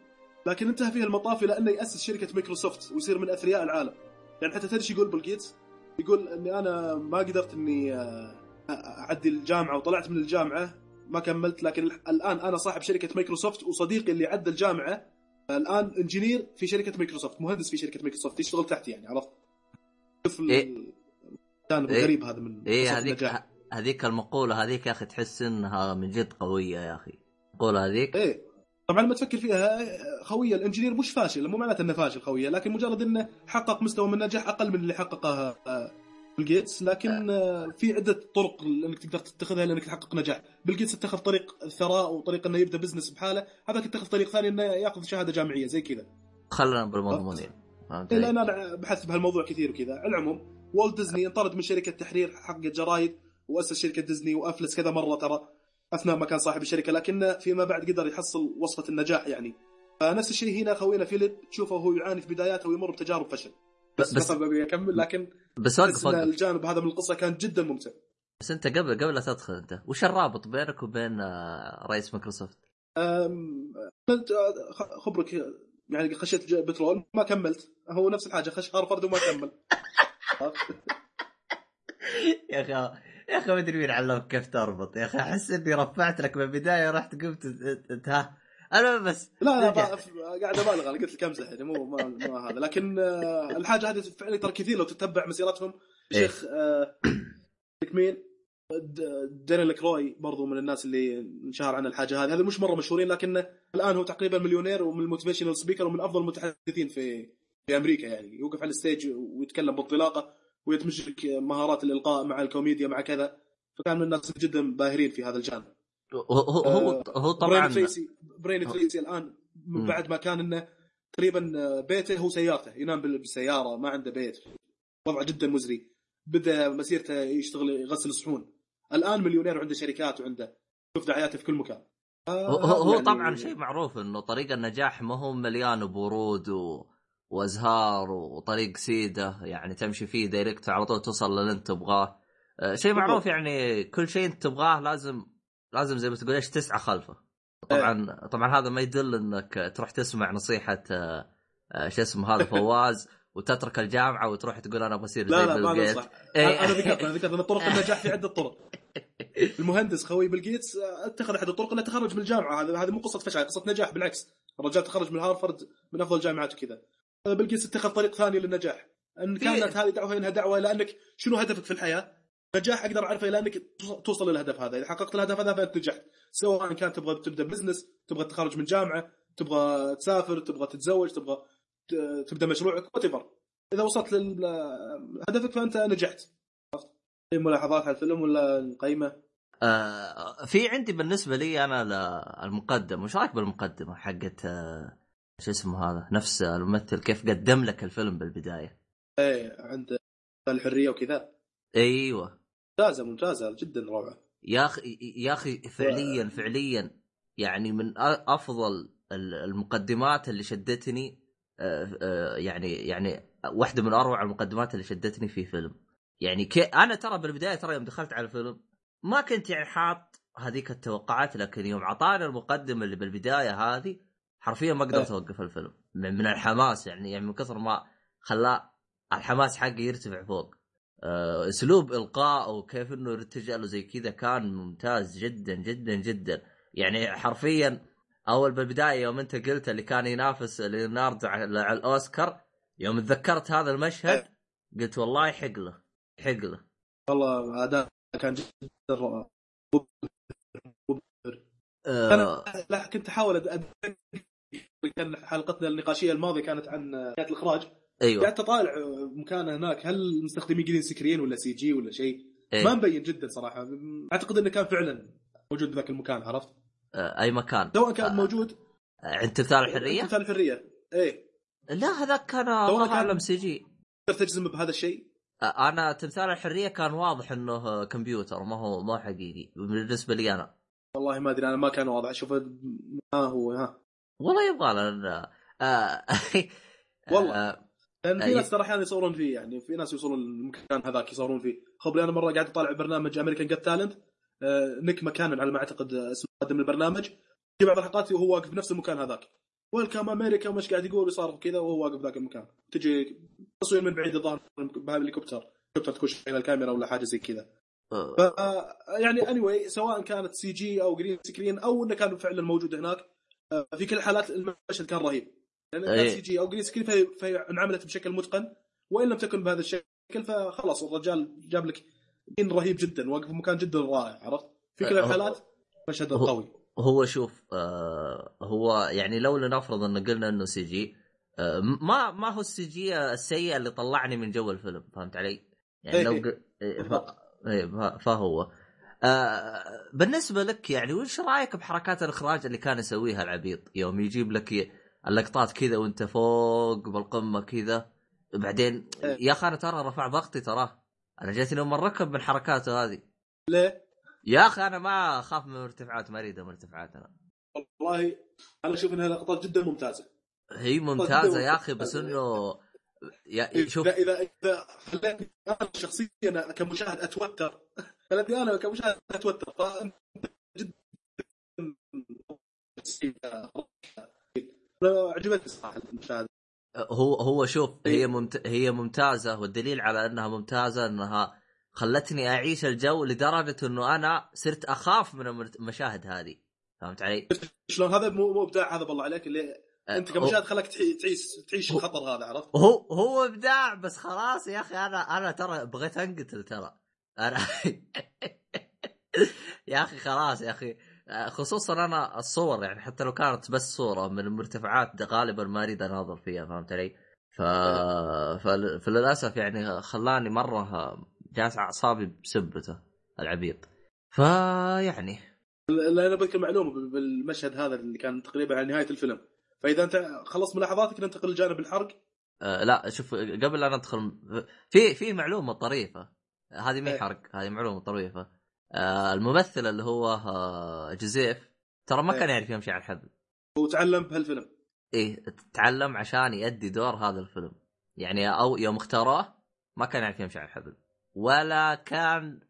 لكن انتهى فيه المطاف إلى أنه يأسس شركة مايكروسوفت ويصير من أثرياء العالم. يعني حتى تدري يقول بيل جيتس يقول إني أنا ما قدرت إني آه، اعدي الجامعة وطلعت من الجامعة ما كملت لكن الآن أنا صاحب شركة مايكروسوفت وصديقي اللي عدى الجامعة الآن engineer في شركة مايكروسوفت مهندس في شركة مايكروسوفت يشتغل تحتي يعني عرفت شوف ال- إيه. الجانب إيه. الغريب هذا من قصة هذيك. هذيك المقولة هذيك يا أخي تحس إنها من جد قوية يا أخي المقولة هذيك إيه طبعا لما تفكر فيها خوية ال engineer مش فاشل مو معناته إنه فاشل خوية لكن مجرد إنه حقق مستوى من النجاح أقل من اللي حققه بيل جيتس لكن آه، في عدة طرق انك تقدر تتخذها لأنك تحقق نجاح. بيل جيتس اتخذ طريق الثراء وطريق إنه يبدأ business بحاله. هذاك اتخذ طريق ثاني إنه يأخذ شهادة جامعية زي كذا. خلنا بالمضمونين؟ لأن أنا بحثت بهالموضوع كثير وكذا. على العموم والت ديزني انطرد من شركة تحرير حق جرايد وأسس شركة ديزني وأفلس كذا مرة ترى أثناء ما كان صاحب الشركة لكنه فيما بعد قدر يحصل وصفة النجاح يعني. فنفس الشيء هنا خوينا فيليب تشوفه وهو يعاني في بداياته ويمر بتجارب فشل. بس, بس- بس أكمل لكن بس وقف الجانب هذا من القصة كان جدا ممتع. بس أنت قبل قبل لا تدخل أنت وش الرابط بينك وبين آه، رئيس مايكروسوفت؟ أنت خ- خبرك يعني خشيت بترول ما كملت. هو نفس الحاجة خش هارفرد وما كمل. يا أخي يا أخي ما أدري مين علمك كيف تربط. يا أخي أحس إني رفعت لك من البداية رحت قمت ها. أنا بس لا لا قاعد أبالغ أنا قلت لك امزح يعني مو ما, ما هذا. لكن آه، الحاجة هذه فعلا ترى كثير لو تتبع مسيرتهم. إيه. شيخ آه، لك مين؟ د- دانيال كروي برضو من الناس اللي انشهر عن الحاجة هذه. هذا مش مرة مشهورين لكنه الآن هو تقريبا مليونير ومن ال motivational speaker ومن أفضل المتحدثين في في أمريكا يعني. يوقف على ال stage ويتكلم بانطلاقه ويدمج لك مهارات الإلقاء مع الكوميديا مع كذا. فكان من الناس جدا باهرين في هذا الجانب. هو هو هو, آه، هو برين طبعا تريسي برين تريسي الآن مم. بعد ما كان إنه تقريبا بيته هو سيارته ينام بال- بالسيارة ما عنده بيت. وضعه جدا مزري. بدا مسيرته يشتغل يغسل الصحون. الآن مليونير وعنده شركات وعنده. شوف دعاياته في كل مكان. آه، هو, يعني- طبعا شيء معروف إنه طريق النجاح ما هو مليان بورود و... وأزهار وطريق سيدة. يعني تمشي فيه direct على طول توصل للي أنت تبغاه. آه، شيء. معروف يعني كل شيء أنت تبغاه لازم لازم زي ما تقول إيش تسعى خلفه. طبعا طبعا هذا ما يدل إنك تروح تسمع نصيحة آه، شو اسمه هذا فواز وتترك الجامعة وتروح تقول أنا بصير لا زي لا بيل ما جيتس. ننصح إيه. أنا ذكرت أنا ذكرت إن طرق النجاح في عدة طرق. المهندس خوي بيل جيتس آه، اتخذ أحد الطرق انه تخرج من الجامعة. هذه هذه مو قصة فشل قصة نجاح بالعكس. الرجال تخرج من هارفرد من أفضل الجامعات وكذا. بيل جيتس اتخذ طريق ثاني للنجاح. إن في- كانت هذه دعوة إنها دعوة إلى أنك شنو هدفك في الحياة؟ نجاح أقدر اعرفه إلى أنك توصل- للهدف هذا. إذا حققت الهدف هذا فأنت نجحت. سواء كان تبغى تبدأ business تبغى تخرج من جامعة تبغى تسافر تبغى تتزوج تبغى تبدأ مشروعك وات إذا وصلت لهدفك فأنت نجحت. في ملاحظات على الفيلم ولا نقيمه؟ آه، في عندي بالنسبة لي أنا المقدمه وش رأيك بالمقدمة حقت آه، شو اسمه هذا؟ نفس الممثل كيف قدم لك الفيلم بالبداية؟ إيه عند الحرية وكذا. أيوه. ممتازة ممتازة جدا روعه يا أخي يا أخي فعليا فعليا. يعني من أفضل ال- المقدمات اللي شدتني آه، آه، يعني يعني واحدة من أروع المقدمات اللي شدتني في فيلم. يعني كي أنا ترى بالبداية ترى يوم دخلت على الفيلم ما كنت يعني حاط هذيك التوقعات لكن يوم اعطاني المقدمة اللي بالبداية هذه حرفيا ما قدرت إيه. أوقف الفيلم. من الحماس يعني يعني من كثر ما خلاه الحماس حقي يرتفع فوق. اسلوب إلقاء وكيف إنه يرتجع له زي كذا كان ممتاز جدا جدا جدا. يعني حرفيا أول بالبداية يوم أنت قلت اللي كان ينافس ليوناردو على الأوسكار يوم تذكرت هذا المشهد قلت والله يحق له يحق له. والله أداء كان جدا رائع. آه، أنا كنت أحاول كان حلقتنا النقاشية الماضية كانت عن الإخراج. أيوه. قعدت اطالع مكانه هناك هل مستخدمين green screen ولا CG ولا شيء؟ ما إيه. مبين جدا صراحة. أعتقد إنه كان فعلا موجود بذاك المكان عرفت؟ آه، أي مكان. سواء كان آه. موجود. آه، عند تمثال الحرية؟ تمثال الحرية. إيه. لا هذاك كان الله أعلم CG. تقدر تجزم بهذا الشيء؟ آه، أنا تمثال الحرية كان واضح إنه كمبيوتر ما هو ما حقيقي. بالنسبة لي أنا. والله ما أدري أنا ما كان واضح. أشوف ما هو ها. والله يبغى لنا آه. والله. آه لأن في. ناس ترى أحيانا يصورون فيه يعني في ناس يوصلون المكان هذاك يصورون فيه. خبري أنا مرة قاعد اطالع برنامج أمريكان جت تالنت نيك مكانن على ما أعتقد آه، اسمه مقدم البرنامج. في بعض الحلقات وهو واقف بنفس المكان هذاك. ويلكم أمريكا ومش قاعد يقول ويصارخ كذا وهو واقف ذاك المكان. تجي تصوير من بعيد الظاهر بهليكوبتر هليكوبتر تخش إلى الكاميرا ولا حاجة زي كذا. آه، ف يعني اني anyway, سواء كانت CG أو green screen أو إنه كان فعلا موجود هناك آه، في كل الحالات المشهد كان رهيب. لأن. CG أو green screen فهي, فهي انعملت بشكل متقن وإن لم تكن بهذا الشكل فخلاص الرجال جاب لك scene رهيب جدا واقف في مكان جدا رائع عرفت في كل أه، الحالات مشهد هو- قوي هو شوف آه هو يعني لو لنفرض أن قلنا إنه CG آه ما ما هو ال CG السيء اللي طلعني من جو الفيلم فهمت علي؟ يعني لو إيه. ق... إيه،. إيه، ف- فهو آه بالنسبة لك يعني وش رأيك بحركات الإخراج اللي كان يسويها العبيط يوم يجيب لك اللقطات كذا وانت فوق بالقمة كذا. بعدين إيه. يا أخي أنا ترى رفع ضغطي تراه أنا جاتني لما ركب من حركاته هذه. ليه؟ يا أخي أنا ما أخاف من المرتفعات ما أريد المرتفعات أنا. والله أنا أشوف إنها لقطات جدا ممتازة. هي ممتازة يا أخي بس إنه يا شوف. اذا إذا خليتني أنا شخصيا كمشاهد أتوتر. خلتني أنا كمشاهد أتوتر. فأنت جدا عجبتني صراحة المشاهدة هو هو شوف هي إيه. ممت... هي ممتازة والدليل على أنها ممتازة أنها خلتني أعيش الجو لدرجة إنه أنا صرت أخاف من المشاهد هذه فهمت علي؟ شلون هذا مو مو إبداع هذا بالله عليك اللي أنت كمشاهد خلاك تعي- تعيش تعيش الخطر هذا عرفت؟ هو هو إبداع بس خلاص يا أخي أنا أنا ترى بغيت أنقتل ترى أنا يا أخي خلاص يا أخي خصوصا أنا الصور يعني حتى لو كانت بس صورة من المرتفعات غالبا ما أريد اناظر فيها فهمت علي؟ ف... فل... فللأسف يعني خلاني مرة جالس أعصابي بسبته العبيط. فيعني لا أنا بذكر معلومة بالمشهد هذا اللي كان تقريبا على نهاية الفيلم. فإذا أنت خلصت ملاحظاتك ننتقل لجانب الحرق. آه لا شوف قبل لا ندخل في في معلومة طريفة. هذه مي إيه. حرق هذه معلومة طريفة. آه الممثل اللي هو آه جوزيف ترى ما إيه. كان يعرف يمشي على الحبل وتعلم بهالفيلم. إيه تعلم عشان يؤدي دور هذا الفيلم. يعني أو يوم اختاروه ما كان يعرف يمشي على الحبل ولا كان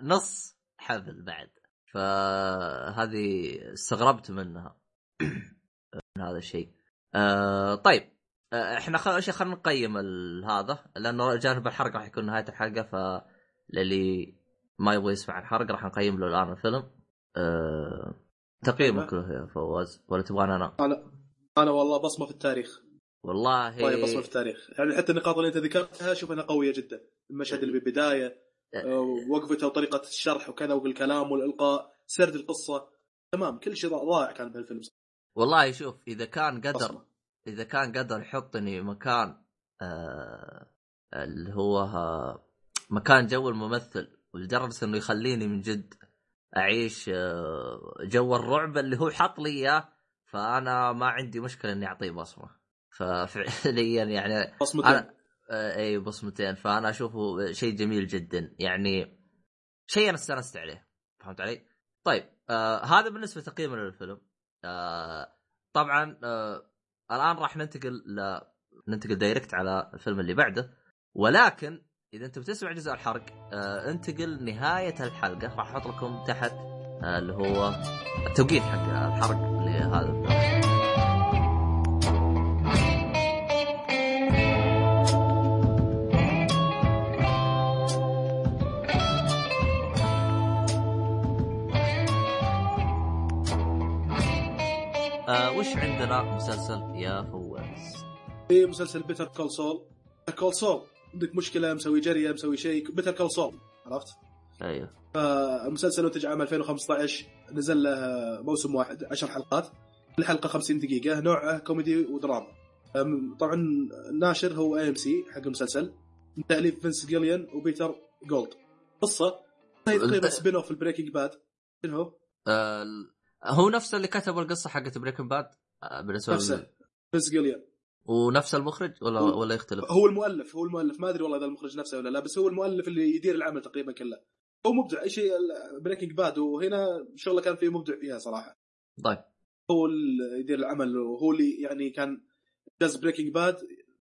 نص حبل بعد. فهذه استغربت منها. من هذا الشيء. آه طيب. آه إحنا خل... خلينا نقيم هذا. لأنه جانب الحرق راح يكون نهاية الحلقة ف للي ما يبغى يسمع الحرق راح نقيم له الآن الفيلم. أه... تقييمك له يا فواز ولا تبغاني أنا؟ أنا أنا والله بصمة في التاريخ. والله. والله بصمة في التاريخ. يعني حتى النقاط اللي أنت ذكرتها شوف أنها قوية جدا. المشهد اللي بالبداية أه، وقفته وطريقة الشرح وكذا والكلام والإلقاء سرد القصة. تمام كل شيء ضائع كان بهالفيلم. والله شوف إذا كان قدر بصمة. إذا كان قدر يحطني مكان آه اللي هو مكان جو الممثل ولدرجه إنه يخليني من جد أعيش آه، جو الرعب اللي هو حط لي إياه فأنا ما عندي مشكلة إني أعطيه بصمة. ففعليا يعني بصمتين. أنا... آه، إي بصمتين. فأنا أشوفه شيء جميل جدا. يعني شيء أنا استأنست عليه. فهمت علي؟ طيب آه هذا بالنسبة تقييمنا للفيلم. آه طبعا آه الآن راح ننتقل ل ننتقل دايركت على الفيلم اللي بعده. ولكن إذا انت بتسمع جزء الحرق آه انتقل نهاية الحلقة. راح أحط لكم تحت آه اللي هو التوقيت حق الحرق لهذا آه وش عندنا؟ مسلسل يا فواز؟ في مسلسل بيتر كول سول كول سول عندك مشكلة مسوي جريه مسوي شيء بيتر كول سول عرفت؟ أيوه. فالمسلسل انتج عام 2015 نزل له موسم واحد 10 حلقات. الحلقة 50 دقيقة نوعه كوميدي ودراما. طبعا الناشر هو AMC حق المسلسل. من تأليف فينس جيليان وبيتر جولد. قصة هي تقريبا spin off ال Breaking Bad شنو هو؟ آه هو نفس اللي كتب القصة حقت Breaking Bad آه بالنسبة نفسه فينس جيليان. ونفس المخرج ولا هو ولا يختلف؟ هو المؤلف هو المؤلف. ما أدري والله إذا المخرج نفسه ولا لا بس هو المؤلف اللي يدير العمل تقريبا كله. هو مبدع. أي شيء Breaking Bad وهنا شغله كان فيه مبدع فيها صراحة. طيب. هو اللي يدير العمل وهو اللي يعني كان إنجاز Breaking Bad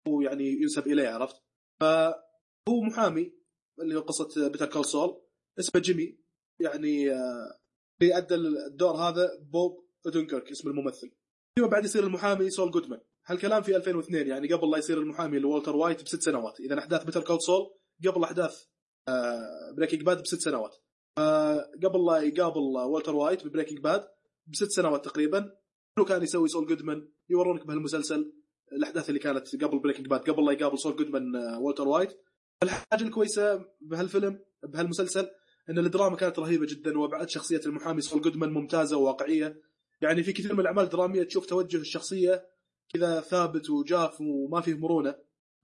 هو يعني ينسب إليه عرفت؟ فهو محامي اللي هو قصة Better Call Saul اسمه جيمي يعني آه، اللي ادى الدور هذا بوب اودنكرك اسم الممثل. فيما بعد يصير المحامي؟ سول جودمان هالكلام في 2002 يعني قبل لا يصير المحامي لوالتر وايت بست سنوات. إذا أحداث Better Call Saul قبل أحداث Breaking Bad بست سنوات. قبل لا يقابل والتر وايت ب Breaking Bad بست سنوات تقريبا. شنو كان يسوي سول جودمان؟ يورونك بهالمسلسل الأحداث اللي كانت قبل Breaking Bad قبل لا يقابل سول جودمان والتر وايت. الحاجة الكويسة بهالفيلم بهالمسلسل إن الدراما كانت رهيبة جدا وأبعاد شخصية المحامي سول جودمان ممتازة وواقعية. يعني في كثير من الأعمال الدرامية تشوف توجه الشخصية كذا ثابت وجاف وما فيه مرونة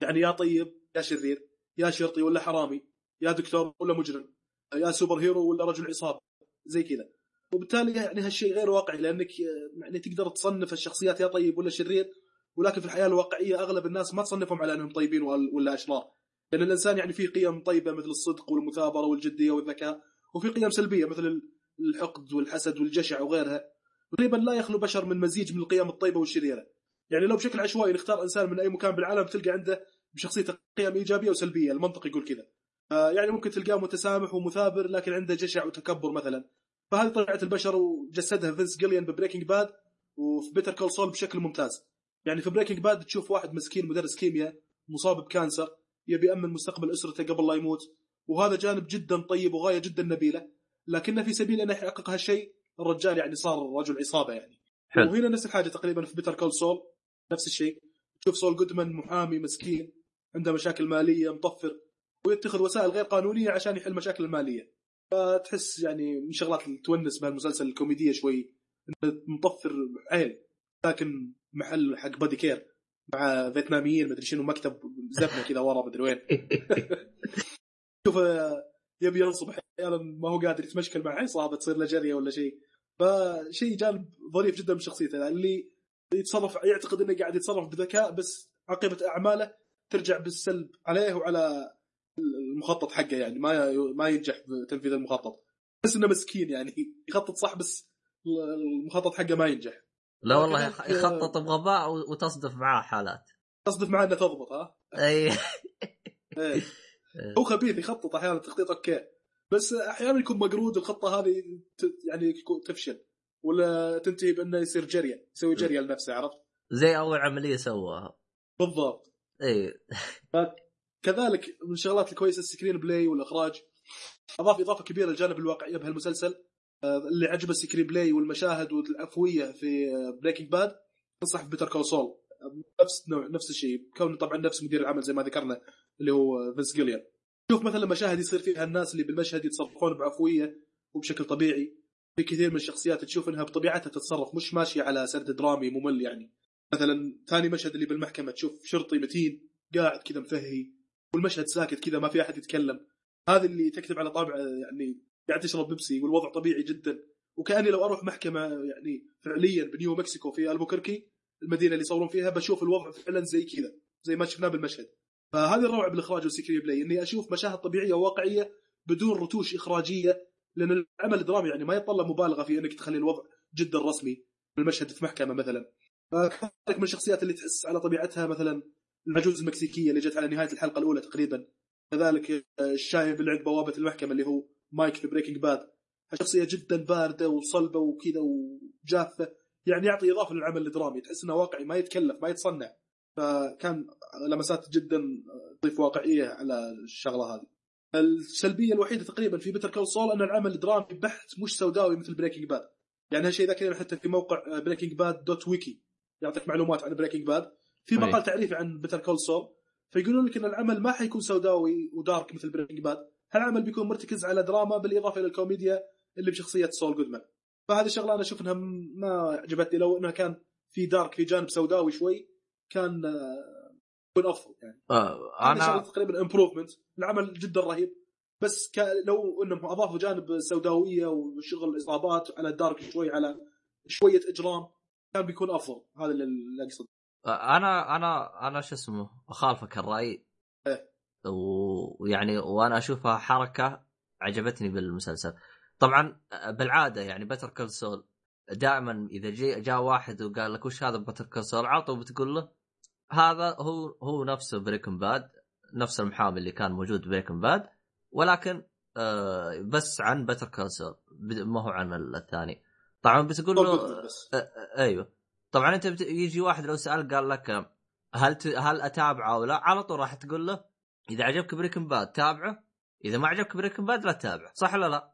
يعني يا طيب يا شرير يا شرطي ولا حرامي يا دكتور ولا مجرم يا سوبر هيرو ولا رجل عصابة زي كذا. وبالتالي يعني هالشيء غير واقعي لأنك يعني تقدر تصنف الشخصيات يا طيب ولا شرير ولكن في الحياة الواقعية أغلب الناس ما تصنفهم على أنهم طيبين ولا أشرار. لأن الإنسان يعني فيه قيم طيبة مثل الصدق والمثابرة والجدية والذكاء وفي قيم سلبية مثل الحقد والحسد والجشع وغيرها. تقريبا لا يخلو بشر من مزيج من القيم الطيبة والشريرة. يعني لو بشكل عشوائي نختار إنسان من أي مكان بالعالم تلقى عنده بشخصيته قيم إيجابية وسلبية المنطق يقول كذا. آه، يعني ممكن تلقاه متسامح ومثابر لكن عنده جشع وتكبر مثلا. فهذه طبيعة البشر وجسدها فينس جيليان ب Breaking Bad وفي Better Call Saul بشكل ممتاز. يعني في Breaking Bad تشوف واحد مسكين مدرس كيمياء مصاب ب cancer يبي يأمن مستقبل أسرته قبل لا يموت وهذا جانب جدا طيب وغاية جدا نبيلة. لكنه في سبيل انه يحقق هالشيء الرجال يعني صار رجل عصابة يعني. حل. وهنا نفس الحاجة تقريبا في Better Call Saul نفس الشيء. تشوف سول جودمان محامي مسكين عنده مشاكل مالية مطفر ويتخذ وسائل غير قانونية عشان يحل مشاكل المالية. فتحس يعني من شغلات اللي تونس بهالمسلسل الكوميدية شوي إنه مطفر عيل. لكن محل حق body care مع فيتناميين مدري شنو مكتب زبنه كذا ورا مدري وين. شوف يبي ينصب أحيانا ما هو قادر يتمشكل مع عصابه تصير له جرية ولا شيء. فشيء جانب ظريف جدا من شخصيته. اللي يتصرف يعتقد إنه قاعد يتصرف بذكاء بس عاقبه أعماله ترجع بالسلب عليه وعلى المخطط حقه يعني ما ما ينجح بتنفيذ المخطط. بس إنه مسكين يعني يخطط صح بس المخطط حقه ما ينجح. لا والله يخطط بغباء وتصدف معاه حالات. تصدف معاه إنه تضبط ها؟ أي. إيه. هو خبيث يخطط أحيانا تخطيط OK. بس أحيانا يكون مقرود الخطة هذه يعني تفشل. ولا تنتهي بأنه يصير جرية يسوي جرية لنفسه عرفت؟ زي أول عملية سواها بالضبط. إي. كذلك من الشغلات الكويسة ال screenplay والإخراج. أضاف إضافة كبيرة للجانب الواقعيه بهالمسلسل آه، اللي عجبه ال screenplay والمشاهد والعفوية في Breaking Bad انصح Better Call Saul نفس نوع نفس الشيء. كونه طبعا نفس مدير العمل زي ما ذكرنا اللي هو فينس جيليان شوف مثلا مشاهد يصير فيها الناس اللي بالمشهد يتصرفون بعفوية وبشكل طبيعي. في كثير من الشخصيات تشوف إنها بطبيعتها تتصرف مش ماشية على سرد درامي ممل يعني. مثلا ثاني مشهد اللي بالمحكمة تشوف شرطي متين قاعد كذا مفهي والمشهد ساكت كذا ما في أحد يتكلم. هذا اللي تكتب على طابع يعني قاعد تشرب بيبسي والوضع طبيعي جدا. وكأني لو أروح محكمة يعني فعليا بنيو مكسيكو في ألبوكركي المدينة اللي يصورون فيها بشوف الوضع فعلا زي كذا زي ما شفناه بالمشهد. فهذه الروعة بالإخراج وال screenplay إني أشوف مشاهد طبيعية وواقعية بدون رتوش إخراجية لأن العمل الدرامي يعني ما يتطلب مبالغة في إنك تخلي الوضع جدا رسمي بالمشهد في محكمة مثلا. فكذلك من الشخصيات اللي تحس على طبيعتها مثلا العجوز المكسيكيه اللي جت على نهاية الحلقة الأولى تقريبا. كذلك الشايب اللي عند بوابة المحكمة اللي هو مايك في Breaking Bad شخصية جدا باردة وصلبة وكذا وجافة. يعني يعطي إضافة للعمل الدرامي. تحس إنه واقعي ما يتكلف ما يتصنع. فكان لمسات جدا تضيف واقعية على الشغلة هذه. السلبية الوحيدة تقريبا في Better Call Saul أن العمل الدرامي بحت مش سوداوي مثل Breaking Bad يعني هالشيء ذا كذا حتى في موقع Breaking Bad dot wiki يعطيك معلومات عن Breaking Bad في. مقال تعريفي عن Better Call Saul فيقولون لك إن العمل ما حيكون سوداوي و dark مثل Breaking Bad هالعمل بيكون مرتكز على دراما بالإضافة إلى الكوميديا اللي بشخصية سول جودمان فهذه الشغلة أنا أشوف انها ما عجبتني لو إنها كان في dark في جانب سوداوي شوي كان آه، يكون أفضل يعني. آه، أنا تقريبا improvement العمل جدا رهيب. بس ك... لو إنهم أضافوا جانب السوداويه وشغل عصابات على ال dark شوي على شوية إجرام كان بيكون أفضل. هذا اللي اقصد أنا أنا أنا شو اسمه أخالفك الرأي. إيه. ويعني وأنا أشوفها حركة عجبتني بالمسلسل. طبعا بالعادة يعني Better Call Saul دائما إذا جي جاء واحد وقال لك وش هذا Better Call Saul على طول بتقول له هذا هو هو نفسه Breaking Bad نفس المحامي اللي كان موجود Breaking Bad ولكن آه بس عن Better Call Saul ما هو عن الثاني. طبعا بتقول له بس. أيوه. طبعا أنت بت... يجي واحد لو سالك قال لك هل ت... هل أتابعه أو لا على طول راح تقول له إذا عجبك Breaking Bad تابعه إذا ما عجبك Breaking Bad لا تتابعه صح ولا لا؟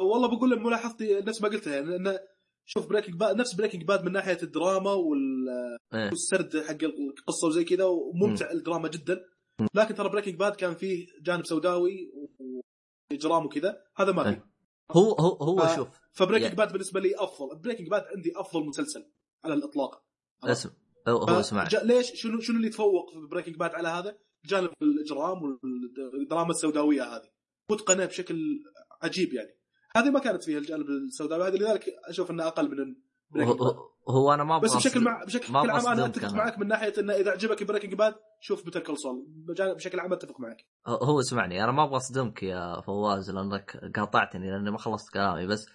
والله بقول لك ملاحظتي نفس ما قلتها يعني لأن شوف Breaking Bad نفس Breaking Bad من ناحية الدراما وال- إيه. والسرد حق القصة وزي كذا وممتع الدراما جدا. لكن ترى Breaking Bad كان فيه جانب سوداوي وإجرام وكذا هذا ما إيه. فيه. هو هو هو ف- شوف ف Breaking يعني- Bad بالنسبة لي أفضل. Breaking Bad عندي أفضل مسلسل على الإطلاق. اسم. هو, هو اسمع ج- ليش؟ شنو شنو اللي تفوق في Breaking Bad على هذا؟ جانب الإجرام والدراما السوداوية هذه. متقنه بشكل عجيب يعني. هذه ما كانت فيها الجانب السوداوي هذا لذلك أشوف إنه أقل من Breaking Bad هو, أنا ما بس بشكل مع بشكل عام أنا أتفق. معك من ناحية إنه إذا عجبك Breaking Bad شوف Better Call Saul بشكل عام أتفق معك. هو- اسمعني أنا ما أبغى أصدمك يا فواز لأنك قاطعتني لأني ما خلصت كلامي بس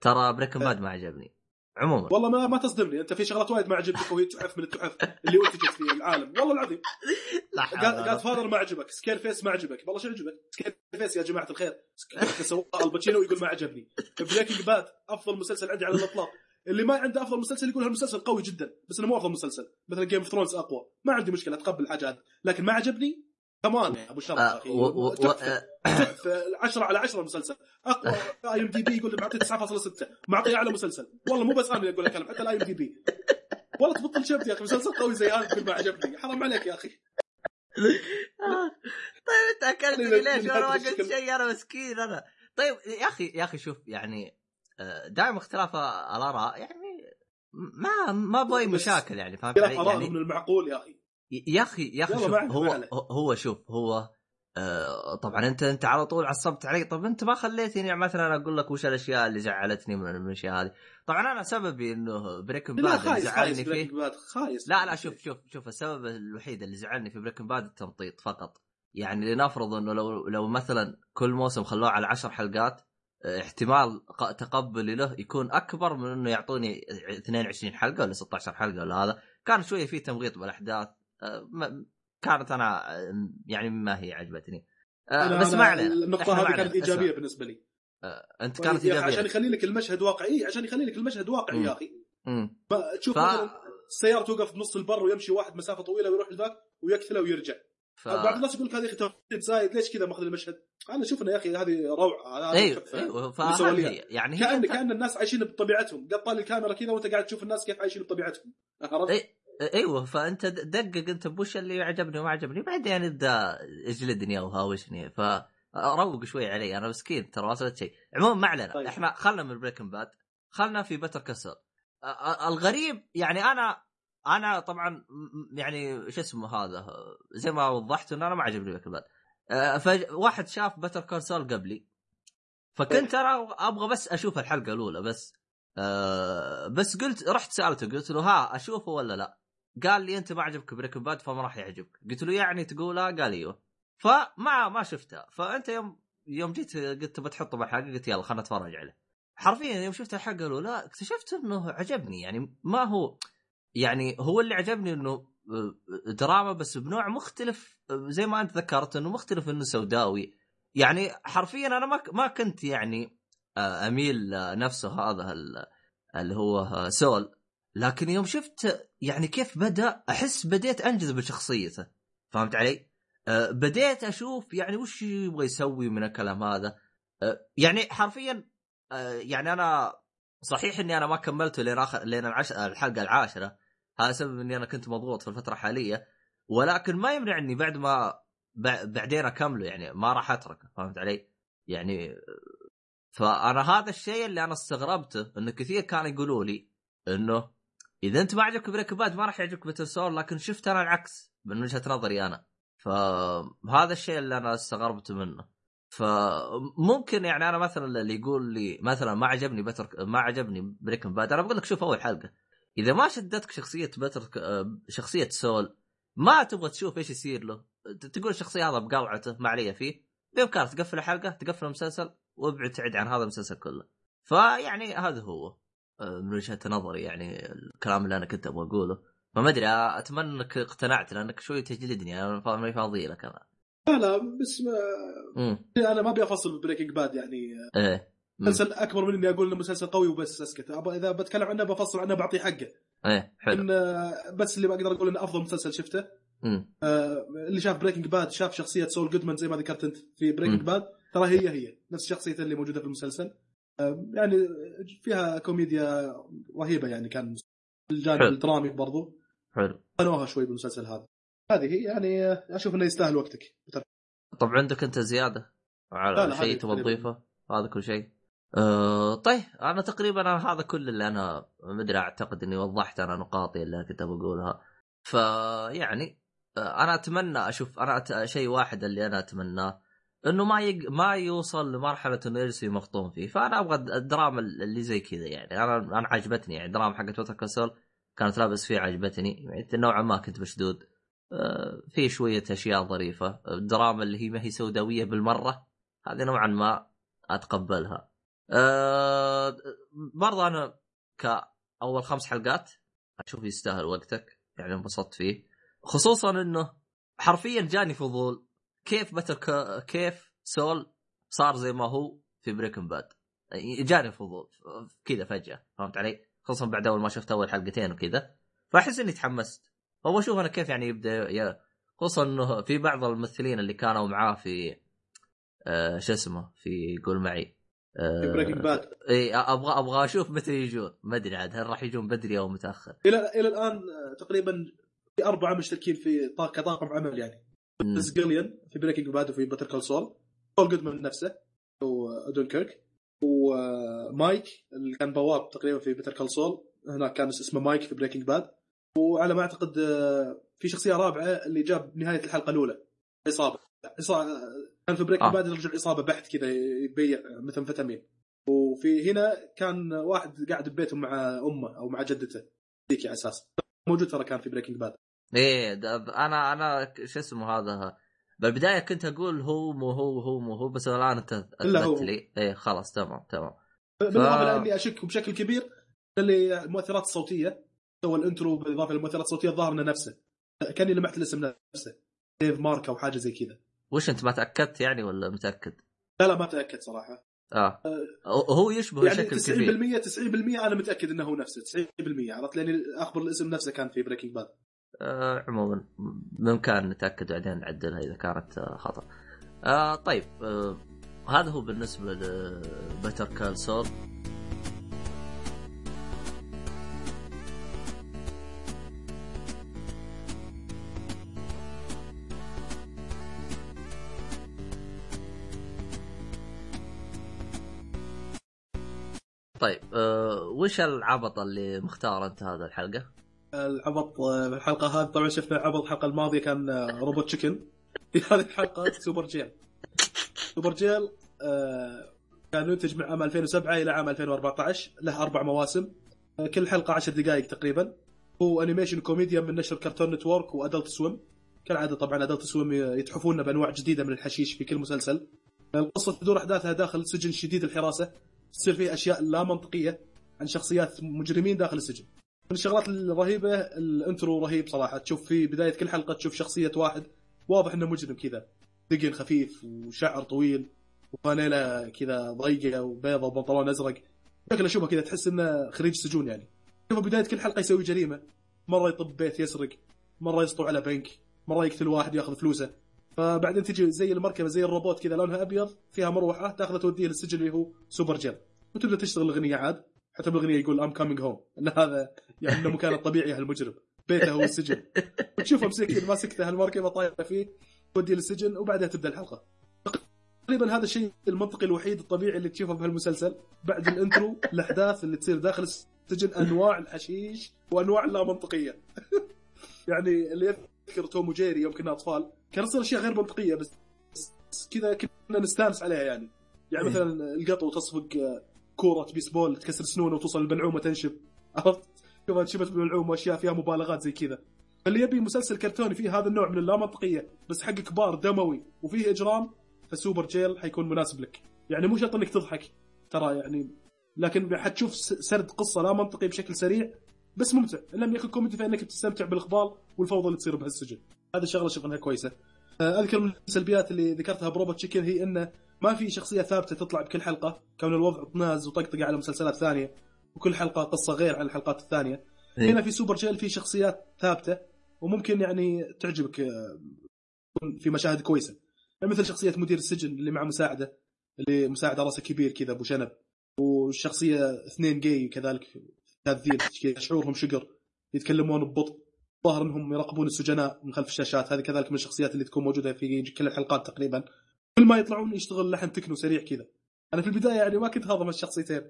ترى Breaking Bad ما عجبني. عموما. والله ما ما تصدمني. أنت في شغلات وايد ما عجبتك وهي تحف من التحف اللي انتجت في العالم. والله العظيم. لا ولا Godfather ما عجبك. Scarface ما عجبك. والله شو عجبك؟ Scarface يا جماعة الخير. الباتشينو يقول ما عجبني. Breaking Bad أفضل مسلسل عندي على الإطلاق. اللي ما عنده أفضل مسلسل يقول هالمسلسل قوي جدا بس إنه مو أفضل مسلسل. مثلا Game of Thrones أقوى. ما عندي مشكلة أتقبل حاجة هذه لكن ما عجبني كمان يا ابو شرف يا آه، أخي. و-. آه، تحفة 10 على 10 مسلسل. أقوى IMDb يقول معطيه 9.6 معطيه أعلى مسلسل. والله مو بس أنا اللي أقول الكلام حتى ال IMDb والله تبطل شفت يا أخي مسلسل قوي زي هذا تقول ما عجبني. حرام عليك يا أخي. طيب أنت اكلتني ليش؟ وأنا ما قلت. شيء أنا مسكين أنا. طيب يا أخي يا أخي شوف يعني آه، دائما اختلاف الآراء يعني ما ما أبغى مشاكل يعني خلاف علي؟ يعني من المعقول يا أخي. يا أخي يا أخي شوف هو. هو شوف هو آه طبعا أنت أنت على طول عصبت علي. طب أنت ما خليتني مثلا أقول لك وش الأشياء اللي زعلتني من الاشياء هذه. طبعا أنا سببي إنه بريكن باد اللي زعلني فيه. خايس. لا لا شوف شوف شوف السبب الوحيد اللي زعلني في بريكن باد التمطيط فقط. يعني لنفرض إنه لو لو مثلا كل موسم خلوه على عشر حلقات آه، احتمال تقبلي له يكون أكبر من إنه يعطوني 22 حلقة ولا 16 حلقة ولا هذا. كان شوية فيه تمغيط بالأحداث. كانت أنا أه، يعني ما هي عجبتني أنا- بس ما علينا النقطة هذه. كانت إيجابية اسمع. بالنسبة لي أنت كانت يا أخي عشان ايجابيه يخلي لك المشهد واقعي عشان يخلي لك المشهد واقعي. يا أخي تشوف ف... السيارة توقف بنص البر ويمشي واحد مسافة طويلة ويروح لذاك ويقتله ويرجع ف... بعض الناس يقول لك هذه تفريط زايد ليش كذا ماخذ المشهد؟ أنا انه يا أخي هذه روعة أيوه. أيوه يعني كان. كأن الناس عايشين بطبيعتهم قط لي الكاميرا كذا وأنت قاعد تشوف الناس كيف عايشين بطبيعتهم عرفت؟ أيوه فأنت دقق انت بوش اللي عجبني وما عجبني بعدين ابدا اجلدني أو هاوشني ف روق شوي علي أنا مسكين ترى ما سويت شيء. عموما ما علينا طيب. إحنا خلنا من Breaking Bad خلنا في Better Call Saul الغريب يعني أنا أنا طبعا يعني شو اسمه هذا زي ما وضحت إنه أنا ما عجبني Breaking Bad فواحد شاف Better Call Saul قبلي فكنت أنا أبغى بس أشوف الحلقة الأولى بس. آه بس قلت رحت سألته قلت له ها أشوفه ولا لا؟ قال لي أنت ما عجبك Breaking Bad فما راح يعجبك. قلت له يعني تقولها قال أيوه. فما ما شفتها فأنت يوم يوم جيت قلت بتحطه بالحلقة قلت يلا خلنا نتفرج عليه. حرفيا يوم شفت الحلقة الاولى اكتشفت إنه عجبني. يعني ما هو يعني هو اللي عجبني إنه آه، دراما بس بنوع مختلف آه، زي ما أنت ذكرت إنه مختلف إنه سوداوي. يعني حرفيا أنا ما ما كنت يعني آه، أميل نفسه هذا ال- اللي هو سول. لكن يوم شفت يعني كيف بدأ أحس بديت أنجذب بشخصيته فهمت علي؟ آه، بديت أشوف يعني وش يبغى يسوي من الكلام هذا. آه، يعني حرفيا آه، يعني أنا صحيح إني أنا ما كملته لين آخر لين العش... الحلقة العاشرة. هذا سبب إني أنا كنت مضغوط في الفترة الحالية. ولكن ما يمنع اني بعد ما بع- بعدين أكمله يعني ما راح أتركه. فهمت علي؟ يعني فأنا هذا الشيء اللي أنا استغربته انه كثير كانوا يقولوا لي إنه إذا أنت ما عجبك Breaking Bad ما راح يعجبك Better Call Saul لكن شفت أنا العكس من وجهة نظري أنا. فهذا الشيء اللي أنا استغربت منه. فممكن يعني أنا مثلا اللي يقول لي مثلا ما عجبني Better ما عجبني Breaking Bad أنا بقول لك شوف أول حلقة. إذا ما شدتك شخصية Better شخصية سول ما تبغى تشوف إيش يصير له. تقول الشخصية هذا بقلعته ما علي فيه. بإمكانك تقفل الحلقة تقفل المسلسل وابعد تعد عن هذا المسلسل كله. فيعني هذا هو. من وجهة نظري يعني الكلام اللي أنا كنت أبغى أقوله. فما أدري آه، أتمنى إنك اقتنعت لأنك شوي تجلدني أنا ماني فاضي لك أنا. لا لا بس ما أنا ما أبي أفصل ب Breaking Bad يعني. إيه. مم. مسلسل أكبر من إني أقول إنه مسلسل قوي وبس أسكت. إذا بتكلم عنه بفصل عنه بعطيه حقه. إيه حلو. إن بس اللي بقدر أقول إنه أفضل مسلسل شفته. آه، اللي شاف Breaking Bad شاف شخصية سول جودمان زي ما ذكرت أنت في Breaking مم. Bad ترى هي هي نفس شخصيته اللي موجودة في المسلسل. آه، يعني فيها كوميديا رهيبة يعني كان الجانب حلو. الدرامي برضو. حلو. بنوها شوي بالمسلسل هذا. هذه هي يعني آه، أشوف إنه يستاهل وقتك. طب عندك أنت زيادة على شيء تبغى. تضيفه؟ هذا كل شيء. أه طيب أنا تقريبا أنا هذا كل اللي أنا مدري أعتقد إني وضحت أنا نقاطي اللي كنت بقولها فيعني آه، أنا أتمنى أشوف أنا أت... شيء واحد اللي أنا أتمناه إنه ما يق... ما يوصل لمرحلة إنه يرسي مخطوم فيه. فأنا أبغى الدراما اللي زي كذا يعني. أنا أنا عجبتني يعني. الدراما حقت ووتر كونسول كانت لابس فيه عجبتني. يعني نوعا ما كنت مشدود. آه، في شوية أشياء ظريفة. الدراما اللي هي ما هي سوداوية بالمرة هذه نوعا ما أتقبلها. أه برضه أنا كأول خمس حلقات أشوف يستاهل وقتك. يعني انبسطت فيه. خصوصا إنه حرفيا جاني فضول كيف Better. كيف سول صار زي ما هو في Breaking Bad جاني فضول كذا فجأة فهمت علي؟ خصوصا بعد أول ما شفت أول حلقتين وكذا فأحس إني تحمست هو أشوف أنا كيف يعني يبدأ. خصوصا إنه في بعض الممثلين اللي كانوا معاه في آه شو اسمه في قول معي آه Breaking Bad إي أبغى أبغى أشوف متى يجون ما أدري عاد هل راح يجون بدري أو متأخر إلى إلى الآن آه، تقريبا في اربعه مشتركين في طا- كطاقم عمل يعني. بس جيليان في Breaking Bad وفي Better Call Saul. سول جودمان نفسه ودون كيرك ومايك اللي كان بواب تقريبا في Better Call Saul. هناك كان اسمه مايك في Breaking Bad وعلى ما أعتقد آه، في شخصية رابعة اللي جاب نهاية الحلقة الأولى. عصابة. عصابه كان في Breaking آه. Bad رجل عصابة بحت كذا يبيع مثمفتامين وفي هنا كان واحد قاعد ببيتهم مع أمه أو مع جدته. ذيك على أساس. موجود ترى كان في Breaking Bad إيه أنا أنا شو اسمه هذا؟ بالبداية كنت أقول هو مو هو هو مو هو بس الآن أنت. أثبت لي. إيه خلاص تمام تمام. بالاضافه إلى إني اشك بشكل كبير اللي المؤثرات الصوتية سوى ال intro بالإضافة للمؤثرات الصوتية الظاهر انه نفسه. كأني لمحت الاسم نفسه. ديف مارك أو حاجة زي كذا. وش أنت ما تأكدت يعني ولا متأكد؟ لا لا ما تأكد صراحة. آه. هو يشبه يعني بشكل 90% كبير. 90% أنا متأكد إنه هو نفسه. 90% عرفت؟ لاني اخبر الاسم نفسه كان في Breaking Bad آه عموما بامكان نتاكد بعدين نعدلها إذا كانت آه خطأ آه طيب آه هذا هو بالنسبة ل Better Call Saul طيب آه وش العبط اللي مختار أنت هذا الحلقة؟ العبط آه، الحلقة هذه. طبعا شفنا عبط الحلقة الماضية كان آه، Robot Chicken. في هذه الحلقة Superjail. Superjail آه، كان ينتج من عام 2007 إلى عام 2014 له أربع مواسم. كل حلقة 10 دقائق تقريبا. هو animation كوميديا من نشر Cartoon Network و Adult Swim كالعادة طبعا Adult Swim يتحفون بأنواع جديدة من الحشيش في كل مسلسل. القصة تدور أحداثها داخل سجن شديد الحراسة. تصير فيه أشياء لا منطقية عن شخصيات مجرمين داخل السجن. من الشغلات الرهيبة الانترو رهيب صراحة. تشوف في بداية كل حلقة تشوف شخصية واحد واضح إنه مجرم كذا. دقن خفيف وشعر طويل وفانيلا كذا ضيقة وبيضة وبنطلون أزرق. شكله شوفه كذا تحس إنه خريج سجون يعني. شوفه بداية كل حلقة يسوي جريمة. مرة يطب بيت يسرق مرة يسطو على بنك مرة يقتل واحد يأخذ فلوسه. فبعدين تجي زي المركبة زي الروبوت كذا لونها أبيض فيها مروحة تاخذه توديه للسجن اللي هو Superjail. وتبدأ تشتغل الأغنية عاد. حتى بالاغنيه يقول I'm coming home إن هذا يعني إنه مكانه الطبيعي هالمجرم. بيته هو السجن. وتشوفه مسكين ماسكته هالمركبة طايرة فيه توديه للسجن وبعدها تبدأ الحلقة. تقريبا هذا الشيء المنطقي الوحيد الطبيعي اللي تشوفه بهالمسلسل بعد ال intro الأحداث اللي تصير داخل السجن أنواع الحشيش وأنواع لا منطقيه يعني اللي يذكر توم وجيري يوم كنا أطفال كان يصير أشياء غير منطقية بس كذا كنا نستانس عليها يعني. يعني إيه. مثلا القطو تصفق كوره بيسبول تكسر سنونه وتوصل البلعومه تنشب عرفت؟ شوف انشبت بالبلعومه وأشياء فيها مبالغات زي كذا. فاللي يبي مسلسل كرتوني فيه هذا النوع من اللامنطقية بس حق كبار دموي وفيه إجرام فسوبر جيل حيكون مناسب لك. يعني مو شرط إنك تضحك ترى يعني لكن حتشوف سرد قصة لا منطقي بشكل سريع بس ممتع. إن لم يكن كوميدي فإنك بتستمتع بالاخبار والفوضى اللي تصير بهالسجن. هذه شغلة أشوف انها كويسة. آه، أذكر من السلبيات اللي ذكرتها ب Robot Chicken هي إنه ما في شخصية ثابتة تطلع بكل حلقة. كون الوضع طناز وطقطقة على مسلسلات ثانية وكل حلقة قصة غير عن الحلقات الثانية. إيه. هنا في Superjail في شخصيات ثابتة وممكن يعني تعجبك آه، في مشاهد كويسة. يعني مثل شخصية مدير السجن اللي مع مساعدة اللي مساعدة راسه كبير كذا أبو شنب. والشخصيه اثنين جاي كذلك كذا شعورهم شقر يتكلمون ببطء. ظاهر إنهم يراقبون السجناء من خلف الشاشات. هذه كذلك من الشخصيات اللي تكون موجودة في كل الحلقات تقريبا. كل ما يطلعون يشتغل لحن تكنو سريع كذا. أنا في البداية يعني ما كنت هضم الشخصيتين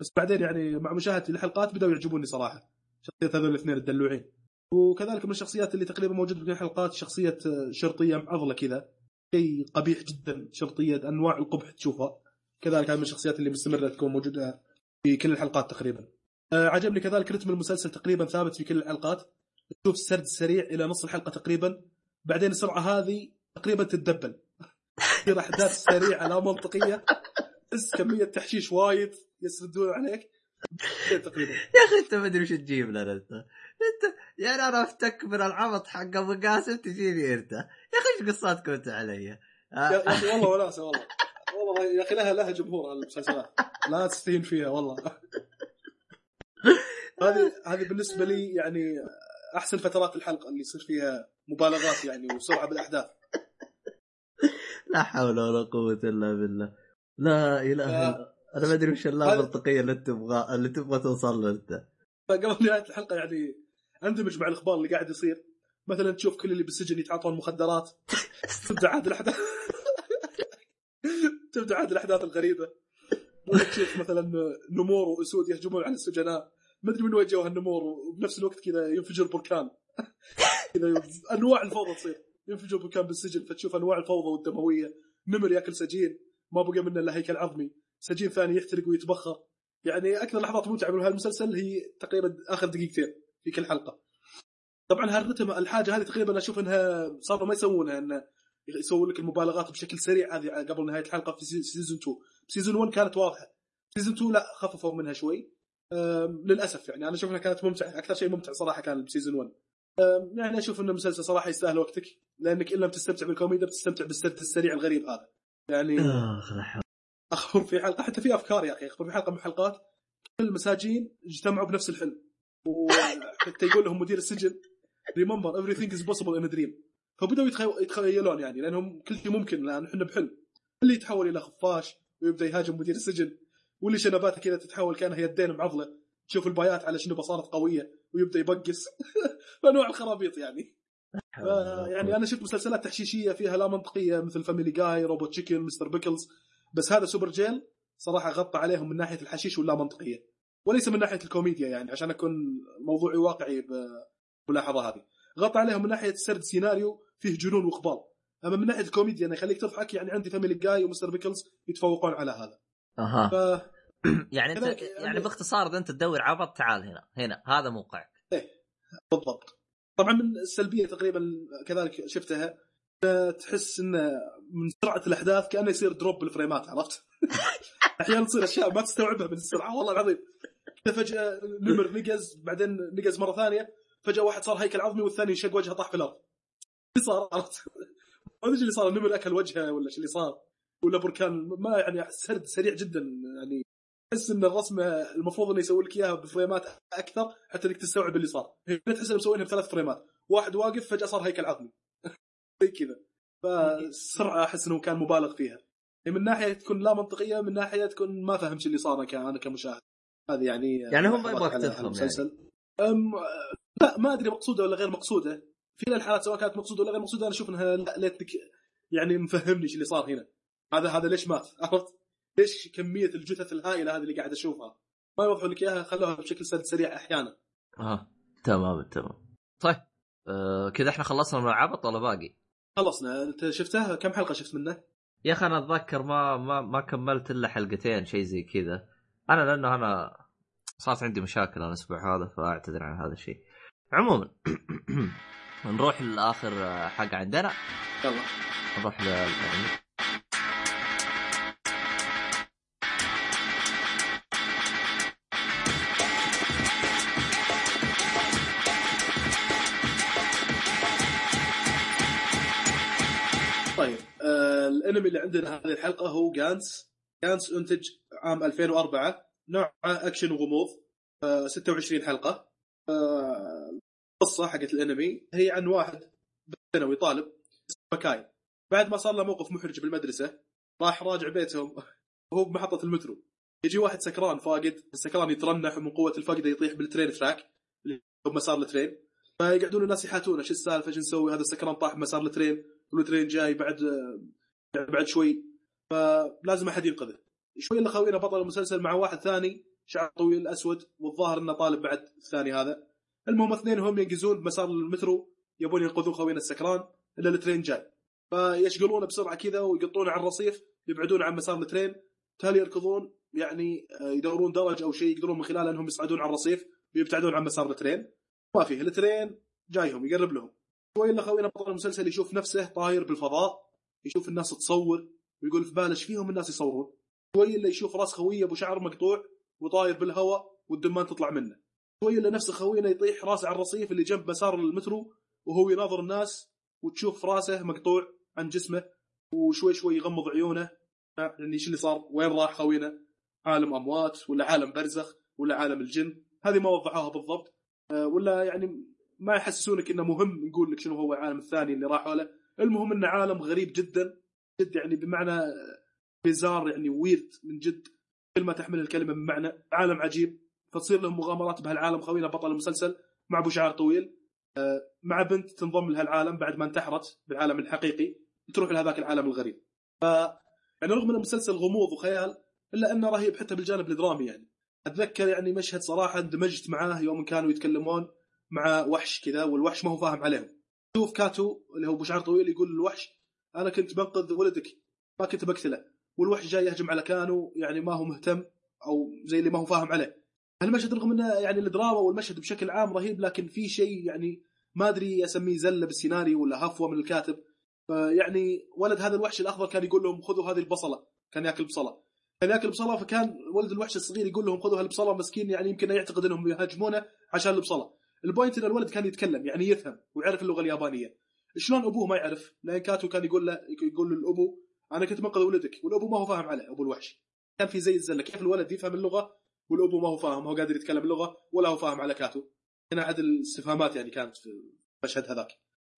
بس بعدين يعني مع مشاهدتي للحلقات بدأوا يعجبوني صراحة. شخصية هذول الاثنين الدلوعين. وكذلك من الشخصيات اللي تقريبا موجودة في الحلقات شخصية شرطية معضلة كذا. شيء قبيح جدا شرطية أنواع القبح تشوفها. كذلك هذه من الشخصيات اللي مستمرة تكون موجودة في كل الحلقات تقريبا. آه، عجبني كذلك رتم المسلسل تقريبا ثابت في كل الحلقات. تشوف سرد سريع إلى نص الحلقة تقريبا. بعدين السرعة هذه تقريبا تتدبل. تصير احداث سريعة لا منطقية. تحس كمية تحشيش وايد يسردون عليك تقريبا. يا أخي أنت ما أدري وش تجيب لنا أنت. أنت يعني أنا أفتك من العبط حق أبو قاسم تجيني أنت. يا أخي إيش قصاتكم أنت علي؟ يا آه، يا أخي والله وناسه والله. والله يا أخي لها لها جمهور المسلسلات. لا تستهين فيها والله. هذه هذه بالنسبة لي يعني أحسن فترات الحلقة اللي يصير فيها مبالغات يعني وسرعة بالأحداث. لا حول ولا قوة إلا بالله. لا إله الا أنا ما أدري وش هذا- اللامنطقية اللي تبغى اللي تبغى توصل له أنت. فقبل نهاية الحلقة يعني أندمج مع الاخبار اللي قاعد يصير. مثلا تشوف كل اللي بالسجن يتعاطون مخدرات. تبدأ عاد الأحداث. تبدأ عاد الأحداث الغريبة. تشوف مثلا نمور وأسود يهجمون على السجناء. ما أدري من وين جو هالنمور وبنفس الوقت كذا ينفجر بركان. كذا أنواع الفوضى تصير. ينفجر بركان بالسجن فتشوف أنواع الفوضى والدموية. نمر ياكل سجين ما بقى منه إلا هيكل عظمي. سجين ثاني يحترق ويتبخر. يعني أكثر لحظات ممتعه من هالمسلسل هي تقريبا آخر دقيقتين في كل حلقة. طبعا هالرتم الحاجة هذه تقريبا أشوف إنها صاروا ما يسوونها انه يسوون لك المبالغات بشكل سريع هذه قبل نهاية الحلقة في سي- season 2 season 1 كانت واضحة. season 2 لا خففوا منها شوي. للأسف يعني أنا أشوف إنها كانت ممتعة أكثر شيء ممتع صراحة كان ب season 1 أم، يعني أشوف إنه مسلسل صراحة يستاهل وقتك لأنك إن لم تستمتع بالكوميديا بتستمتع بالسرد السريع الغريب هذا. يعني آخ لا حول. أخبر في حلقة حتى في أفكار يا أخي أخبر في حلقة من الحلقات كل المساجين اجتمعوا بنفس الحلم وحتى يقول لهم مدير السجن remember everything is possible in a dream. فبدأوا يتخيل- يتخيلون يعني لأنهم كل شيء ممكن الان إحنا بحلم. اللي يتحول إلى خفاش ويبدأ يهاجم مدير السجن واللي شنباته كذا تتحول كأنها يدين معضله تشوف البايات على شنبه صارت قوية. ويبدأ يبقس فانواع الخرابيط يعني. ف- يعني أنا شفت مسلسلات تحشيشية فيها لا منطقية مثل Family Guy Robot Chicken Mr. Pickles بس هذا Superjail صراحة غطى عليهم من ناحية الحشيش واللا منطقية. وليس من ناحية الكوميديا يعني عشان أكون موضوعي واقعي بالملاحظه هذه. غطى عليهم من ناحية سرد سيناريو فيه جنون وإقبال. أما من ناحية الكوميديا انه يخليك تضحك يعني عندي Family Guy و Mr. Pickles يتفوقون على هذا. أها. ف يعني انت كذلك- يعني باختصار اذا انت تدور عبط تعال هنا هنا هذا موقعك بالضبط طبعا من السلبية تقريبا كذلك شفتها تحس إنه من سرعة الأحداث كأنه يصير دروب بالفريمات عرفت؟ أحيانا تصير أشياء ما تستوعبها من السرعة والله العظيم فجأة نمر نقز بعدين نقز مرة ثانية فجأة واحد صار هيكل عظمي والثاني شق وجهه طاح في الأرض اللي صار عرفت؟ ما أدري اللي صار النمر أكل وجهه ولا إيش اللي صار ولا بركان ما يعني سرد سريع جدا يعني تحس إن الرسمه المفروض إنه يسوي لك إياها بفريمات أكثر حتى إنك تستوعب اللي صار. هنا تحس إنهم مسوينها بثلاث فريمات. واحد واقف فجأة صار هيكل عظمي. زي كذا. فالسرعة أحس إنه كان مبالغ فيها. يعني من ناحية تكون لا منطقية من ناحية تكون ما فهمت اللي صار أنا كمشاهد. هذه يعني يعني هم ملاحظات يبغاك تفهم المسلسل. أم لا ما أدري مقصودة ولا غير مقصودة. في الحالات سواء كانت مقصودة ولا غير مقصودة أنا أشوف إنها لا ليتك يعني مفهمني إيش اللي صار هنا. هذا هذا ليش مات عرفت؟ ليش كمية الجثث الهائلة هذه اللي قاعد أشوفها؟ ما يوضحوا لك إياها خلوها بشكل سرد سريع أحيانا. آه تمام تمام. طيب آه كذا إحنا خلصنا من العبط ولا باقي؟ خلصنا. أنت شفتها؟ كم حلقة شفت منه؟ يا أخي أنا أتذكر ما ما ما كملت إلا حلقتين شيء زي كذا. أنا لأنه أنا صارت عندي مشاكل الأسبوع هذا فأعتذر عن هذا الشيء. عموما نروح لآخر حق عندنا. يلا. نروح ل الانمي اللي عندنا هذه الحلقة هو Gantz Gantz انتج عام 2004 نوعه اكشن وغموض. آه 26 حلقة. آه القصة حقت الانمي هي عن واحد ثانوي طالب اسمه مكاي بعد ما صار له موقف محرج بالمدرسة راح راجع بيتهم. وهو بمحطة المترو. يجي واحد سكران فاقد. السكران يترنح ومن قوة الفقده يطيح بال train track اللي هو مسار ال train فيقعدون الناس يحاتونه شو السالفة؟ إيش نسوي؟ هذا السكران طاح بمسار ال train وال train جاي بعد بعد شوي فلازم أحد ينقذه. شوي الا خوينا بطل المسلسل مع واحد ثاني شعر طويل اسود والظاهر إنه طالب بعد الثاني هذا. المهم اثنينهم ينقزون بمسار المترو يبون ينقذون خوينا السكران إلا ال train جاي. فيشقلونه بسرعة كذا ويقطونه على الرصيف يبعدون عن مسار ال train. تالي يركضون يعني آه، يدورون درج أو شيء يقدرون من خلاله إنهم يصعدون على الرصيف ويبتعدون عن مسار ال train. ما فيه الترين جايهم يقرب لهم. شوي الا خوينا بطل المسلسل يشوف نفسه طاير بالفضاء. يشوف الناس تصور ويقول في باله فيهم الناس يصورون؟ شوي إلا يشوف راس خويه أبو شعر مقطوع وطاير بالهواء والدمان تطلع منه. شوي إلا نفس خوينا يطيح راسه على الرصيف اللي جنب مسار المترو وهو يناظر الناس وتشوف راسه مقطوع عن جسمه وشوي شوي يغمض عيونه. يعني إيش اللي صار؟ وين راح خوينا؟ عالم أموات ولا عالم برزخ ولا عالم الجن؟ هذه ما وضحوها بالضبط. آه، ولا يعني ما يحسسونك إنه مهم نقول لك شنو هو العالم الثاني اللي راحوا له. المهم انه عالم غريب جدا جد يعني بمعنى بيزار يعني ويرد من جد. كل ما تحمل الكلمة من معنى عالم عجيب. فتصير لهم مغامرات بهالعالم خوينا بطل المسلسل مع أبو شعر طويل. آه، مع بنت تنضم لهالعالم بعد ما انتحرت بالعالم الحقيقي تروح لهذاك العالم الغريب. ف يعني رغم إن المسلسل غموض وخيال إلا أنه رهيب حتى بالجانب الدرامي يعني. أتذكر يعني مشهد صراحة اندمجت معاه يوم كانوا يتكلمون مع وحش كذا والوحش ما هو فاهم عليهم. شوف كاتو اللي هو أبو شعر طويل يقول للوحش أنا كنت بنقذ ولدك ما كنت بقتله والوحش جاي يهجم على كانو يعني ما هو مهتم أو زي اللي ما هو فاهم عليه. المشهد رغم إنه يعني الدراما والمشهد بشكل عام رهيب لكن في شيء يعني ما أدري أسميه زلة بالسيناريو ولا هفوة من الكاتب. فيعني ولد هذا الوحش الأخضر كان يقول لهم خذوا هذه البصلة كان يأكل بصلة. كان يأكل بصلة فكان ولد الوحش الصغير يقول لهم خذوا هالبصلة مسكين يعني يمكن يعتقد إنهم يهاجمونه عشان البصلة. ال point إن الولد كان يتكلم يعني يفهم ويعرف اللغة اليابانية. شلون أبوه ما يعرف؟ لأن كاتو كان يقول له يقول للأبو أنا كنت منقذ ولدك. والأبو ما هو فاهم عليه أبو الوحش كان في زي الزولة كيف الولد يفهم اللغة؟ والأبو ما هو فاهم هو قادر يتكلم اللغة ولا هو فاهم على كاتو. هنا عاد الاستفهامات يعني كانت في المشهد هذاك.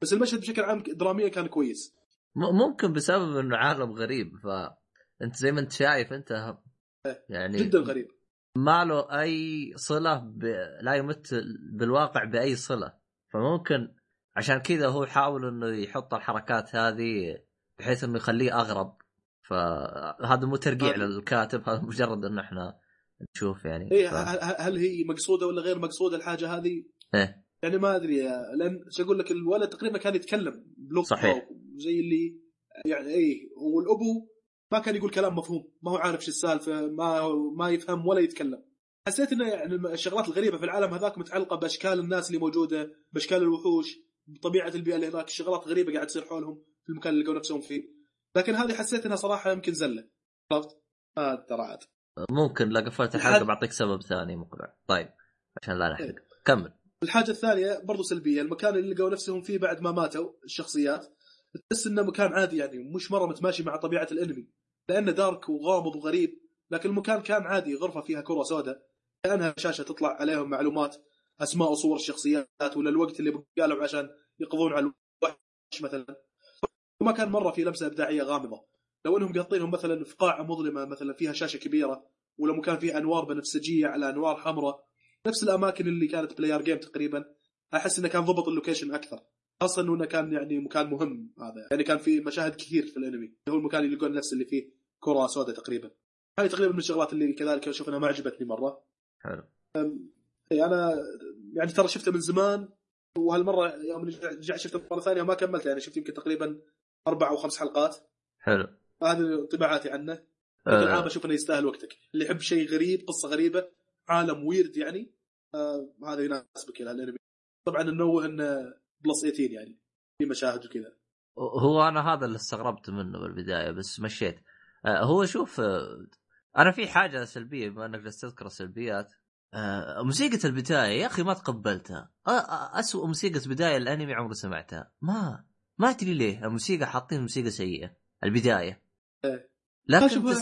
بس المشهد بشكل عام دراميا كان كويس. ممكن بسبب إنه عالم غريب فأنت زي ما أنت شايف أنت يعني جدا غريب. ما له أي صلة ب... لا يمت بالواقع بأي صلة فممكن عشان كذا هو يحاول إنه يحط الحركات هذه بحيث إنه يخليه أغرب فهذا مو ترقيع للكاتب هذا مجرد إنه إحنا نشوف يعني إيه ف... ه- ه- هل هي مقصودة ولا غير مقصودة الحاجة هذه؟ إيه. يعني ما أدري لأن شو أقول لك الولد تقريبا كان يتكلم بلغة صحيح. زي اللي يعني إيه والأبو ما كان يقول كلام مفهوم ما هو عارف شو السالفة ما ما يفهم ولا يتكلم. حسيت إنه يعني الشغلات الغريبة في العالم هذاك متعلقة بأشكال الناس اللي موجودة بأشكال الوحوش بطبيعة البيئة اللي هناك شغلات غريبة قاعد تصير حولهم في المكان اللي لقوا نفسهم فيه. لكن هذه حسيت إنها صراحة يمكن زلة. عرفت؟ ما ترى عاد. ممكن لا قفلت الحلقة الحد- بعطيك سبب ثاني مقنع طيب عشان لا نحرق. إيه. كمل. الحاجة الثانية برضو سلبية المكان اللي لقوا نفسهم فيه بعد ما ماتوا الشخصيات تحس إنه مكان عادي يعني مش مرة متماشي مع طبيعة الإنمي. لأنه دارك وغامض وغريب لكن المكان كان عادي غرفة فيها كرة سوداء كأنها شاشة تطلع عليهم معلومات أسماء وصور الشخصيات ولا الوقت اللي بقى لهم عشان يقضون على الوحش مثلا. وما كان مرة في لمسة إبداعية غامضة. لو إنهم قاطينهم مثلا في قاعة مظلمة مثلا فيها شاشة كبيرة ولا مكان فيه أنوار بنفسجية على أنوار حمراء. نفس الأماكن اللي كانت بلاير game تقريبا. أحس إنه كان ضبط ال location أكثر. خاصة إنه كان يعني مكان مهم هذا. يعني كان في مشاهد كثير في الأنمي. هو المكان اللي يلقون نفس اللي فيه. كرة سوداء تقريبا. هاي تقريبا من الشغلات اللي كذلك أشوف أنها ما عجبتني مرة. حلو. إي أنا يعني ترى شفته من زمان وهالمرة يوم رجعت شفته مرة ثانية ما كملت يعني شفت يمكن تقريبا أربع أو خمس حلقات. حلو. هذه انطباعاتي عنه. بشكل عام آه أشوف أنه يستاهل وقتك. اللي يحب شيء غريب قصة غريبة عالم ويرد يعني آه هذا يناسبك يا الأنمي. طبعا ننوه إنه بلس 18 يعني في مشاهد وكذا. هو أنا هذا اللي استغربت منه بالبداية بس مشيت. آه، هو شوف آه، أنا في حاجة سلبية بما أنك جالس تذكر السلبيات. آه، موسيقى البداية يا أخي ما تقبلتها. آه، آه، اسوء موسيقى بداية الأنمي عمري سمعتها. ما ما أدري ليه الموسيقى حاطين موسيقى سيئة البداية. لكن تس...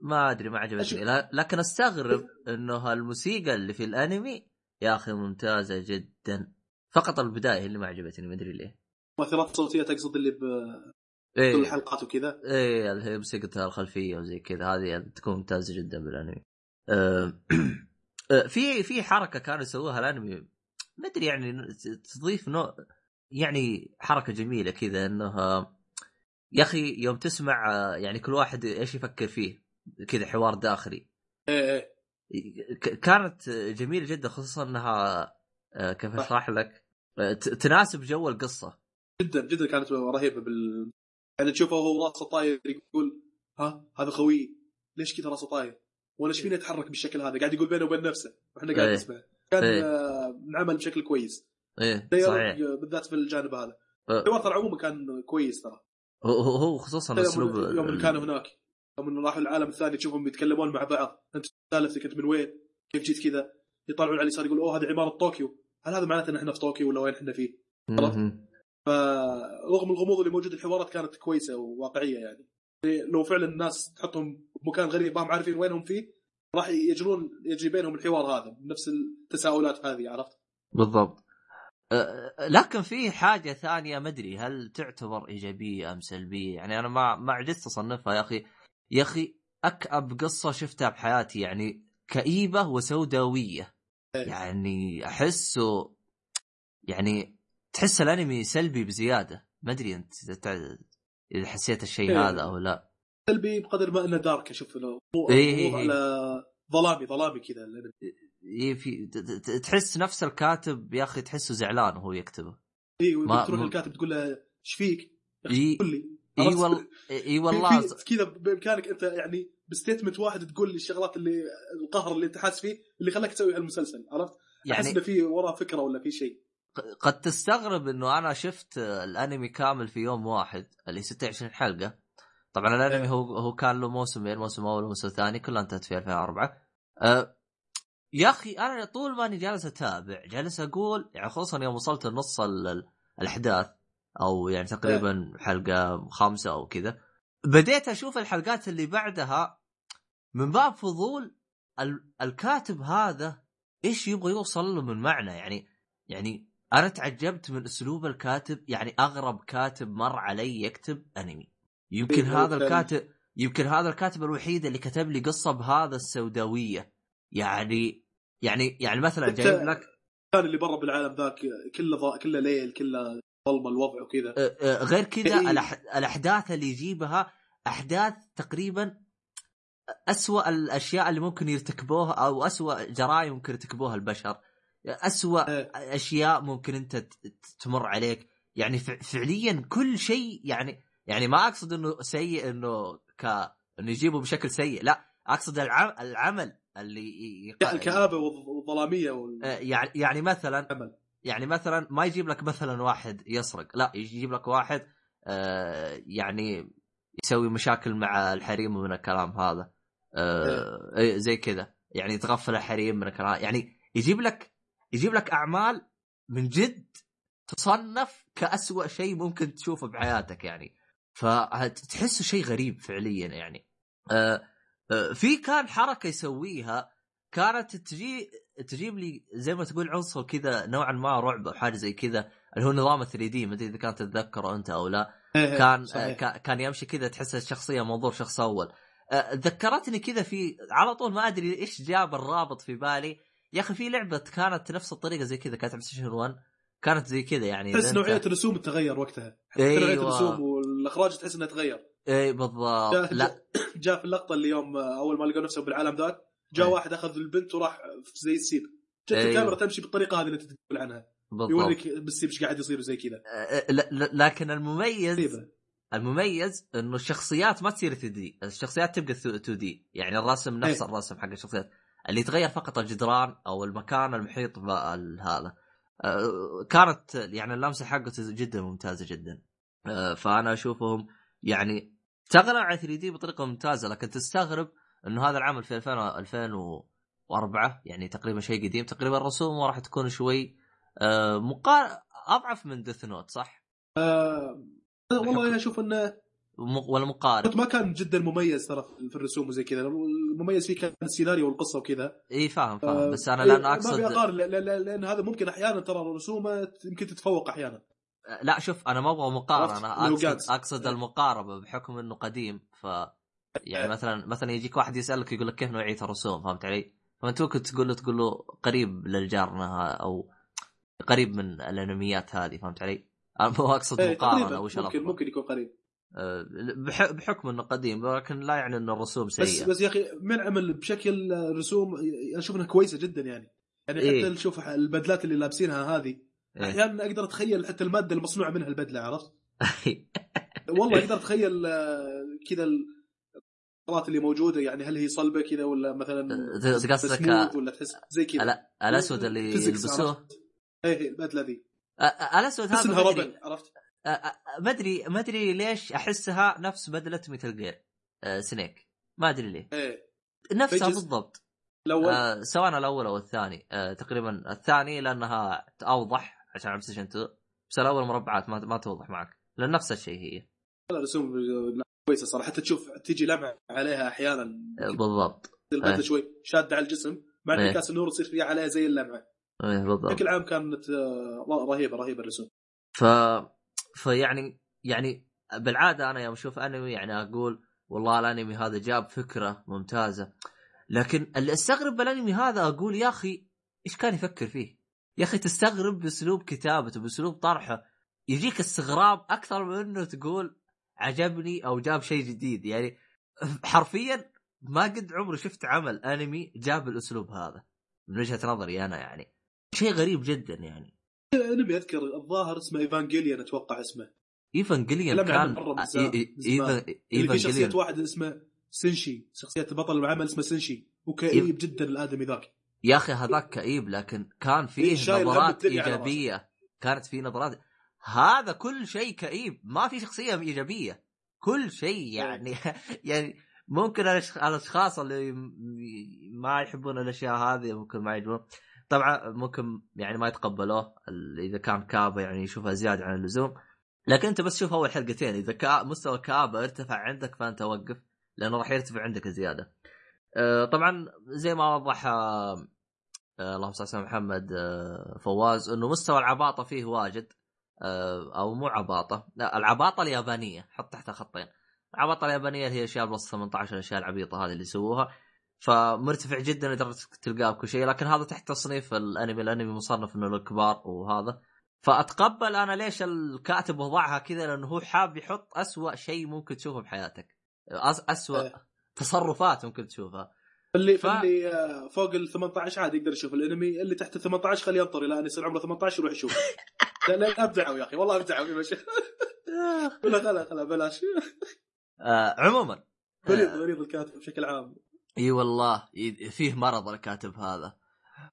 ما أدري ما عجبتني. لكن أستغرب إنه الموسيقى اللي في الأنمي يا أخي ممتازة جدا. فقط البداية اللي ما عجبتني ما أدري ليه. مؤثرات صوتية تقصد اللي بكل إيه الحلقات وكذا. إيه اللي هي موسيقى الخلفية وزي كذا هذه تكون ممتازة جدا بالأنمي. آه، آه، في في حركة كانوا يسووها الأنمي ما أدري يعني تضيف نوع يعني حركة جميلة كذا إنه آه، يا أخي يوم تسمع آه، يعني كل واحد إيش يفكر فيه كذا حوار داخلي. إيه إيه. ك- كانت جميلة جدا خصوصا إنها كيف أشرح لك؟ تناسب جو القصة. جدا جدا كانت رهيبة بال يعني تشوفه هو راسه طاير يقول ها هذا خوي ليش كذا راسه طاير؟ وأنا إيش فيني اتحرك بالشكل هذا؟ قاعد يقول بينه وبين نفسه وإحنا قاعد إيه. نسمع كان إيه. آه، انعمل بشكل كويس إيه صحيح آه، بالذات في الجانب هذا الحوار ترى عموما كان كويس ترى هو خصوصا أسلوب يوم كانوا هناك يوم راحوا العالم الثاني تشوفهم يتكلمون مع بعض أنت سالفتك أنت من وين؟ كيف جيت كذا؟ يطلعون على اليسار يقول أوه هذه عمارة طوكيو هل هذا معناته إن إحنا في طوكيو ولا وين إحنا فيه؟ مهم. فرغم الغموض اللي موجود الحوارات كانت كويسة وواقعية يعني. لو فعلا الناس تحطهم بمكان غريب ما هم عارفين وينهم فيه راح يجرون يجري بينهم الحوار هذا بنفس التساؤلات هذه عرفت؟ بالضبط. أه، لكن في حاجة ثانية ما أدري هل تعتبر إيجابية أم سلبية؟ يعني أنا ما ما عجزت أصنفها يا أخي. يا أخي أكأب قصة شفتها بحياتي يعني كئيبة وسوداوية. إيه. يعني أحسه يعني تحس الانمي سلبي بزيادة ما أدري أنت إذا حسيت الشيء إيه. هذا أو لا سلبي بقدر ما إنه dark أشوف انه مو إيه إيه. على ظلامي ظلامي كذا الأنمي. إيه في تحس نفس الكاتب يا أخي تحسه زعلان وهو يكتبه اي ما- تروح للكاتب تقول له إيش فيك؟ إي قول لي إي عرفت؟ والله إي والله كذا بإمكانك أنت يعني ب statement واحد تقول لي الشغلات اللي القهر اللي أنت حاسس فيه اللي خلاك تسوي هالمسلسل عرفت؟ أحس يعني إنه في وراه فكرة ولا في شيء قد تستغرب إنه أنا شفت الأنمي كامل في يوم واحد اللي 26 حلقة. طبعا الأنمي إيه. هو هو كان له موسمين موسم أول وموسم ثاني كلها انتهت في 2004 أه يا أخي أنا طول ماني جالس أتابع جالس أقول يعني خصوصا يوم وصلت لنص ال- ال- الأحداث أو يعني تقريبا حلقة خامسه أو كذا بديت أشوف الحلقات اللي بعدها من باب فضول ال- الكاتب هذا إيش يبغى يوصل له من معنى؟ يعني يعني أنا تعجبت من أسلوب الكاتب يعني أغرب كاتب مر علي يكتب أنمي يمكن إيه، هذا الكاتب يمكن هذا الكاتب الوحيد اللي كتب لي قصة بهذا السوداوية يعني يعني يعني مثلا جايب لك كان اللي برا بالعالم ذاك كله. كله ليل كله ظلمة الوضع وكذا غير كذا إيه. الأح... الأحداث اللي يجيبها أحداث تقريبا أسوأ الأشياء اللي ممكن يرتكبوها أو أسوأ جرائم ممكن يرتكبوها البشر أسوأ إيه. أشياء ممكن أنت تمر عليك يعني. فعليا كل شيء يعني يعني ما أقصد إنه سيء إنه ك إنه يجيبه بشكل سيء لا أقصد العم... العمل اللي. يق... الكآبه والظ- والظلاميه وال... أه، يعني يعني مثلا عمل. يعني مثلا ما يجيب لك مثلا واحد يسرق لا يجيب لك واحد آه يعني يسوي مشاكل مع الحريم ومن الكلام هذا آه إيه، زي كذا يعني يتغفل الحريم من الكلام يعني يجيب لك يجيب لك أعمال من جد تصنف كأسوأ شيء ممكن تشوفه بحياتك يعني. فتحسه شيء غريب فعليا يعني. آه آه في كان حركة يسويها كانت تجي تجيب لي زي ما تقول عنصر كذا نوعا ما رعب أو حاجة زي كذا اللي هو نظام 3D ما أدري إذا كانت تتذكره أنت أو لا. إيه، كان صحيح. كا- كان يمشي كذا تحس الشخصية منظور شخص أول. آه، ذكرتني كذا في على طول ما أدري إيش جاب الرابط في بالي. يا أخي في لعبة كانت نفس الطريقة زي كذا كانت على Station 1 كانت زي كذا يعني تحس نوعية الرسوم تغير وقتها. حتى نوعية أيوه. الرسوم والإخراج تحس إنها تغير. إي بالضبط. جاء, لا. جاء في اللقطة اللي يوم أول ما لقوا نفسهم بالعالم ذاك جاء إيه. واحد أخذ البنت وراح في زي السيب. جت أيوه. الكاميرا تمشي بالطريقة هذه اللي أنت تقول عنها. بالضبط. يوريك بالسيب إيش قاعد يصير وزي كذا. لكن المميز غريبه المميز إنه الشخصيات ما تصير 3 دي. الشخصيات تبقى 2 دي. يعني الرسم نفس. الرسم حق الشخصيات. اللي يتغير فقط الجدران أو المكان المحيط بهذا آه، كانت يعني اللمسة حقته جدا ممتازة جدا آه، فأنا أشوفهم يعني اشتغلوا على 3 دي بطريقة ممتازة لكن تستغرب إنه هذا العمل في 2000 2004 يعني تقريبا شيء قديم تقريبا رسومه راح تكون شوي آه، مقار أضعف من ديث نوت صح؟ آه والله أنا أشوف إنه ولا مقارب ما كان جدا مميز ترى في الرسوم وزي كذا. المميز فيه كان السيناريو والقصة وكذا. إي فاهم فاهم. آه، بس أنا لأن ما أقصد لأن, لأن, لأن هذا ممكن أحيانا ترى رسومه يمكن تتفوق أحيانا. لا شوف أنا ما أبغى مقارنة. أقصد. أقصد إيه. المقاربه بحكم إنه قديم. ف يعني إيه. مثلا مثلا يجيك واحد يسألك يقول لك كيف نوعية الرسوم فهمت علي؟ فأنت ممكن تقول له تقول له قريب للجارنا أو قريب من الأنميات هذه فهمت علي؟ أنا مو أقصد إيه، مقارنة وش ممكن ممكن يكون قريب. بحكم إنه قديم لكن لا يعني إنه الرسوم بس سيئة بس يا أخي من عمل بشكل رسوم أشوف إنها كويسة جدا يعني يعني حتى إيه. نشوف البدلات اللي لابسينها هذه إيه. أحيانا أقدر أتخيل حتى المادة المصنوعة منها البدلة عرفت؟ والله أقدر أتخيل آه، كذا القطرات اللي موجودة يعني هل هي صلبة كذا ولا مثلا قصدك ولا تحس زي كذا لا الاسود اللي يلبسوه؟ إيه إيه، البدلة ذي الاسود هذا عرفت؟ ما أدري ما أدري ليش أحسها نفس بدلة ميتل جير سنيك ما أدري ليه. إيه. نفسها. بالضبط. الأول؟ سواء الأول أو الثاني. تقريبا الثاني لأنها أوضح عشان على ستيشن 2 بس الأول مربعات ما, ما توضح معك. لأن نفس الشيء هي. الرسوم كويسة صراحة. حتى تشوف تيجي لمعه عليها أحيانا. تصير بالضبط. البدله إيه. شوي شادة على الجسم. مع إيه. انعكاس النور يصير فيها عليها زي اللمعه إيه بالضبط. بشكل عام كانت رهيبة رهيبة الرسوم. ف فيعني يعني بالعادة أنا يوم أشوف أنمي يعني أقول والله الأنمي هذا جاب فكرة ممتازة. لكن اللي أستغرب بالأنمي هذا أقول يا أخي إيش كان يفكر فيه؟ يا أخي تستغرب بأسلوب كتابته بأسلوب طرحه. يجيك استغراب أكثر من إنه تقول عجبني أو جاب شيء جديد. يعني حرفيا ما قد عمري شفت عمل أنمي جاب الأسلوب هذا. من وجهة نظري أنا يعني. شيء غريب جدا يعني. نبي اذكر الظاهر اسمه ايفانجيليان أتوقع اسمه. Evangelion كان اللي في شخصية Evangelion واحد اسمه شنجي شخصية بطل العمل اسمه شنجي وكئيب جدا الآدمي ذاك. يا أخي هذاك كئيب لكن كان فيه هم نظرات إيجابية. كانت فيه نظرات. هذا كل شيء كئيب. ما في شخصية إيجابية. كل شيء يعني يعني ممكن الأشخاص اللي ما يحبون الأشياء هذه ممكن ما يجون طبعا ممكن يعني ما يتقبلوه إذا كان كابه يعني يشوفها زيادة عن اللزوم. لكن أنت بس شوف أول حلقتين إذا كا مستوى الكابه ارتفع عندك فأنت وقف لأنه راح يرتفع عندك زيادة. آه، طبعا زي ما وضح آه، اللهم صل على محمد آه، فواز إنه مستوى العباطة فيه واجد. أو مو عباطة لا العباطة اليابانية. حط تحتها خطين العباطة اليابانية اللي هي أشياء plus 18 الأشياء العبيطة هذه اللي يسووها. فمرتفع جدا لدرجة تلقاه بكل شيء لكن هذا تحت تصنيف الأنمي الأنمي مصنف إنه للكبار وهذا. فأتقبل أنا ليش الكاتب وضعها كذا لأنه هو حاب يحط أسوأ شيء ممكن تشوفه بحياتك. أس أسوأ إيه. تصرفات ممكن تشوفها. اللي ف- فاللي آه، فوق ال 18 عادي يقدر يشوف الأنمي اللي تحت ال 18 خليه ينطر إلى أن يصير عمره 18 يروح يشوف لا لا أبدعوا يا أخي والله أبدعوا يا باشا. ولا خلا خلا بلاش. آه عموما مريض آه مريض الكاتب بشكل عام. إي والله فيه مرض الكاتب هذا.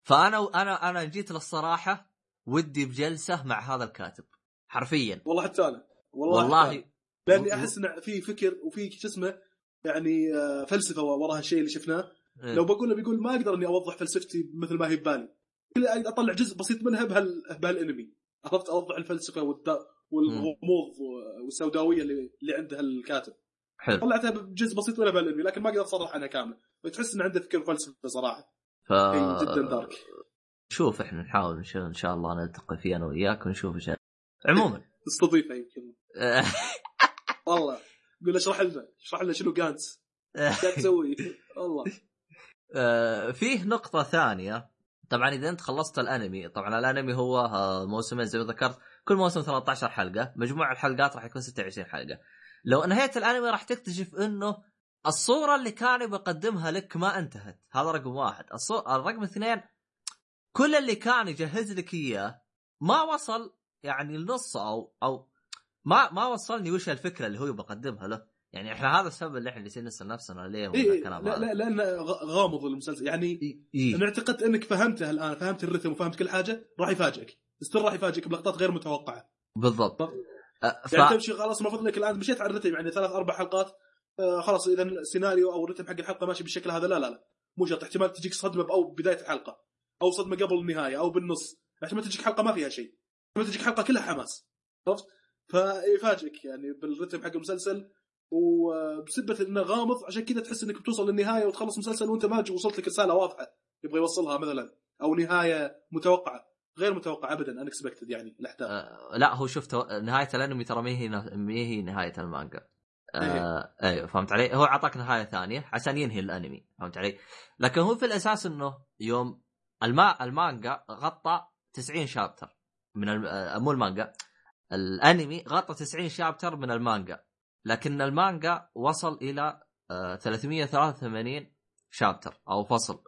فأنا أنا أنا جيت للصراحة ودي بجلسة مع هذا الكاتب حرفيا. والله حتى أنا والله, والله أنا. لأني أحس ان في فكر وفي شو اسمه يعني آه، فلسفة وراء الشيء اللي شفناه. إيه. لو بقول بيقول ما أقدر إني أوضح فلسفتي مثل ما هي ببالي. أطلع جزء بسيط منها بهال بهالأنمي. عرفت أوضح الفلسفة. والغموض والسوداوية اللي اللي عندها الكاتب حلو. طلعتها بجزء بسيط منها بهالانمي لكن ما أقدر أصرح عنها كامله فتحس ان عنده فكر فلسفة صراحة. ف... جدا دارك شوف إحنا نحاول إن شاء, الله نلتقي فيه أنا وياك ونشوف إيش عموما. استضيفه يمكن. والله. قول اشرح لنا اشرح لنا شنو جانتس قاعد تسوي والله. آه، فيه نقطة ثانية. طبعا إذا أنت خلصت الأنمي طبعا الأنمي هو آه، موسمين زي ما ذكرت كل موسم 13 حلقة مجموع الحلقات راح يكون 26 حلقة. لو انهيت الانمي راح تكتشف انه الصورة اللي كان بيقدمها لك ما انتهت. هذا رقم واحد. الصورة الرقم اثنين كل اللي كان يجهز لك إياه ما وصل يعني النص أو أو ما ما وصلني وش الفكرة اللي هو بقدمها له. يعني إحنا هذا السبب اللي إحنا جالسين نسال نفسنا ليه إيه الكلام لا لا لأن غامض المسلسل. يعني إيه. أنا اعتقدت إنك فهمته الآن فهمت الرتم وفهمت كل حاجة راح يفاجئك. ستيل راح يفاجئك بلقطات غير متوقعة. بالضبط. ف... يعني تمشي خلاص المفروض انك الان مشيت على الرتم يعني ثلاث أربع حلقات آه خلاص إذا السيناريو أو الرتم حق الحلقة ماشي بالشكل هذا لا لا لا. مو شرط احتمال تجيك صدمة أو بداية الحلقة أو صدمة قبل النهاية أو بالنص. احتمال تجيك حلقة ما فيها شيء. احتمال تجيك حلقة كلها حماس. عرفت؟ فيفاجئك يعني بالرتم حق المسلسل وبسبه إنه غامض عشان كذا تحس إنك بتوصل للنهاية وتخلص المسلسل وأنت ما وصلت لك رسالة واضحة يبغى يوصلها مثلا أو نهاية متوقعة. غير متوقعه ابدا unexpected يعني الأحداث. آه، لا هو شفت نهاية الأنمي ترى ما هي ما هي نهاية المانجا. آه أيوه فهمت علي؟ هو أعطاك نهاية ثانية عشان ينهي الأنمي فهمت علي؟ لكن هو في الأساس إنه يوم الما المانجا غطى 90 chapter من الم... آه، مو المانجا الأنمي غطى 90 chapter من المانجا. لكن المانجا وصل إلى آه 383 شابتر أو فصل.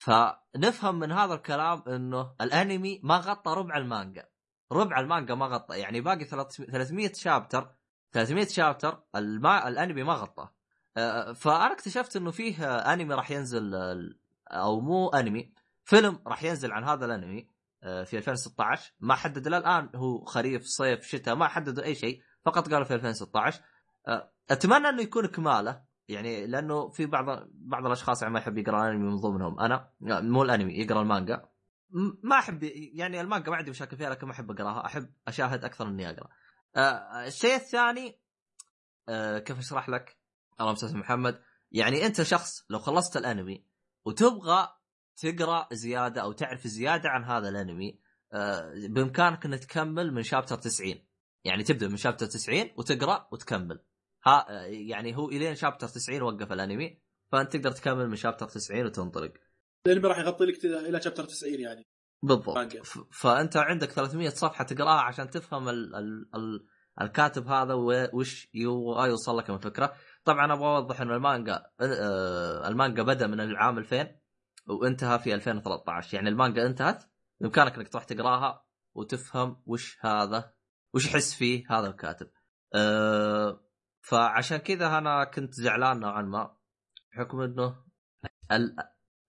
فنفهم من هذا الكلام إنه الأنمي ما غطى ربع المانجا. ربع المانجا ما غطى يعني باقي 300 شابتر 300 شابتر الما... الأنمي ما غطاه. آه، فأنا اكتشفت إنه فيه آه، أنمي راح ينزل آه، أو مو أنمي فيلم راح ينزل عن هذا الأنمي آه، في 2016 ما حدد إلى الان هو خريف صيف شتاء ما حددوا أي شيء فقط قالوا في 2016 آه، أتمنى إنه يكون كمالة. يعني لأنه في بعض بعض الأشخاص يعني ما يحب يقرأ الانمي من ضمنهم. أنا مو الأنمي يقرأ المانجا. ما أحب يعني المانجا ما عندي مشاكل فيها لكن ما أحب أقرأها. أحب أشاهد أكثر إني أقرأ. آه، الشيء الثاني آه، كيف أشرح لك؟ اللهم صل محمد. يعني أنت شخص لو خلصت الأنمي وتبغى تقرأ زيادة أو تعرف زيادة عن هذا الأنمي آه، بإمكانك إنك تكمل من شابتر 90 يعني تبدأ من شابتر 90 وتقرأ وتكمل. ها آه، يعني هو إلين شابتر 90 وقف الأنمي فأنت تقدر تكمل من شابتر 90 وتنطلق. الانمي راح يغطي لك إلى شابتر 90 يعني. بالضبط. فأنت عندك 300 صفحة تقراها عشان تفهم ال ال ال الكاتب هذا وش يبغى يوصل لك من فكره طبعا أبغى أوضح إنه المانجا آه، المانجا بدأ من العام 2000 وانتهى في 2013 يعني المانجا انتهت بإمكانك إنك تروح تقراها وتفهم وش هذا وش يحس فيه هذا الكاتب. أه فعشان كذا أنا كنت زعلان نوعا ما بحكم إنه ال-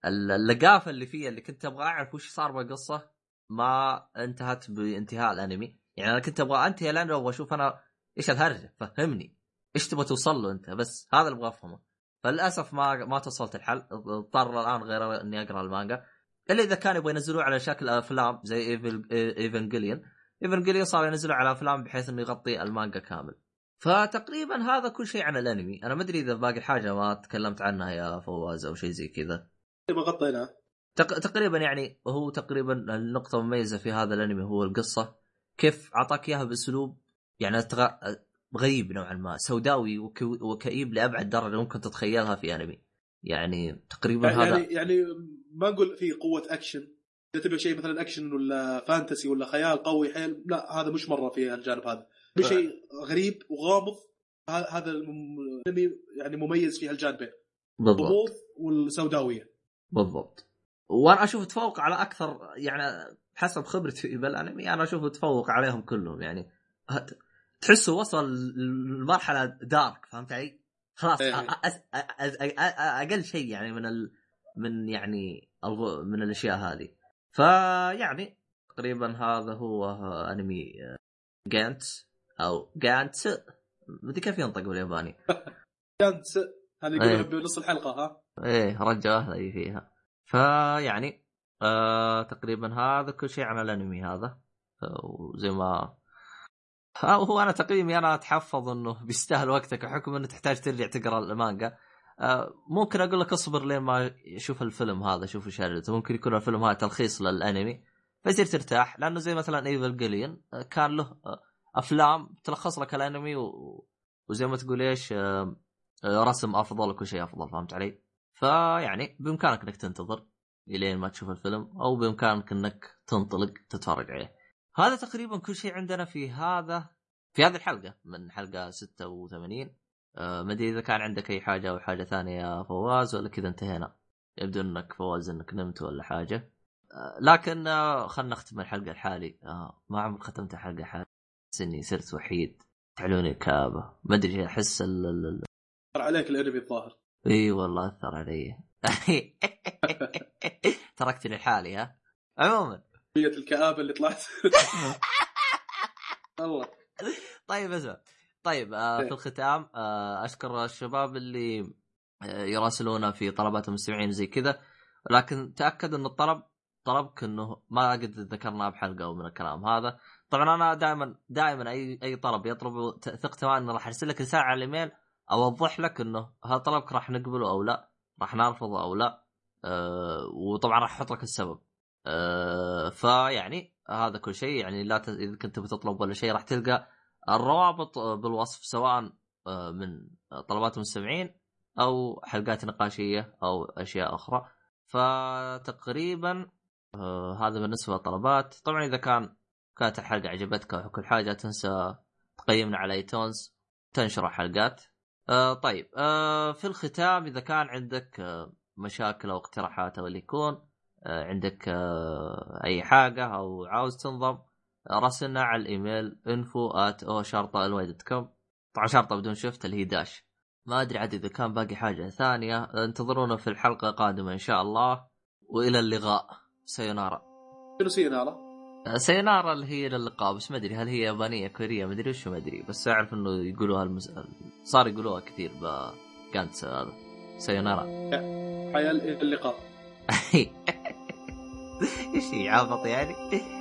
ال- اللقافة اللي فيها اللي كنت أبغى أعرف وش صار بالقصة ما انتهت بانتهاء الأنمي. يعني أنا كنت أبغى أنتهي الانمي وابغى أشوف أنا إيش الهرجة؟ فهمني. إيش تبغى توصل له أنت؟ بس هذا اللي أبغى أفهمه. فللأسف ما ما توصلت الحل. اضطر الآن غير إني أقرأ المانجا. إلا إذا كانوا يبغوا ينزلوه على شكل أفلام زي Evangelion Evangelion صاروا ينزلوا على أفلام بحيث إنه يغطي المانجا كامل. فتقريبا هذا كل شيء عن الأنمي. أنا ما أدري إذا باقي حاجة ما تكلمت عنها يا فواز أو شيء زي كذا. ما غطيناه. تق... تقريبا يعني هو تقريبا النقطة المميزة في هذا الأنمي هو القصة. كيف أعطاك إياها بأسلوب يعني تغ... غريب نوعا ما سوداوي وك... وكئيب لأبعد درجة ممكن تتخيلها في أنمي. يعني تقريبا يعني هذا. يعني ما نقول في قوة أكشن. إذا تبي شيء مثلا أكشن ولا fantasy ولا خيال قوي حيل لا هذا مش مرة في الجانب هذا. بشيء غريب وغامض. هذا الانمي يعني مميز في هالجانبين. بالضبط. الغموض والسوداوية. بالضبط. وأنا أشوف تفوق على أكثر يعني حسب خبرتي بالأنمي أنا اشوفه تفوق عليهم كلهم. يعني تحسه وصل لمرحلة dark فهمت علي؟ خلاص إيه. أقل شيء يعني من ال... من يعني من الأشياء هذه. فيعني تقريبا هذا هو أنمي جانت أو جانت مدري كيف ينطق بالياباني؟ كانت هذه إيه. يقولها بنص الحلقة ها؟ إيه رجع أهلي فيها. فيعني آه تقريبا هذا كل شيء عن الأنمي هذا. وزي ما ها- هو أنا تقييمي أنا أتحفظ إنه بيستاهل وقتك بحكم إنه تحتاج ترجع تقرأ المانجا. آه ممكن أقول لك اصبر لين ما شوف الفيلم هذا شوف إيش ممكن يكون الفيلم هذا تلخيص للأنمي فيصير ترتاح. لأنه زي مثلا Evangelion كان له آه، أفلام تلخص لك الأنمي و... وزي ما تقول إيش آه، آه، رسم أفضل وكل شيء أفضل فهمت علي؟ فيعني بإمكانك إنك تنتظر إلين ما تشوف الفيلم أو بإمكانك إنك تنطلق تتفرج عليه. هذا تقريبا كل شيء عندنا في هذا في هذه الحلقة من حلقة 86 أه ما أدري إذا كان عندك أي حاجة أو حاجة ثانية يا فواز ولا كذا انتهينا. يبدو إنك فواز إنك نمت ولا حاجة. أه لكن خلنا نختم الحلقة الحالي ما عمري ختمت الحلقة الحالي بس إني صرت وحيد. تعلوني كآبة ما أدري أحس ال- ال- ال- ترى عليك الأنمي الظاهر. إي والله أثر علي. تركتني لحالي ها؟ عموما. كمية الكآبة اللي طلعت. والله طيب اسمع طيب آه إيه. في الختام آه أشكر الشباب اللي آه يراسلونا في طلبات المستمعين زي كذا. لكن تأكد إن الطلب طلبك إنه ما قد ذكرناه بحلقة أو من الكلام هذا. طبعا أنا دائما دائما أي أي طلب يطلب ثق تماما راح أرسل لك رسالة على الإيميل أوضح لك إنه هل طلبك راح نقبله أو لا راح نرفضه أو لا أه وطبعا راح أحط لك السبب. أه فيعني هذا كل شيء. يعني لا ت... إذا كنت بتطلب ولا شيء راح تلقى الروابط بالوصف سواء آه، من طلبات المستمعين أو حلقات نقاشية أو أشياء أخرى. فتقريبا آه، هذا بالنسبة للطلبات. طبعا إذا كان كانت الحلقة عجبتك أو كل حاجة تنسى تقيمنا على ايتونز تنشر الحلقات. آه طيب آه في الختام إذا كان عندك آه مشاكل أو اقتراحات أو اللي يكون آه عندك آه أي حاجة أو عاوز تنضم راسلنا على الإيميل info at o شرطه طبعا شرطة بدون شفت اللي هي داش. ما أدري عاد إذا كان باقي حاجة ثانية. انتظرونا في الحلقة القادمة إن شاء الله. وإلى اللقاء. سيونارا. شنو سينارا؟ اللي هي للقاء بس ما أدري هل هي يابانية كورية ما أدري وش ما أدري بس أعرف إنه يقولوها المس... صار يقولوها كثير بجانتس هذا سيونارا حيا اللقاء إيش يعبط يعني؟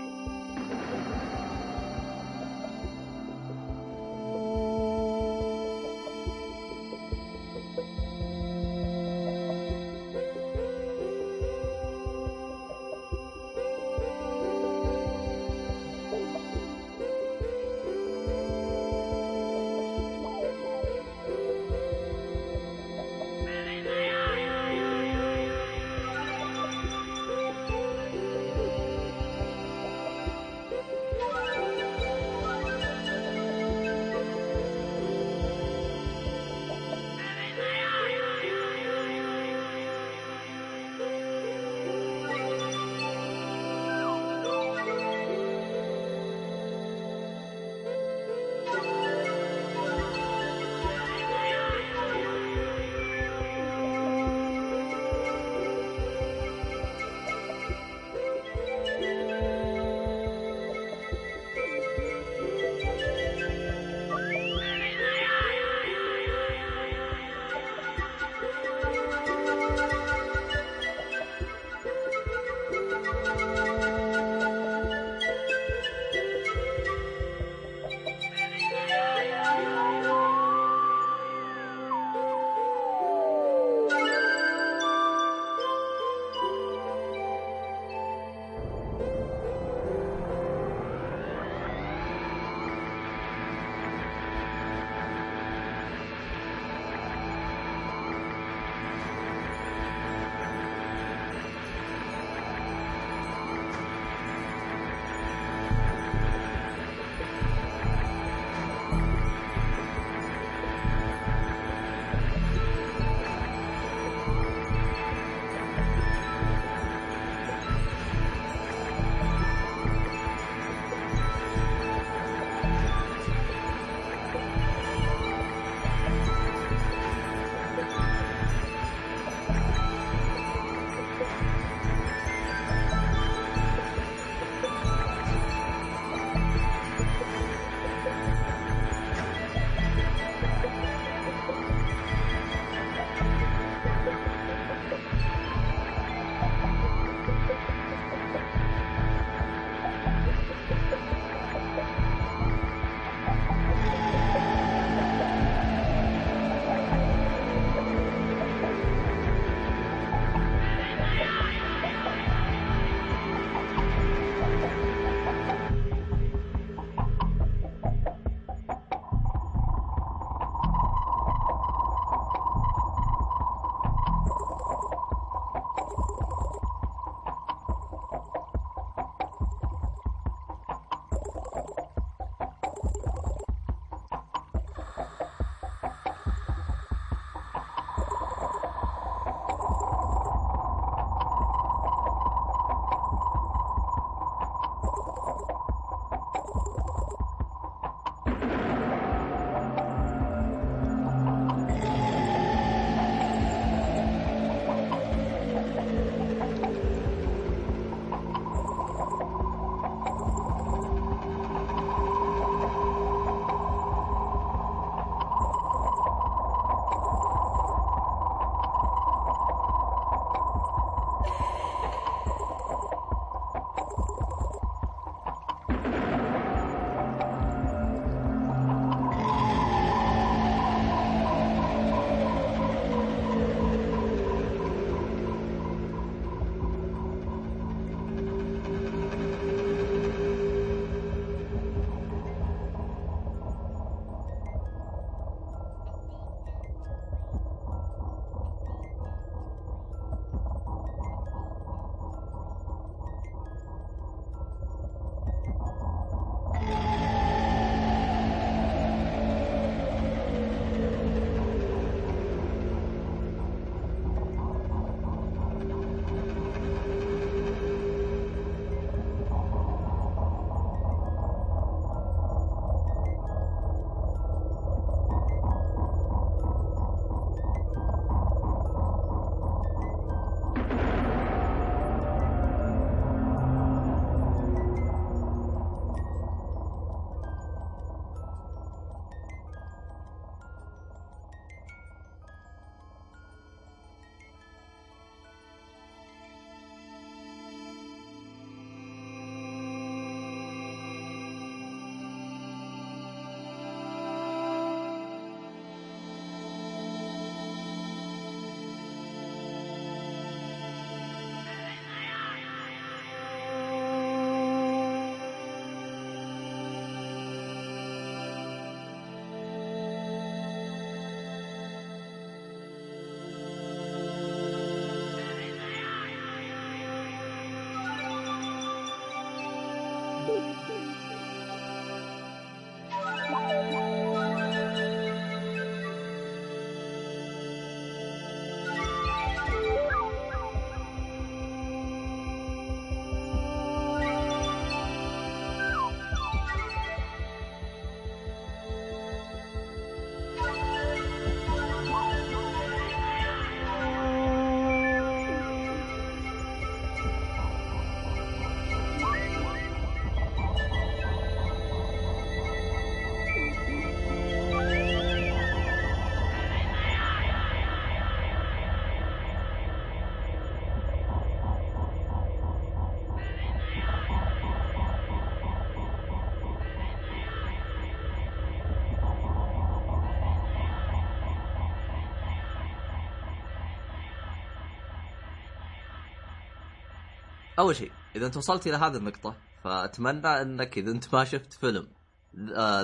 أول شيء إذا أنت وصلت إلى هذه النقطة فأتمنى إنك إذا أنت ما شفت فيلم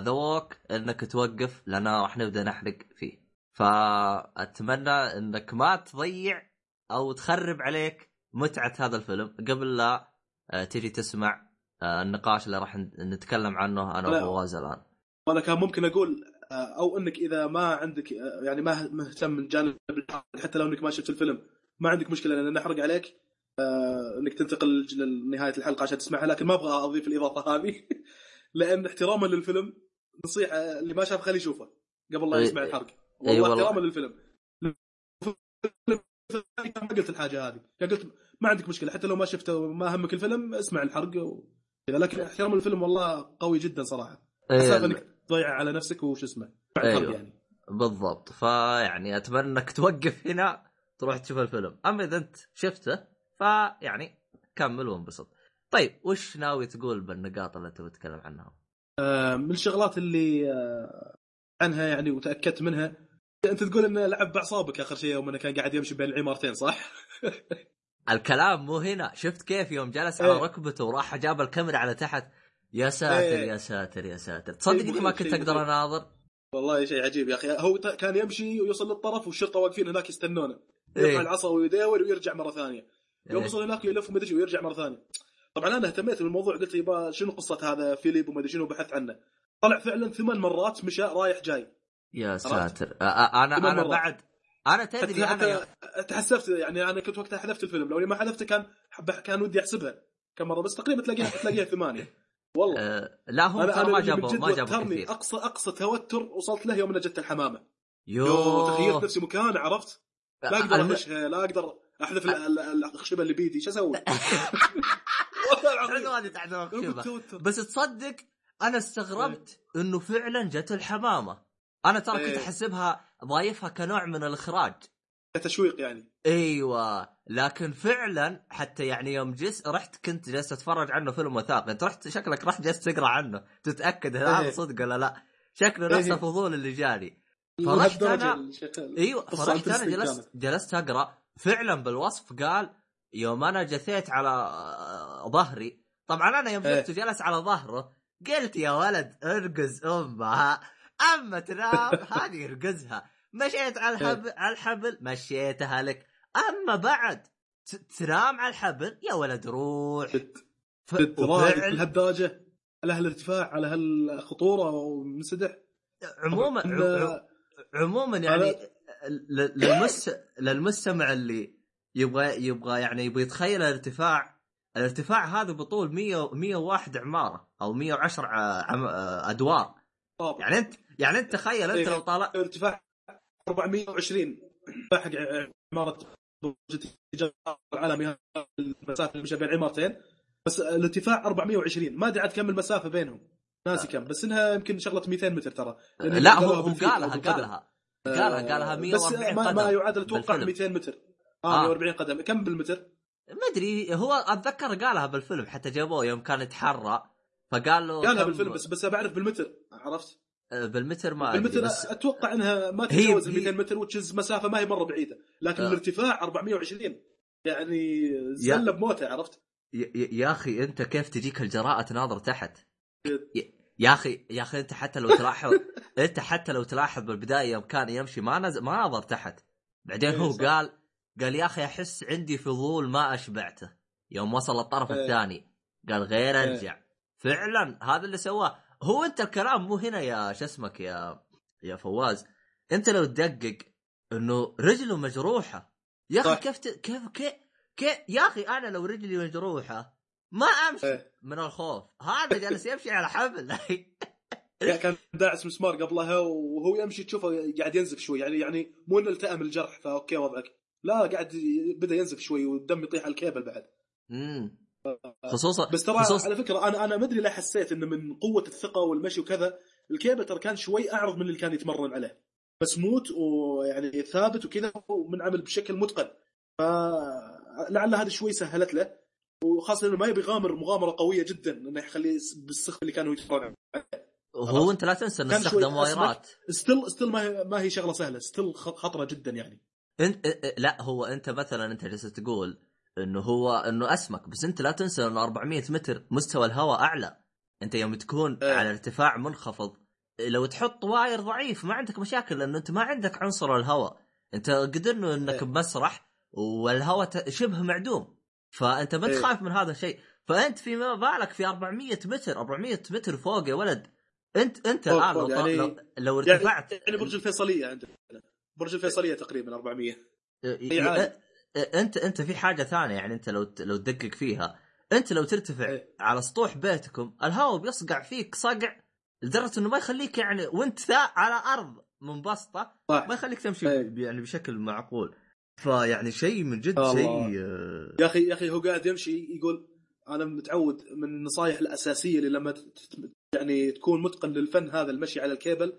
ذا ووك إنك توقف لأن راح نبدأ نحرق فيه فأتمنى إنك ما تضيع أو تخرب عليك متعة هذا الفيلم قبل لا آه، تجي تسمع آه، النقاش اللي راح نتكلم عنه أنا. وفواز الان وأنا كان ممكن أقول آه، أو إنك إذا ما عندك آه، يعني ما مهتم من جانب حتى لو إنك ما شفت الفيلم ما عندك مشكلة إن نحرق عليك آه، انك تنتقل لنهايه الحلقة عشان تسمعها لكن ما أبغى أضيف الإضافة هذه. لأن احتراما للفيلم نصيحة اللي ما شاف خليه يشوفه قبل لا أي- يسمع الحرق. أي والله. احتراما للفيلم. الفيلم ما قلت الحاجة هذه. كان قلت ما عندك مشكلة حتى لو ما شفته وما همك الفيلم اسمع الحرق وكذا لكن احتراما للفيلم والله قوي جدا صراحة. اسف إنك تضيع على نفسك وش اسمه أيوه. يعني. بالضبط. فيعني أتمنى إنك توقف هنا تروح تشوف الفيلم. أما إذا أنت شفته فيعني كمل وانبسط طيب وش ناوي تقول بالنقاط اللي تبي تتكلم عنها آه، من الشغلات اللي آه، عنها يعني وتأكدت منها أنت تقول انه لعب باعصابك آخر شيء يوم إنه كان قاعد يمشي بين العمارتين صح؟ الكلام مو هنا شفت كيف يوم جلس على إيه. ركبته وراح جاب الكاميرا على تحت يا ساتر إيه. يا ساتر يا ساتر تصدق شيء إني ما كنت أقدر. أناظر والله شيء عجيب يا أخي هو كان يمشي ويوصل للطرف والشرطة واقفين هناك يستنونه يرفع إيه. العصا ويداور ويرجع مرة ثانية يوم إيه. وصل هناك يلف ومدري ويرجع مرة ثانية. طبعا أنا اهتميت بالموضوع قلت يبا شنو قصة هذا فيليب ومدري شنو بحث عنه. طلع فعلا ثمان مرات مشى رايح جاي. يا ساتر. أنا أنا مرات. بعد أنا تدري حتى, حتى تحسفت يعني أنا كنت وقتها حذفت الفيلم. لو ما حذفته كان كان ودي أحسبها كم مرة بس تقريبا تلاقيها تلاقيها ثمانية. والله. آه، لا هم أنا ما جابوا ما جابوا كثير. اقصى أقصى توتر وصلت له يوم أنا جت الحمامة. يو يو تخيلت نفسي مكان عرفت؟ لا أقدر اخشها لا أقدر احذف ال- ال- ال- الأخشبة اللي بيدي. شو أسوي؟ والله العظيم. بس تصدق أنا استغربت إنه فعلا جت الحمامة. أنا ترى كنت إيه. أحسبها ضايفها كنوع من الإخراج. تشويق يعني. أيوه. لكن فعلا حتى يعني يوم جس رحت كنت جالس أتفرج عنه فيلم وثائقي. أنت رحت شكلك رحت جالس تقرأ عنه. تتأكد هذا إيه. صدق ولا لا؟ شكله نفس إيه. الفضول اللي جاني. فرحت الشيخ- أيوه. فرحت أنا جلست. جلست أقرأ. فعلا بالوصف قال يوم أنا جثيت على آه، ظهري. طبعا أنا يوم إيه. شفته جلس على ظهره قلت يا ولد ارقز امها أما تنام هذه ارقزها. مشيت على الحبل على الحبل مشيتها لك. أما بعد تنام على الحبل يا ولد روح. وفعل- لهالدرجه على هالارتفاع على هالخطورة ومنسدح عموما عموما يعني للمس للمستمع اللي يبغى يبغى يعني يبغى يتخيل الارتفاع الارتفاع هذا بطول 100 101 عمارة أو 110 ع- عم- أدوار. طاب. يعني أنت يعني أنت تخيل أنت. لو طالع ارتفاع 420 ارتفاع حق عمارة برج العالمي المسافة اللي مشى بين عمارتين. بس الارتفاع 420 ما أدري عاد كم المسافة بينهم. ناسي كم. بس إنها يمكن شغلة 200 متر ترى. لا هو هو قالها بالقدم. قالها قالها قالها بس 140 ما, قدم ما يعادل أتوقع بالفيلم. 200 متر آه. آه 140 قدم كم بالمتر؟ ما أدري هو أتذكر قالها بالفيلم حتى جابوه يوم كان يتحرى فقال له قالها بالفيلم بس بس بعرف بالمتر عرفت؟ آه، بالمتر ما بالمتر بس أتوقع إنها ما تتجاوز ال هي- 200 متر وتشز مسافة ما هي مرة بعيدة لكن آه. الارتفاع 420 يعني زله بموته عرفت؟ يا- يا أخي أنت كيف تجيك الجراءة تناظر تحت يا- أخي يا أخي أنت حتى لو تلاحظ أنت حتى لو تلاحظ بالبداية يوم كان يمشي ما نزل ما نظر تحت بعدين إيه هو صح. قال قال يا أخي أحس عندي فضول ما أشبعته يوم وصل الطرف إيه. الثاني قال غير. ارجع فعلا هذا اللي سواه هو أنت الكلام مو هنا يا شو اسمك يا يا فواز أنت لو تدقق إنه رجله مجروحة يا أخي صح. كيف ت... كيف كيف كيف يا أخي أنا لو رجلي مجروحة ما أمشي. إيه. من الخوف. هذا جالس يمشي على حبل. يعني كان داعس مسمار قبلها وهو يمشي تشوفه قاعد ينزف شوي. يعني يعني مو إنه التئم الجرح فأوكي وضعك. لا قاعد بدأ ينزف شوي والدم يطيح على الكيبل بعد. امم خصوصا بس ترى خصوصا على فكرة أنا أنا ما أدري ليه حسيت إنه من قوة الثقة والمشي وكذا الكيبل ترى كان شوي أعرض من اللي كان يتمرن عليه. smooth ويعني ثابت وكذا ومنعمل بشكل متقن. فلعل هذا شوي سهلت له. وخاصة إنه ما يبي يغامر مغامرة قوية جدا إنه يخليه بالسخف اللي كان هو يتمرن هو أنت لا تنسى انه استخدم. وايرات steel steel ما هي ما هي شغلة سهلة. steel خطرة جدا يعني. انت لا هو أنت مثلا أنت جالس تقول إنه هو إنه أسمك بس أنت لا تنسى إنه 400 متر مستوى الهواء أعلى. أنت يوم تكون إيه. على ارتفاع منخفض لو تحط واير ضعيف ما عندك مشاكل لأنه أنت ما عندك عنصر الهواء. أنت قد انه إنك إيه. بمسرح والهواء شبه معدوم. فأنت ما إيه. تخاف من هذا الشيء فأنت في ما بالك في 400 متر 400 متر فوق يا ولد أنت أنت الآن لو, يعني- لو, لو يعني ارتفعت يعني برج الفيصلية عندنا برج الفيصلية تقريبا 400 ي- عادي. ي- أنت أنت في حاجة ثانية يعني أنت لو لو تدقق فيها أنت لو ترتفع إيه. على سطوح بيتكم الهواء بيصقع فيك صقع لدرجة إنه ما يخليك يعني وأنت على أرض منبسطة ما يخليك تمشي إيه. ب- يعني بشكل معقول فيعني شيء من جد. شيء آه، يا أخي يا أخي هو قاعد يمشي يقول أنا متعود من النصائح الأساسية اللي لما يعني تكون متقن للفن هذا المشي على الكيبل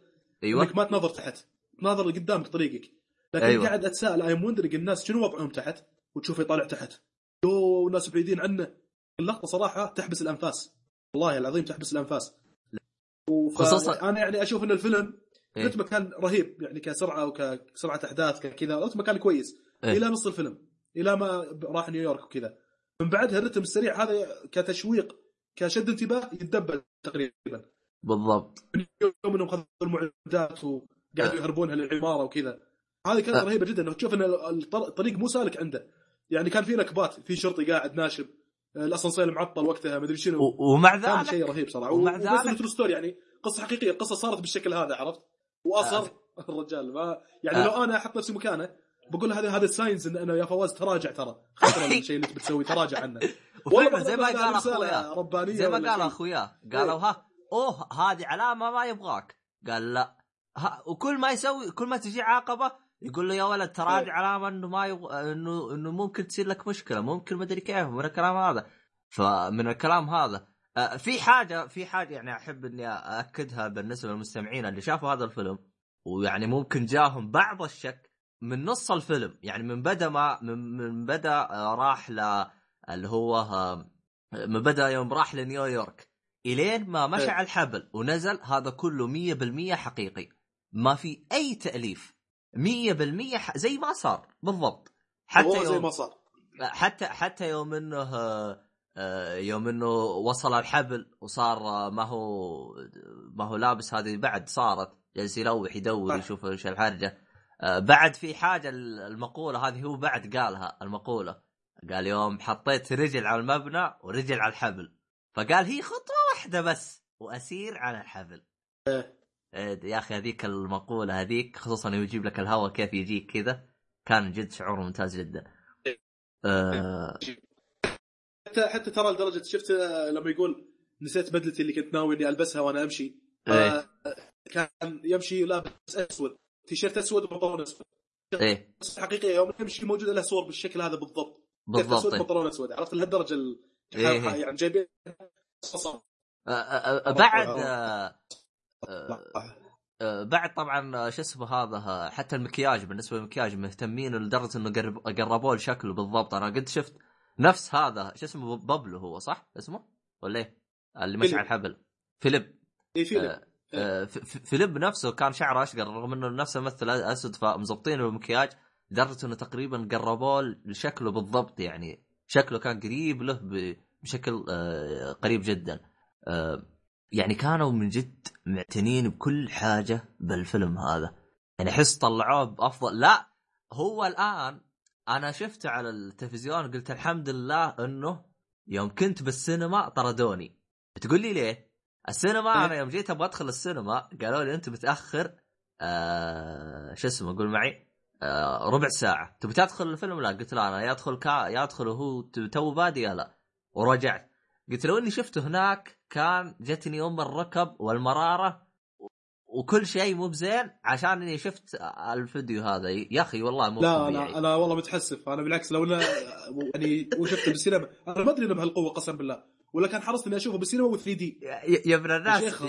أيوه. إنك ما تنظر تحت تنظر لقدامك طريقك. لكن أيوة. قاعد أتساءل I'm wondering الناس شنو وضعهم تحت؟ وتشوفه يطالع تحت. يو ناس بعيدين عنه؟ اللقطه صراحة تحبس الأنفاس. والله العظيم تحبس الأنفاس. وف... خصوصاً- أنا يعني أشوف إن الفيلم إيه. رتمه كان رهيب يعني كسرعة وكسرعة أحداث كذا رتمه كان كويس. إيه. إلى نص الفيلم إلى ما راح نيويورك وكذا. من بعدها الرتم السريع هذا كتشويق كشد انتباه يتدبل تقريبا. بالضبط. من يوم إنهم خذوا المعدات وقاعدوا أه. يهربونها للعماره وكذا. هذه كانت أه. رهيبة جدا. انه تشوف إن الطر- الطريق مو سالك عنده. يعني كان في نكبات في شرطي قاعد ناشب. الأسانسير معطل وقتها مدري شنو. و- ومع كان ذلك شيء رهيب صراحة. ومع ذلك- ستوري يعني قصة حقيقية القصة صارت بالشكل هذا عرفت؟ واصر الرجال. ما يعني آه. لو أنا أحط نفسي مكانه بقول هذا هذا ال signs ان أنا يا فواز تراجع ترى. خطر الشيء اللي تبي تسويه تراجع عنه. وفعلا زي ما قال أخويا. ربانية زي ما قال. أخويا. قالوا ها أوه هذه علامة ما يبغاك. قال لا. ها وكل ما يسوي كل ما تجي عقبة يقول له يا ولد ترى هذه علامة إنه ما يبغى انه إنه ممكن تصير لك مشكلة ممكن ما أدري كيف من الكلام هذا. فمن الكلام هذا. آه، في حاجة في حاجة يعني أحب إني أأكدها بالنسبة للمستمعين اللي شافوا هذا الفيلم ويعني ممكن جاهم بعض الشك من نص الفيلم يعني من بدا ما من, من بدا آه، راح ل اللي هو آه، من بدا يوم راح لنيويورك إلين ما مشى. على الحبل ونزل هذا كله مية بالمية حقيقي. ما في أي تأليف. مية بالمية ح- زي ما صار بالضبط. حتى هو زي يوم ما صار. حتى حتى يوم إنه آه، يوم إنه وصل الحبل وصار ما هو ما هو لابس هذه بعد صارت جالس يلوح يدور. يشوف إيش الحرجة. بعد في حاجة المقولة هذه هو بعد قالها المقولة. قال يوم حطيت رجل على المبنى ورجل على الحبل. فقال هي خطوة واحدة بس وأسير على الحبل. إيه. إيه، يا أخي هذيك المقولة هذيك خصوصا يجيب لك الهواء كيف يجيك كذا كان جد شعور ممتاز جدا. آه. حتى حتى ترى لدرجة شفت لما يقول نسيت بدلتي اللي كنت ناوي إني ألبسها وأنا أمشي. إيه. آه، كان يمشي لابس أسود. تيشيرت أسود وبنطلون أسود. إيه. بس حقيقيه يوم يمشي موجوده له صور بالشكل هذا بالضبط. بالضبط اسود إيه. بنطلون أسود؟ عرفت لهالدرجة ال... إيه. يعني جايبين بعد آه، آه، بعد طبعا شو اسمه هذا حتى المكياج بالنسبة للمكياج مهتمين لدرجة إنه قرب قربوه لشكله بالضبط. أنا قد شفت نفس هذا شو اسمه بابلو هو صح؟ اسمه؟ ولا إيه؟ اللي فيليب. على الحبل. فيليب. اي فيلم آه، آه، ف- ف- فيليب نفسه كان شعره أشقر رغم إنه نفسه مثل اسود فمزبطين المكياج لدرجة إنه تقريبا قربوه لشكله بالضبط يعني شكله كان قريب له بشكل آه، قريب جدا. آه، يعني كانوا من جد معتنين بكل حاجة بالفيلم هذا. يعني أحس طلعوه بأفضل. لا هو الآن أنا شفته على التلفزيون قلت الحمد لله إنه يوم كنت بالسينما طردوني. تقول لي ليه؟ السينما أنا يوم جيت أبغى أدخل السينما قالوا لي أنت متأخر آه شو اسمه قول معي آه ربع ساعة. تبي تدخل الفيلم؟ لا. قلت لا أنا يا أدخل كا يا أدخل وهو تو بادي يا لا. ورجعت. قلت لو إني شفته هناك كان جتني أم الركب والمرارة وكل شيء مو بزين عشان إني شفت الفيديو هذا. يا أخي والله مو لا طبيعي. أنا أنا والله متحسف. أنا بالعكس لو أنا يعني وشفته بالسينما أنا ما أدري إنه بهالقوة قسم بالله. ولا كان حرصت إني أشوفه بالسينما و 3 دي. يا, ابن الناس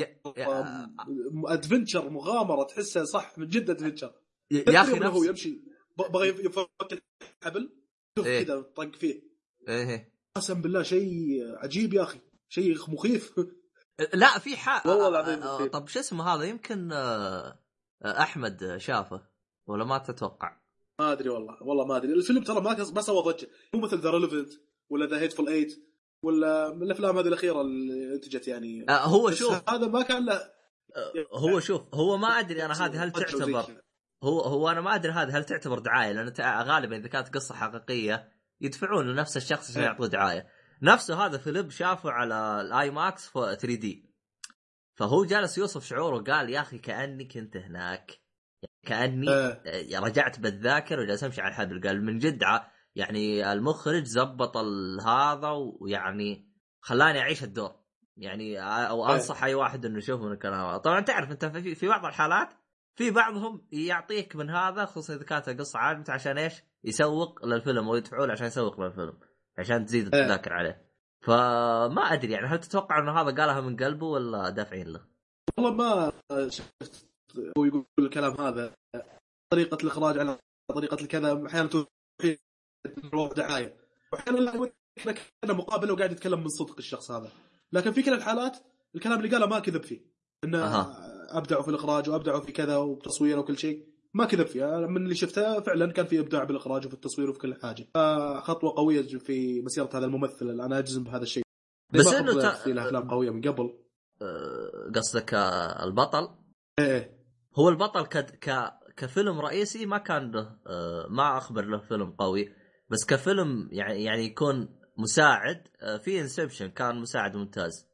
ادفنشر مغامرة تحسها صح من جد ادفنشر يا أخي هو يمشي بغى يفك الحبل شوف إيه. كذا طق فيه. إيه قسم بالله شيء عجيب يا أخي شيء مخيف. لا في حق والله العظيم آه،. طب شو اسمه هذا؟ يمكن آه، آه، أحمد شافه ولا ما تتوقع؟ ما أدري والله والله ما أدري. الفيلم ترى ما ما سوى ضجة. مو مثل The Revenant ولا The Hateful Eight ولا من الأفلام هذه الأخيرة اللي انتجت يعني؟ آه هو شوف. هذا ما كان له آه هو شوف هو ما أدري أنا هذه هل تعتبر. هو هو أنا ما أدري هذه هل تعتبر دعاية؟ لأن غالبا إذا كانت قصة حقيقية يدفعون لنفس الشخص عشان إيه. يعطوه دعاية. نفسه هذا فيلم شافه على ال IMAX 3D. فهو جالس يوصف شعوره قال يا أخي كأني كنت هناك. كأني آه. آه، رجعت بالذاكرة وجالس أمشي على الحبل. قال من جد يعني المخرج زبط هذا ويعني خلاني أعيش الدور يعني أو إيه. أنصح أي واحد إنه يشوف من الكلام هذا طبعا تعرف أنت في, في بعض الحالات في بعضهم يعطيك من هذا خصوصا إذا كانت القصة عاجبته عشان إيش؟ يسوق للفيلم أو يدفعوا له عشان يسوق للفيلم عشان تزيد إيه. التذاكر عليه فما أدري يعني هل تتوقع إنه هذا قالها من قلبه ولا دافعين له؟ والله ما شفت هو يقول الكلام هذا طريقة الإخراج على طريقة الكذا أحيانا دعاية. وأحيانا لا أنا مقابله وقاعد يتكلم من صدق الشخص هذا. لكن في كل الحالات الكلام اللي قاله ما كذب فيه. انه أها. أبدعوا في الإخراج وأبدعوا في كذا وتصوير وكل شيء. ما كذب فيه. أنا من اللي شفته فعلا كان في إبداع بالإخراج وفي التصوير وفي كل حاجة. خطوه قوية في مسيرة هذا الممثل. أنا أجزم بهذا الشيء. بس أخذ تا- في أفلام قوية من قبل. أه، قصدك آه، البطل؟ إيه. هو البطل ك... ك... كفيلم رئيسي ما كان له آه، ما أخبر له فيلم قوي. بس كفيلم يعني يعني يكون مساعد آه، في انسبشن كان مساعد ممتاز.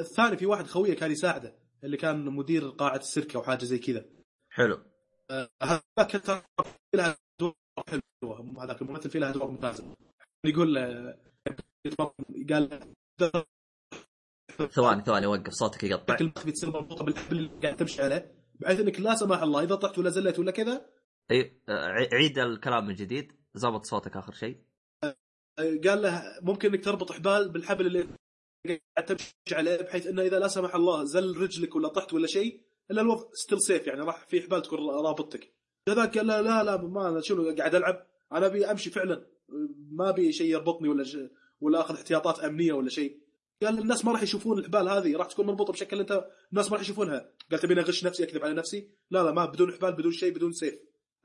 الثاني في واحد خويه كان يساعده اللي كان مدير قاعة السيرك أو حاجة زي كذا. حلو. آه، هذاك ترى في لها دور حلوة. هذاك الممثل في لها دور ممتاز يقول له قال ثواني ثواني وقف صوتك يقطع. المخفي تصير مربوطه بالحبل اللي قاعد تمشي عليه بحيث إنك لا سمح الله إذا طحت ولا زلت ولا كذا أي آه، عيد الكلام من جديد. زبط صوتك آخر شيء. قال له ممكن إنك تربط حبال بالحبل اللي قاعد تمشي عليه بحيث إنه إذا لا سمح الله زل رجلك ولا طحت ولا شيء إلا الوضع still safe يعني راح في حبال تكون رابطتك. هذاك قال لا لا لا ما أنا شنو قاعد ألعب. أنا أبي أمشي فعلا. ما أبي شيء يربطني ولا ش... ولا أخذ احتياطات أمنية ولا شيء. قال الناس ما راح يشوفون الحبال هذه راح تكون مربوطة بشكل أنت الناس ما راح يشوفونها. قال تبيني اغش نفسي أكذب على نفسي. لا لا ما بدون حبال بدون شيء بدون safe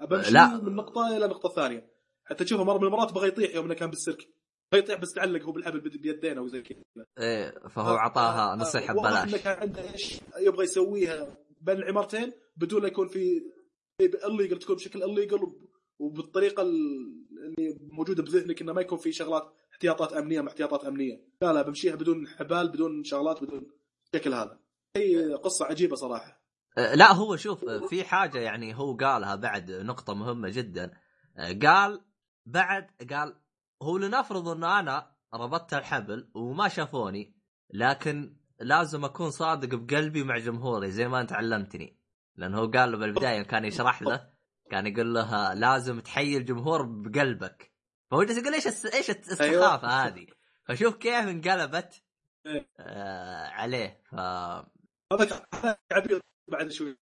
بمشي لا. من نقطة إلى نقطة ثانية. حتى تشوفه مره من المرات بغى يطيح يوم انه كان بالسيرك. بغى يطيح بس تعلق هو بالحبل بيد- بيدينه وزي كذا. إيه فهو اعطاها نصيحة واضح ببلاش. إنه كان عنده إيش يبغى يسويها بين العمارتين بدون لا يكون في الليجل تكون بشكل الليجل وبالطريقة اللي موجودة بذهنك إنه ما يكون في شغلات احتياطات أمنية مع احتياطات أمنية. لا لا بمشيها بدون حبال بدون شغلات بدون الشكل هذا. هي قصة عجيبة صراحة. آه، لا هو شوف آه، في حاجة يعني هو قالها بعد نقطة مهمة جدا. آه، قال بعد قال هو لنفرض انه أنا ربطت الحبل وما شافوني لكن لازم أكون صادق بقلبي مع جمهوري زي ما أنت علمتني. لأنه هو قال له بالبداية كان يشرح له كان يقول له لازم تحيي الجمهور بقلبك. فهو جالس يقول إيش إيش السخافة هذه؟ فشوف كيف انقلبت إيه. آه عليه. ف هذاك عبيط بعد شوي.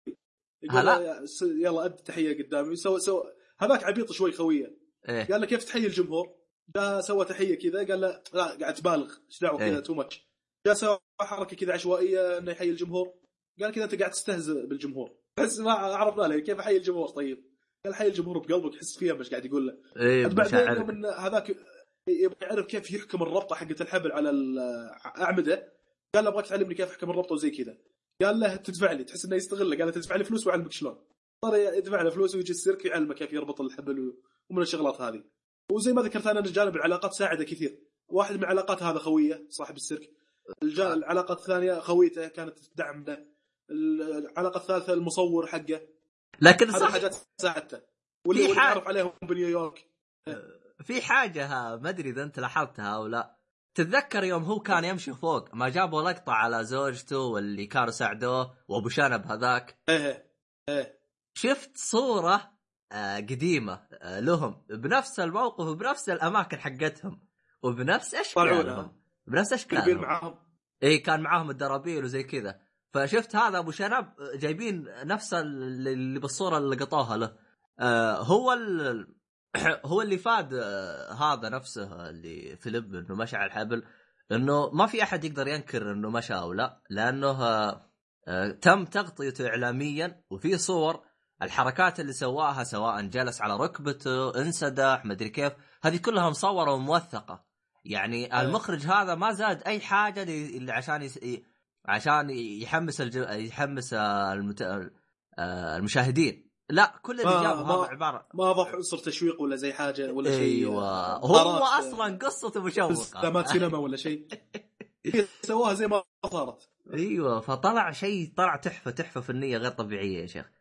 يقول هلا؟ يلا ابد تحية قدامي. سوى سوى هذاك عبيط شوي خويه إيه. قال له كيف تحيي الجمهور؟ جاء سوى تحية كذا قال له لا قاعد تبالغ إيش دعوة إيه. كذا؟ تو ماتش جاء سوى حركة كذا عشوائية إنه يحيي الجمهور. قال كذا أنت قاعد تستهزئ بالجمهور. بس ما عرفنا له كيف أحيي الجمهور؟ طيب. قال حي الجمهور بقلبك حس فيها مش قاعد يقول له. عاد بعدين إن هذاك يبغى يعرف كيف يحكم الربطة حقت الحبل على الاعمده قال له أبغاك تعلمني كيف أحكم الربطة وزي كذا. قال له تدفع لي تحس إنه يستغله قال له تدفع لي فلوس واعلمك شلون؟ صار يدفع له فلوس ويجي السيرك يعلمه كيف يربط الحبل ومن الشغلات هذه. وزي ما ذكرت أنا جانب العلاقات ساعده كثير. واحد من العلاقات هذا خوية صاحب السيرك. الجا- العلاقة الثانية خويته كانت تدعم له. العلاقة الثالثة المصور حقه. لكن صح حاجات ساعدته. واللي تعرف عليهم بنيويورك. في حاجة ها ما أدري إذا أنت لاحظتها أو لا. تتذكر يوم هو كان يمشي فوق ما جابوا لقطة على زوجته واللي كانوا ساعدوه وأبو شنب هذاك؟ إيه إيه. شفت صورة آه، قديمة آه، لهم. بنفس الموقف وبنفس الأماكن حقتهم. وبنفس أشكالهم. بنفس أشكالهم. معاهم. إي كان معاهم الدرابيل وزي كذا. فشفت هذا أبو شنب جايبين نفس اللي بالصورة اللي لقطوها له. آه هو ال... هو اللي فاد آه هذا نفسه اللي فيليب إنه مشى على الحبل إنه ما في أحد يقدر ينكر إنه مشى أو لا لأنه آه آه تم تغطيته اعلاميا وفي صور الحركات اللي سواها سواء جلس على ركبته انسدح مدري كيف هذه كلها مصورة وموثقة. يعني أيه. المخرج هذا ما زاد أي حاجة اللي عشان يس... عشان يحمس الج... يحمس آه، المت... آه، المشاهدين. لا كل اللي ما- جابه ما- هذا عبارة ما اضاف عنصر تشويق ولا زي حاجة ولا شيء أيوه. هو مهارات، أصلا قصته مشوقة. استخدامات سينما ولا شيء. سواها زي ما صارت. أيوه فطلع شيء طلع تحفة تحفة فنية غير طبيعية يا شيخ. آه،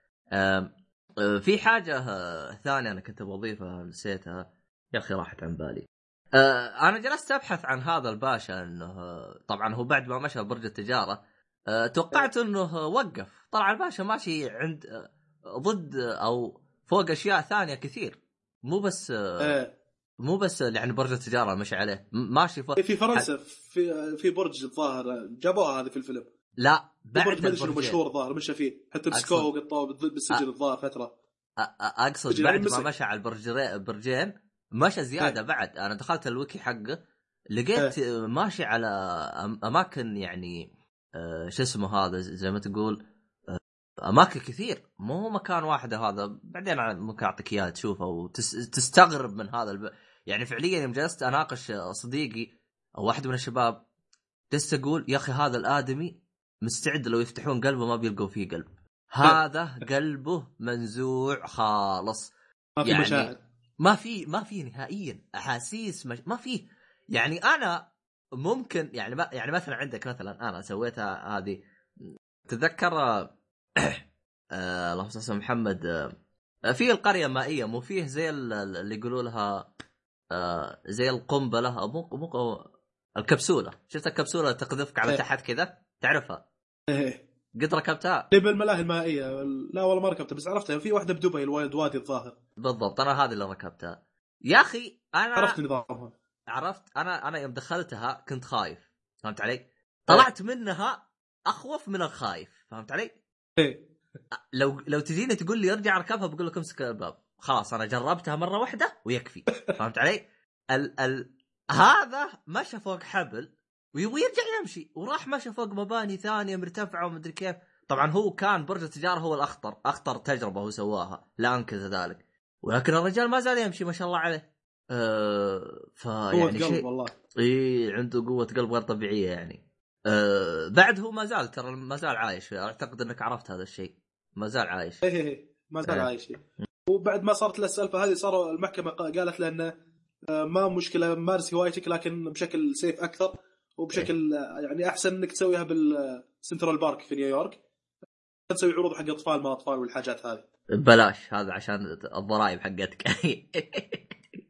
في حاجة آه، ثانية أنا كنت بضيفها نسيتها يا أخي راحت عن بالي. آه، أنا جلست أبحث عن هذا الباشا إنه آه، طبعا هو بعد ما مشى برج التجارة. آه، توقعت إنه وقف. طلع الباشا ماشي عند آه، ضد آه، أو فوق أشياء ثانية كثير. مو بس آه، آه. مو بس يعني برج التجارة مشي عليه. ماشي فوق. في فرنسا في في برج الظاهر. جابوها هذه في الفيلم. لا بعد برج ما ادري شنو البرجين. مشهور الظاهر مشى فيه. حتى مسكوه وقطوه بالسجن الظاهر فترة. أقصد بعد ما. مشى على البرجين مشى زيادة إيه. بعد. أنا دخلت الويكي حقه لقيت ماشي على أماكن يعني آه، شو اسمه هذا؟ زي ما تقول آه، أماكن كثير. مو مكان واحد هذا. بعدين ممكن أعطيك اياه تشوفه وتستغرب من هذا الب... يعني فعليا يوم جلست أناقش صديقي أو واحد من الشباب جلست أقول يا أخي هذا الآدمي مستعد لو يفتحون قلبه ما بيلقوا فيه قلب. هذا قلبه منزوع خالص. ما في يعني- مشاعر. ما في ما في نهائيا. أحاسيس مش ما في. يعني أنا ممكن يعني ما يعني مثلا عندك مثلا أنا سويتها هذه. تتذكر آه، اللهم صل محمد آه، في القرية المائيه مو فيه زي ال- ال- اللي يقولوا لها آه، زي القنبلة أو مو مو الكبسولة. شفت الكبسولة تقذفك على إيه. تحت كذا؟ تعرفها. إيه. قد ركبتها. اللي بالملاهي المائية. لا والله ما ركبتها بس عرفتها في واحدة بدبي الوايد وادي الظاهر. بالضبط أنا هذه اللي ركبتها. يا أخي أنا عرفت نظامها. عرفت أنا أنا يوم دخلتها كنت خايف فهمت علي؟ طلعت منها أخوف من الخايف فهمت علي؟ إيه. لو لو تجيني تقول لي ارجع اركبها بقول لك امسك الباب خلاص أنا جربتها مرة واحدة ويكفي فهمت علي؟ ال ال هذا مشى فوق حبل ويبغى يرجع يمشي وراح مشى فوق مباني ثانية مرتفعة ومدري كيف طبعا هو كان برج التجارة هو الأخطر أخطر تجربة هو سواها لا أنكر ذلك ولكن الرجال ما زال يمشي ما شاء الله عليه أه فيعني قلب شيء والله إي عنده قوة قلب غير طبيعية يعني. أه بعد هو ما زال ترى ما زال عايش أعتقد إنك عرفت هذا الشيء. ما زال عايش. إيه إيه. ما زال إيه. عايش وبعد ما صارت له السالفة هذه صاروا المحكمة قا- قالت له إنه آه، ما مشكلة مارس هوايتك لكن بشكل safe أكثر وبشكل آه، يعني أحسن إنك تسويها بال Central Park في نيويورك تسوي عروض حق أطفال ما أطفال والحاجات هذه بلاش هذا عشان الضرائب حقتك.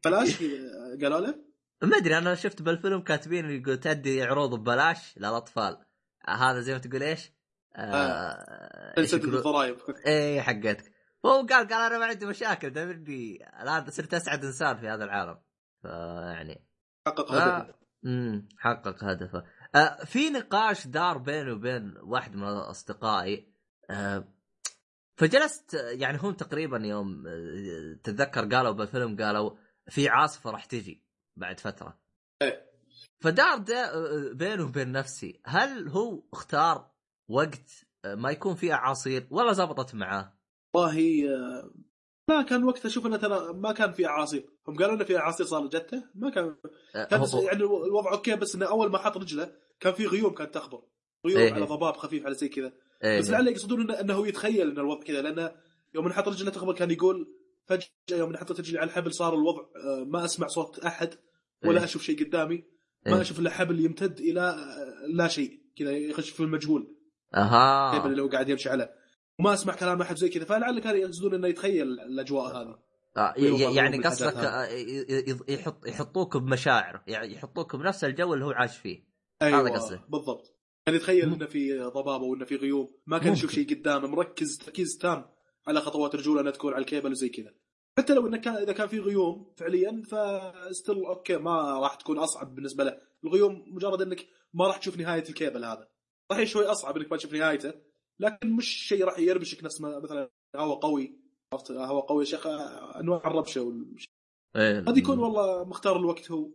بلاش آه، قالوا له ما أدري أنا شفت بالفيلم كاتبين يقول تأدي عروض ببلاش للأطفال. هذا زي ما تقول إيش؟ آه يقولون؟ الضرائب إيه حقتك. هو قال قال أنا ما عندي مشاكل دامني الآن صرت أسعد إنسان في هذا العالم. فيعني حقق آه. هدفه امم حقق هدفه آه في نقاش دار بيني وبين واحد من أصدقائي آه فجلست يعني هم تقريبا يوم تتذكر قالوا بالفيلم قالوا في عاصفة راح تجي بعد فترة إيه. فدار ده آه، بيني وبين نفسي هل هو اختار وقت آه، ما يكون فيه اعاصير ولا زبطت معاه؟ والله لا كان وقتها شوف أنه ترى ما كان في أعاصير هم قالوا إنه في أعاصير صار جتة ما كان آه، كان بس يعني الوضع أوكي بس إنه أول ما حط رجله كان في غيوم كانت تخبر غيوم إيه. على ضباب خفيف على زي كذا إيه. بس لعله يقصدون انه, إنه يتخيل إن الوضع كذا لأنه يوم انحط رجله تخبر كان يقول فجأة يوم انحط رجلي على الحبل صار الوضع آه، ما أسمع صوت أحد ولا إيه. أشوف شيء قدامي إيه. ما أشوف إلا حبل يمتد إلى آه، لا شيء كذا يخش في المجهول أها الحبل اللي هو قاعد يمشي عليه وما أسمع كلام أحد زي كذا فلعل كانوا يقصدون إنه يتخيل الأجواء هذه آه، أيوة، يعني قصدك. آه، يحط يحطوك بمشاعر يعني يحطوك بنفس الجو اللي هو عايش فيه أيوه هذا قصدي. بالضبط كان يتخيل. إنه في ضبابة وإنه في غيوم ما كان يشوف. شيء قدامه مركز تركيز تام على خطوات رجوله إنها تكون على الكيبل وزي كذا حتى لو إنه كان إذا كان في غيوم فعليا ف still okay ما راح تكون أصعب بالنسبة له الغيوم مجرد إنك ما راح تشوف نهاية الكيبل هذا صحيح شوي أصعب إنك ما تشوف نهايته لكن مش شيء راح يربشك نفس ما مثلا هواء قوي عرفت؟ هواء قوي يا شيخ أنواع الربشة والش- إيه، قد يكون والله مختار الوقت هو.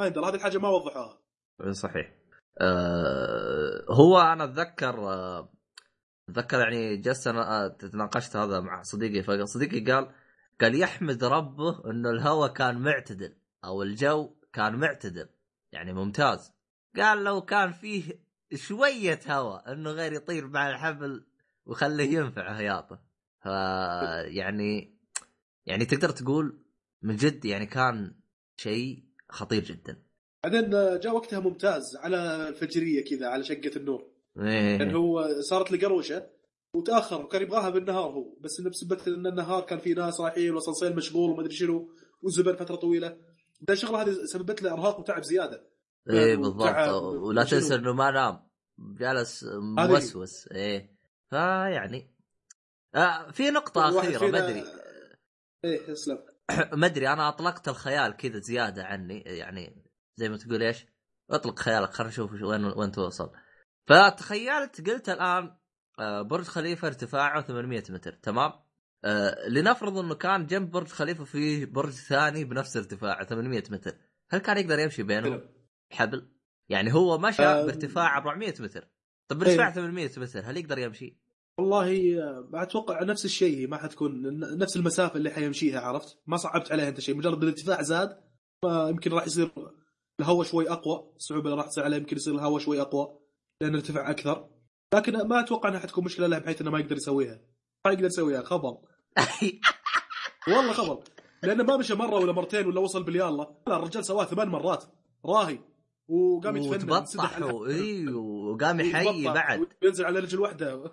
ما يندر هذه الحاجة ما وضحوها. صحيح. آه هو أنا أتذكر آه أتذكر يعني جلست أنا آه، تناقشت هذا مع صديقي فصديقي قال قال يحمد ربه إنه الهواء كان معتدل أو الجو كان معتدل يعني ممتاز. قال لو كان فيه شوية هواء إنه غير يطير مع الحبل وخليه ينفع هياطه ف يعني يعني تقدر تقول من جد يعني كان شيء خطير جدا. بعدين جاء وقتها ممتاز على الفجرية كذا على شقة النور. إيه. لأن هو صارت له قروشة وتأخر وكان يبغاها بالنهار هو. بس إنه بسبب إن النهار كان في ناس رايحين وصلصيل مشغول وما أدري شنو وزبن فترة طويلة. ده الشغلة هذه سببت له إرهاق وتعب زيادة. إيه بالضبط. ولا. تنسى إنه ما نام. جالس موسوس. إيه. فيعني آه في نقطة أخيرة ما أدري. إيه اسلم. ما أدري أنا أطلقت الخيال كذا زيادة عني. يعني زي ما تقول إيش؟ أطلق خيالك خلينا نشوف وين وين توصل. فتخيلت قلت الآن آه، برج خليفة ارتفاعه 800 متر. تمام؟ آه، لنفرض إنه كان جنب برج خليفة فيه برج ثاني بنفس ارتفاعه 800 متر. هل كان يقدر يمشي بينهم. حبل. يعني هو مشى أم. بارتفاع 400 متر. طب بارتفاع إيه. 800 متر؟ هل يقدر يمشي؟ والله آه، أتوقع نفس الشيء ما حتكون نفس المسافة اللي حيمشيها عرفت؟ ما صعبت عليه أنت شيء. مجرد الارتفاع زاد يمكن راح يصير الهواء شوي أقوى. الصعوبه اللي راح تصير عليه يمكن يصير الهواء شوي أقوى لأن ارتفع أكثر. لكن ما أتوقع إنها حتكون مشكلة له بحيث إنه ما يقدر يسويها. ما يقدر يسويها. خبل والله خبل لأنه ما مشى مرة ولا مرتين ولا وصل باليالله لا الرجال سواه ثمان مرات. راهي. وقام يتفنن وتبطح اي وقام يحيي بعد. وينزل على رجل واحدة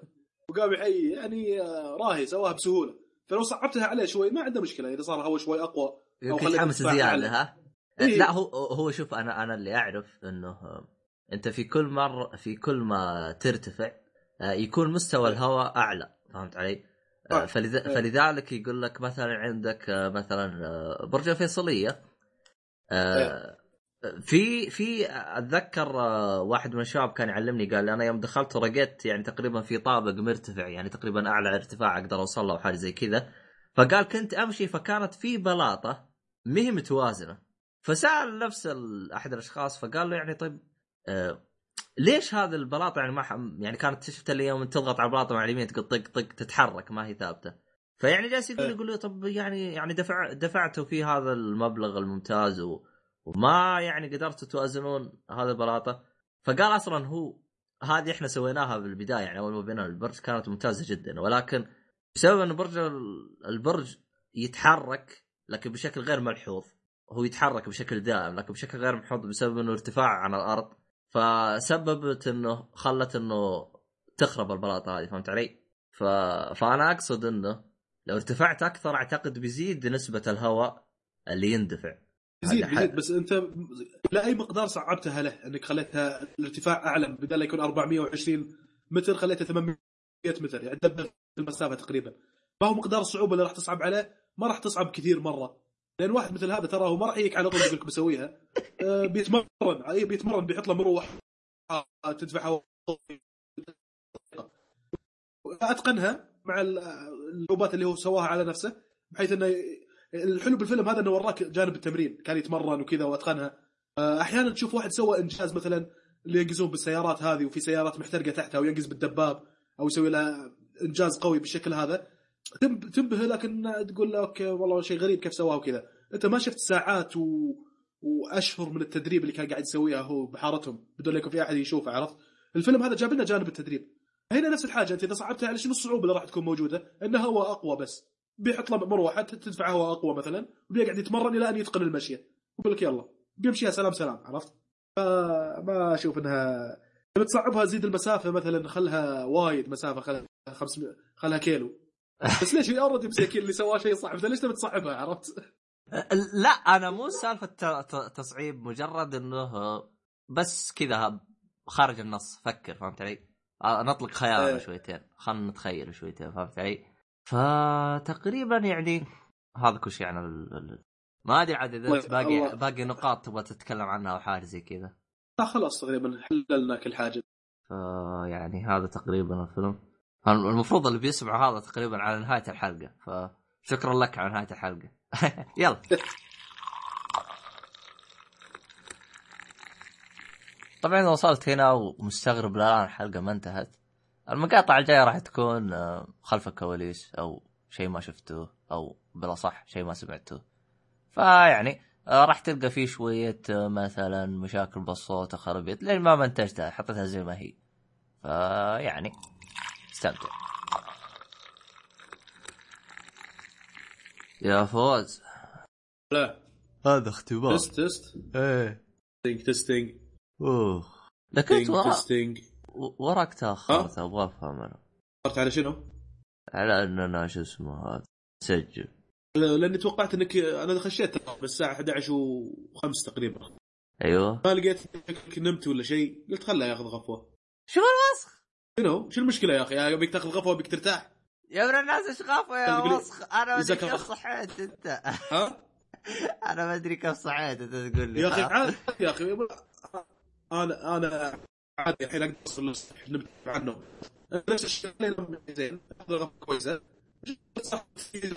وقام يحيي يعني آه، راهي سواها بسهولة. فلو صعبتها عليه شوي ما عنده مشكلة إذا صار هو شوي أقوى يمكن يتحمس زيادة. ها؟ إيه. لا هو هو شوف أنا أنا اللي أعرف إنه آه، أنت في كل مره في كل ما ترتفع آه، يكون مستوى الهواء أعلى فهمت علي؟ فلذ... إيه. فلذلك يقول لك مثلا عندك مثلا برج الفيصلية. آه، في في أتذكر آه، واحد من الشباب كان يعلمني قال أنا يوم دخلت ورقيت يعني تقريبا في طابق مرتفع يعني تقريبا أعلى ارتفاع أقدر أوصل له أو حاجة زي كذا. فقال كنت أمشي فكانت في بلاطة ما هي متوازنة. فسأل نفس أحد الأشخاص فقال له يعني طيب آه ليش هذه البلاطة يعني ما يعني كانت شفت اللي يوم تضغط على البلاطة مع اليمين تقول طق طق تتحرك ما هي ثابتة. فيعني جالس يقول إيه. يقول له طب يعني يعني دفع دفعتوا في هذا المبلغ الممتاز و وما يعني قدرتوا توازنون هذا البلاطة. فقال أصلا هو هذه إحنا سويناها بالبداية يعني أول ما بنينا البرج كانت ممتازة جدا. ولكن بسبب انه برج ال- البرج يتحرك لكن بشكل غير ملحوظ. هو يتحرك بشكل دائم لكن بشكل غير ملحوظ بسبب إنه ارتفاع عن الأرض. فسببت إنه خلت إنه تخرب البلاطة هذه فهمت علي؟ ف... فأنا أقصد إنه لو ارتفعت أكثر أعتقد بيزيد نسبة الهواء اللي يندفع. يزيد يزيد بس انت لا اي مقدار صعبتها له انك خليتها الارتفاع اعلى بدل لا يكون 420 متر خليته 800 متر يعني دبل المسافة تقريبا. ما هو مقدار الصعوبه اللي راح تصعب عليه ما راح تصعب كثير مرة. لأن واحد مثل هذا ترى هو ما راح يجيك على طول يقول لك بسويها. آه، بيتمرن بيتمرن بيحط له مروح آه، تدفع هواء. أتقنها مع ال- الصعوبات اللي هو سواها على نفسه بحيث إنه الحلو بالفيلم هذا إنه وراك جانب التمرين كان يتمرن وكذا وأتقنها. آه، أحيانا تشوف واحد سوى إنجاز مثلا اللي ينقزون بالسيارات هذه وفي سيارات محترقة تحتها وينقز بالدباب أو يسوي لها إنجاز قوي بالشكل هذا. تنب- تنبهر لكن تقول له أوكي والله شيء غريب كيف سواه وكذا. أنت ما شفت ساعات و... وأشهر من التدريب اللي كان قاعد يسويها هو بحارتهم بدون يكون في أحد يشوفه عرفت؟ الفيلم هذا جاب لنا جانب التدريب. هنا نفس الحاجة أنت إذا صعبتها على شنو الصعوبة اللي راح تكون موجودة؟ إنه هواء أقوى بس. بيحط له مروحه تدفع هواء أقوى مثلا وبيقعد يتمرن إلى أن يتقن المشية يقول لك يلا بيمشيها سلام سلام عرفت فما أشوف انها لما تصعبها زيد المسافة مثلا خلها وايد مسافة خلها 500 خلها كيلو بس ليش اوريدي مساكين اللي سواه شيء صعب ليش تبي تصعبها عرفت؟ لا أنا مو سالفة تصعيب مجرد إنه بس كذا خارج النص فكر فهمت علي؟ نطلق خيالنا إيه. شويتين خلنا نتخيل شويتين فهمت علي؟ فتقريبا يعني هذا كل شيء عن ال... ما أدري عاد إذا أنت باقي الله. باقي نقاط تبغى تتكلم عنها أو حاجة زي كذا. لا خلاص تقريبا حللنا كل حاجة. فيعني هذا تقريبا الفيلم. المفروض اللي بيسمع هذا تقريبا على نهاية الحلقة فشكرا لك على نهاية الحلقة. يلا. طبعا وصلت هنا ومستغرب الان الحلقة ما انتهت. المقاطع الجاية راح تكون آه، خلف الكواليس أو شيء ما شفتوه أو بالأصح شيء ما سمعتوه فيعني آه، راح تلقى فيه شوية آه، مثلا مشاكل بالصوت وخرابيط لأن ما منتجتها حطيتها زي ما هي. فيعني استمتع. يا فوز. لا. هذا اختبار. تست تست إيه. تستنج تستنج أوه. لكن تستنج وراك تأخرت أبغى أفهم أنا صرت على شنو؟ على اننا شو اسمه هذا سجل لأني توقعت إنك أنا خشيت بالساعة 11 و5 تقريبا أيوه ما لقيت إنك نمت ولا شيء قلت خله ياخذ غفوة شو الوسخ شنو؟ شو المشكلة يا أخي؟ يا ابيك تأخذ غفوة ابيك ترتاح يا ابن الناس إيش غافه يا وسخ أنا ما أدري كيف. صحيت أنت ها؟ أنا ما أدري كيف صحيت أنت تقول لي يا أخي؟ عادي يا أخي أنا أنا عادي الحين أقدر اوصل نمت عنه. نفس الشيء زين غفوه كويسه صح في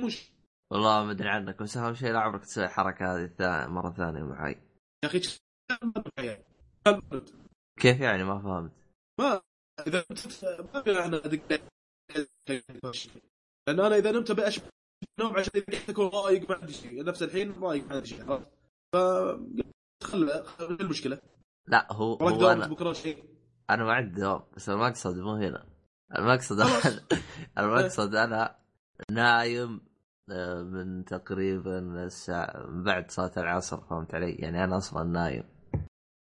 مش والله ما أدري عنك بس أهم شيء لا عمرك تسوي الحركه هذه الثانية مرة ثانية معي يا أخي كيف يعني ما فهمت؟ ما إذا نمت ما في إحنا. لأن أنا إذا نمت ابي اشبع نوم عشان إذا اكون رايق ما عندي شيء. نفس الحين رايق ما عندي شيء عرفت؟ ف خل- المشكلة. لا هو وراك هو دوام أنا بكرة شيء أنا ما عندي دوام بس المقصد مو هنا المقصد خلاص. المقصد أنا نايم آه، من تقريبا الساعة من بعد صلاة العصر فهمت علي؟ يعني أنا أصلا نايم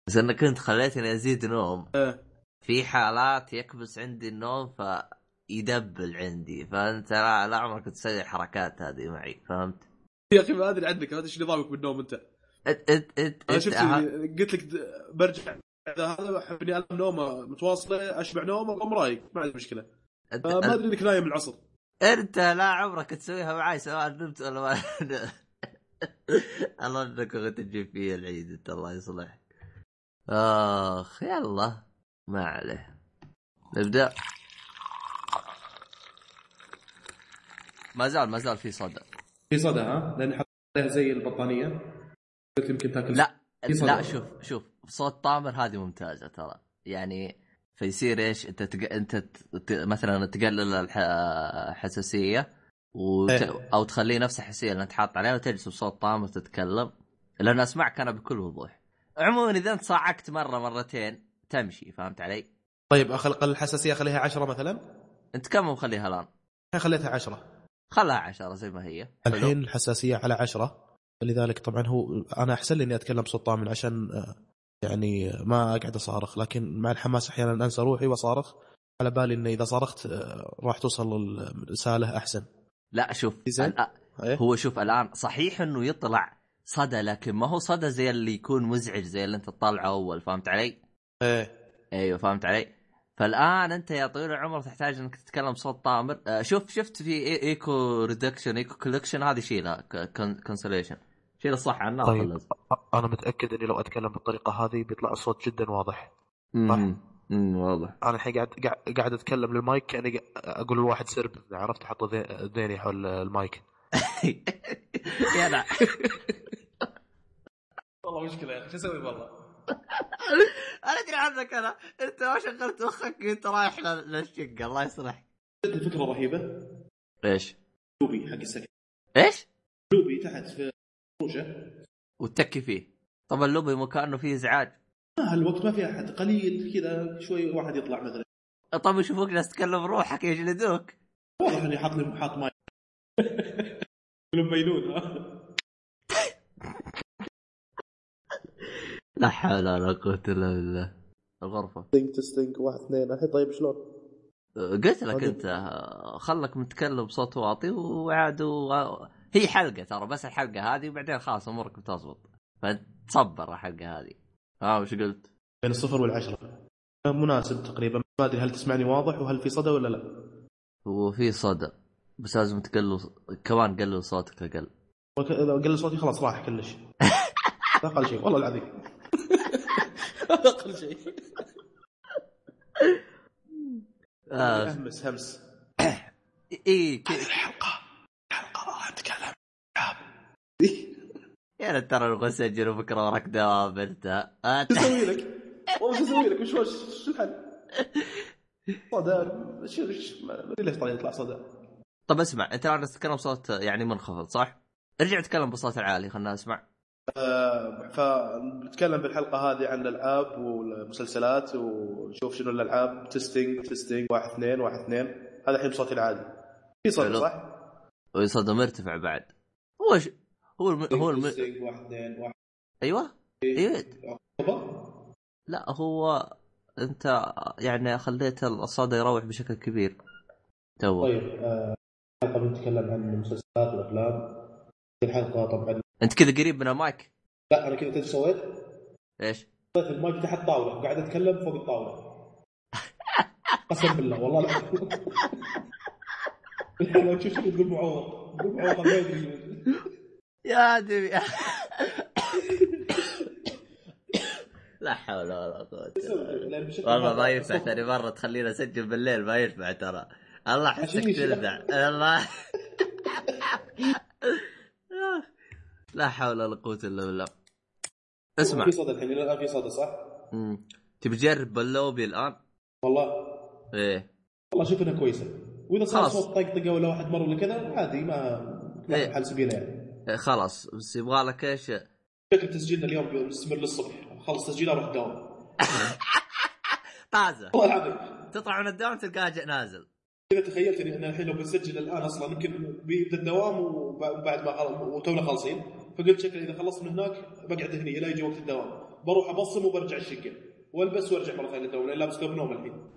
بس انك انت خليتني أزيد نوم آه. في حالات يكبس عندي النوم فيدبل عندي فأنت لا, لا عمرك تسوي الحركات هذه معي فهمت؟ يا أخي ما أدري عنك ما أدري إيش نظامك بالنوم أنت انت انت انت, أنا شفت قلت لك برجع إذا هذا احب اني انام نومه متواصلة أشبع نوم واقوم رايق ما عندي مشكلة. انت, فما أدري انك نايم العصر. أنت لا عمرك تسويها معي سواء نمت ولا ما. الله أنك تجيب فيه العيد أنت الله يصلحك آخ يلا. ما عليه. نبدأ. ما زال ما زال في صدى. في صدى ها؟ لأن حط عليها زي البطانية. يمكن تاكل لا. لا شوف شوف صوت طامر هذه ممتازة ترى يعني فيصير إيش أنت تق... أنت ت... مثلا تقلل الح... الحساسيه وت... إيه. أو تخليه نفس الحساسية اللي أنت حاط عليها وتجلس بصوت طامر تتكلم لأن أسمعك أنا بكل وضوح عموما إذا أنت صعقت مرة مرتين تمشي فهمت علي؟ طيب اخلق الحساسية اخليها 10 مثلا أنت كم مخليها الآن؟ خليتها 10 خلها عشرة زي ما هي. الحين الحساسية على عشرة لذلك طبعا هو أنا أحسن لي إني أتكلم بصوت طامن عشان آه، يعني ما أقعد أصارخ لكن مع الحماس أحيانا أنسى روحي وأصارخ على بالي انه إذا صرخت آه، راح توصل الرساله أحسن لا شوف زين. الآن- إيه؟ هو شوف الآن صحيح إنه يطلع صدى لكن ما هو صدى زي اللي يكون مزعج زي اللي أنت تطلعه أول فهمت علي؟ إيه أيوه فهمت علي؟ فالآن أنت يا طويل العمر تحتاج إنك تتكلم بصوت طامر. آه، شوف شفت في إيكو ريدكشن إيكو كولكشن هذه شيلها كونسوليشن شيلها صح عن النار طيب. خلص. أنا متأكد إني لو أتكلم بالطريقة هذه بيطلع الصوت جدا واضح. أمم، أمم، واضح. أنا الحين قاعد قاعد, قاعد أتكلم للمايك كاني قاعد أقول لواحد سرب. عرفت؟ أحط ذي- ذيني حول المايك. يا لا. والله مشكلة يا أخي شو أسوي؟ والله. أنا أدري عنك أنا. أنت ما شغلت مخك أنت رايح لل- للشقة. الله يصلحك. الفكرة رهيبة. إيش؟ لوبي حق السكن. إيش؟ لوبي تحت في فروشه وتتكي فيه. طبعا اللوبي مو كأنه فيه إزعاج؟ ما هالوقت ما في أحد. قليل كذا شوي واحد يطلع مثلا. طب يشوفوك ناس تتكلم روحك يجلدوك. واضح إني حاط لي حاط ماي كلهم بينون ها. لا حول ولا قوة إلا بالله. الغرفة. تستنج تستنج واحد اثنين. الحين طيب شلون؟ قلت لك هذه- أنت خلك متكلم بصوت واطي وعاد و- هي حلقة ترى بس الحلقة هذه وبعدين خلاص أمورك بتزبط. فتصبر الحلقة هذه. ها وش قلت؟ بين الصفر والعشرة. مناسب تقريبا. ما أدري هل تسمعني واضح وهل في صدى ولا لا. هو في صدى. بس لازم تقلل كمان قلل صوتك أقل. وك- إذا قل صوتي خلاص راح كلش. أقل شيء. والله العظيم. هذا أقل شيء آه. همس همس اي. الحلقة الحلقة راح نتكلم يا ترى نبغى نسجل بكرة وراك دوام أنت آه، شو أسوي لك؟ والله شو أسوي لك؟ وش شو الحل؟ صدى شو ما أدري ليش طلع يطلع صدى طب اسمع أنت الآن تتكلم بصوت يعني منخفض صح؟ ارجع تكلم بصوت العالي خلنا نسمع آه، فنتكلم بالحلقة هذه عن الألعاب والمسلسلات ونشوف شنو الألعاب. testing testing واحد اثنين واحد اثنين. هذا الحين بصوتي العادي. في صوت. صح؟ وصوته مرتفع بعد. هو ش... هو الم... هو الم... واحد اثنين واحد أيوه. أيوه. أكبر؟ لا هو أنت يعني خليت الصدى يروح بشكل كبير. تو. طيب آه، الحلقة بنتكلم عن المسلسلات والأفلام. الحلقة طبعا أنت كذا قريب من المايك؟ لا أنا كذا تدري سويت؟ إيش؟ حطيت المايك تحت طاولة وقاعد أتكلم فوق الطاولة. قسم بالله والله لا. لو تشوف شنو تقول معوض تقول معوض ما يدري. يا دبي لا حول ولا قوة والله ما ينفع ثاني مرة تخلينا اسجل بالليل ما ينفع ترى. الله حسك تلدع الله. لا حول ولا قوة إلا بالله. اسمع. في صدى الحين الآن في صدى صح؟ مم. تبي تجرب باللوبي الآن؟ والله. إيه. والله أشوف إنها كويسة. وإذا صار خلاص. صوت طقطقه ولا واحد مر ولا كذا عادي ما ما إيه. حل سبيله يعني. إيه، خلاص. بس يبغى لك إيش؟ شكل تسجيلنا اليوم بيستمر للصبح. خلص تسجيل أروح الدوام. طازة. والله العظيم. تطلع من الدوام تلقاه جاء نازل. إذا تخيلت أنا الحين لو بنسجل الآن أصلا يمكن بيبدأ الدوام وب- وبعد ما خلص وتونا خالصين. فقلت شكل إذا خلصت من هناك بقعد هني إلى يجي وقت الدوام. بروح أبصم وبرجع الشقة. والبس وأرجع مرة ثانية للدوام لأن لابس ثوب نوم الحين.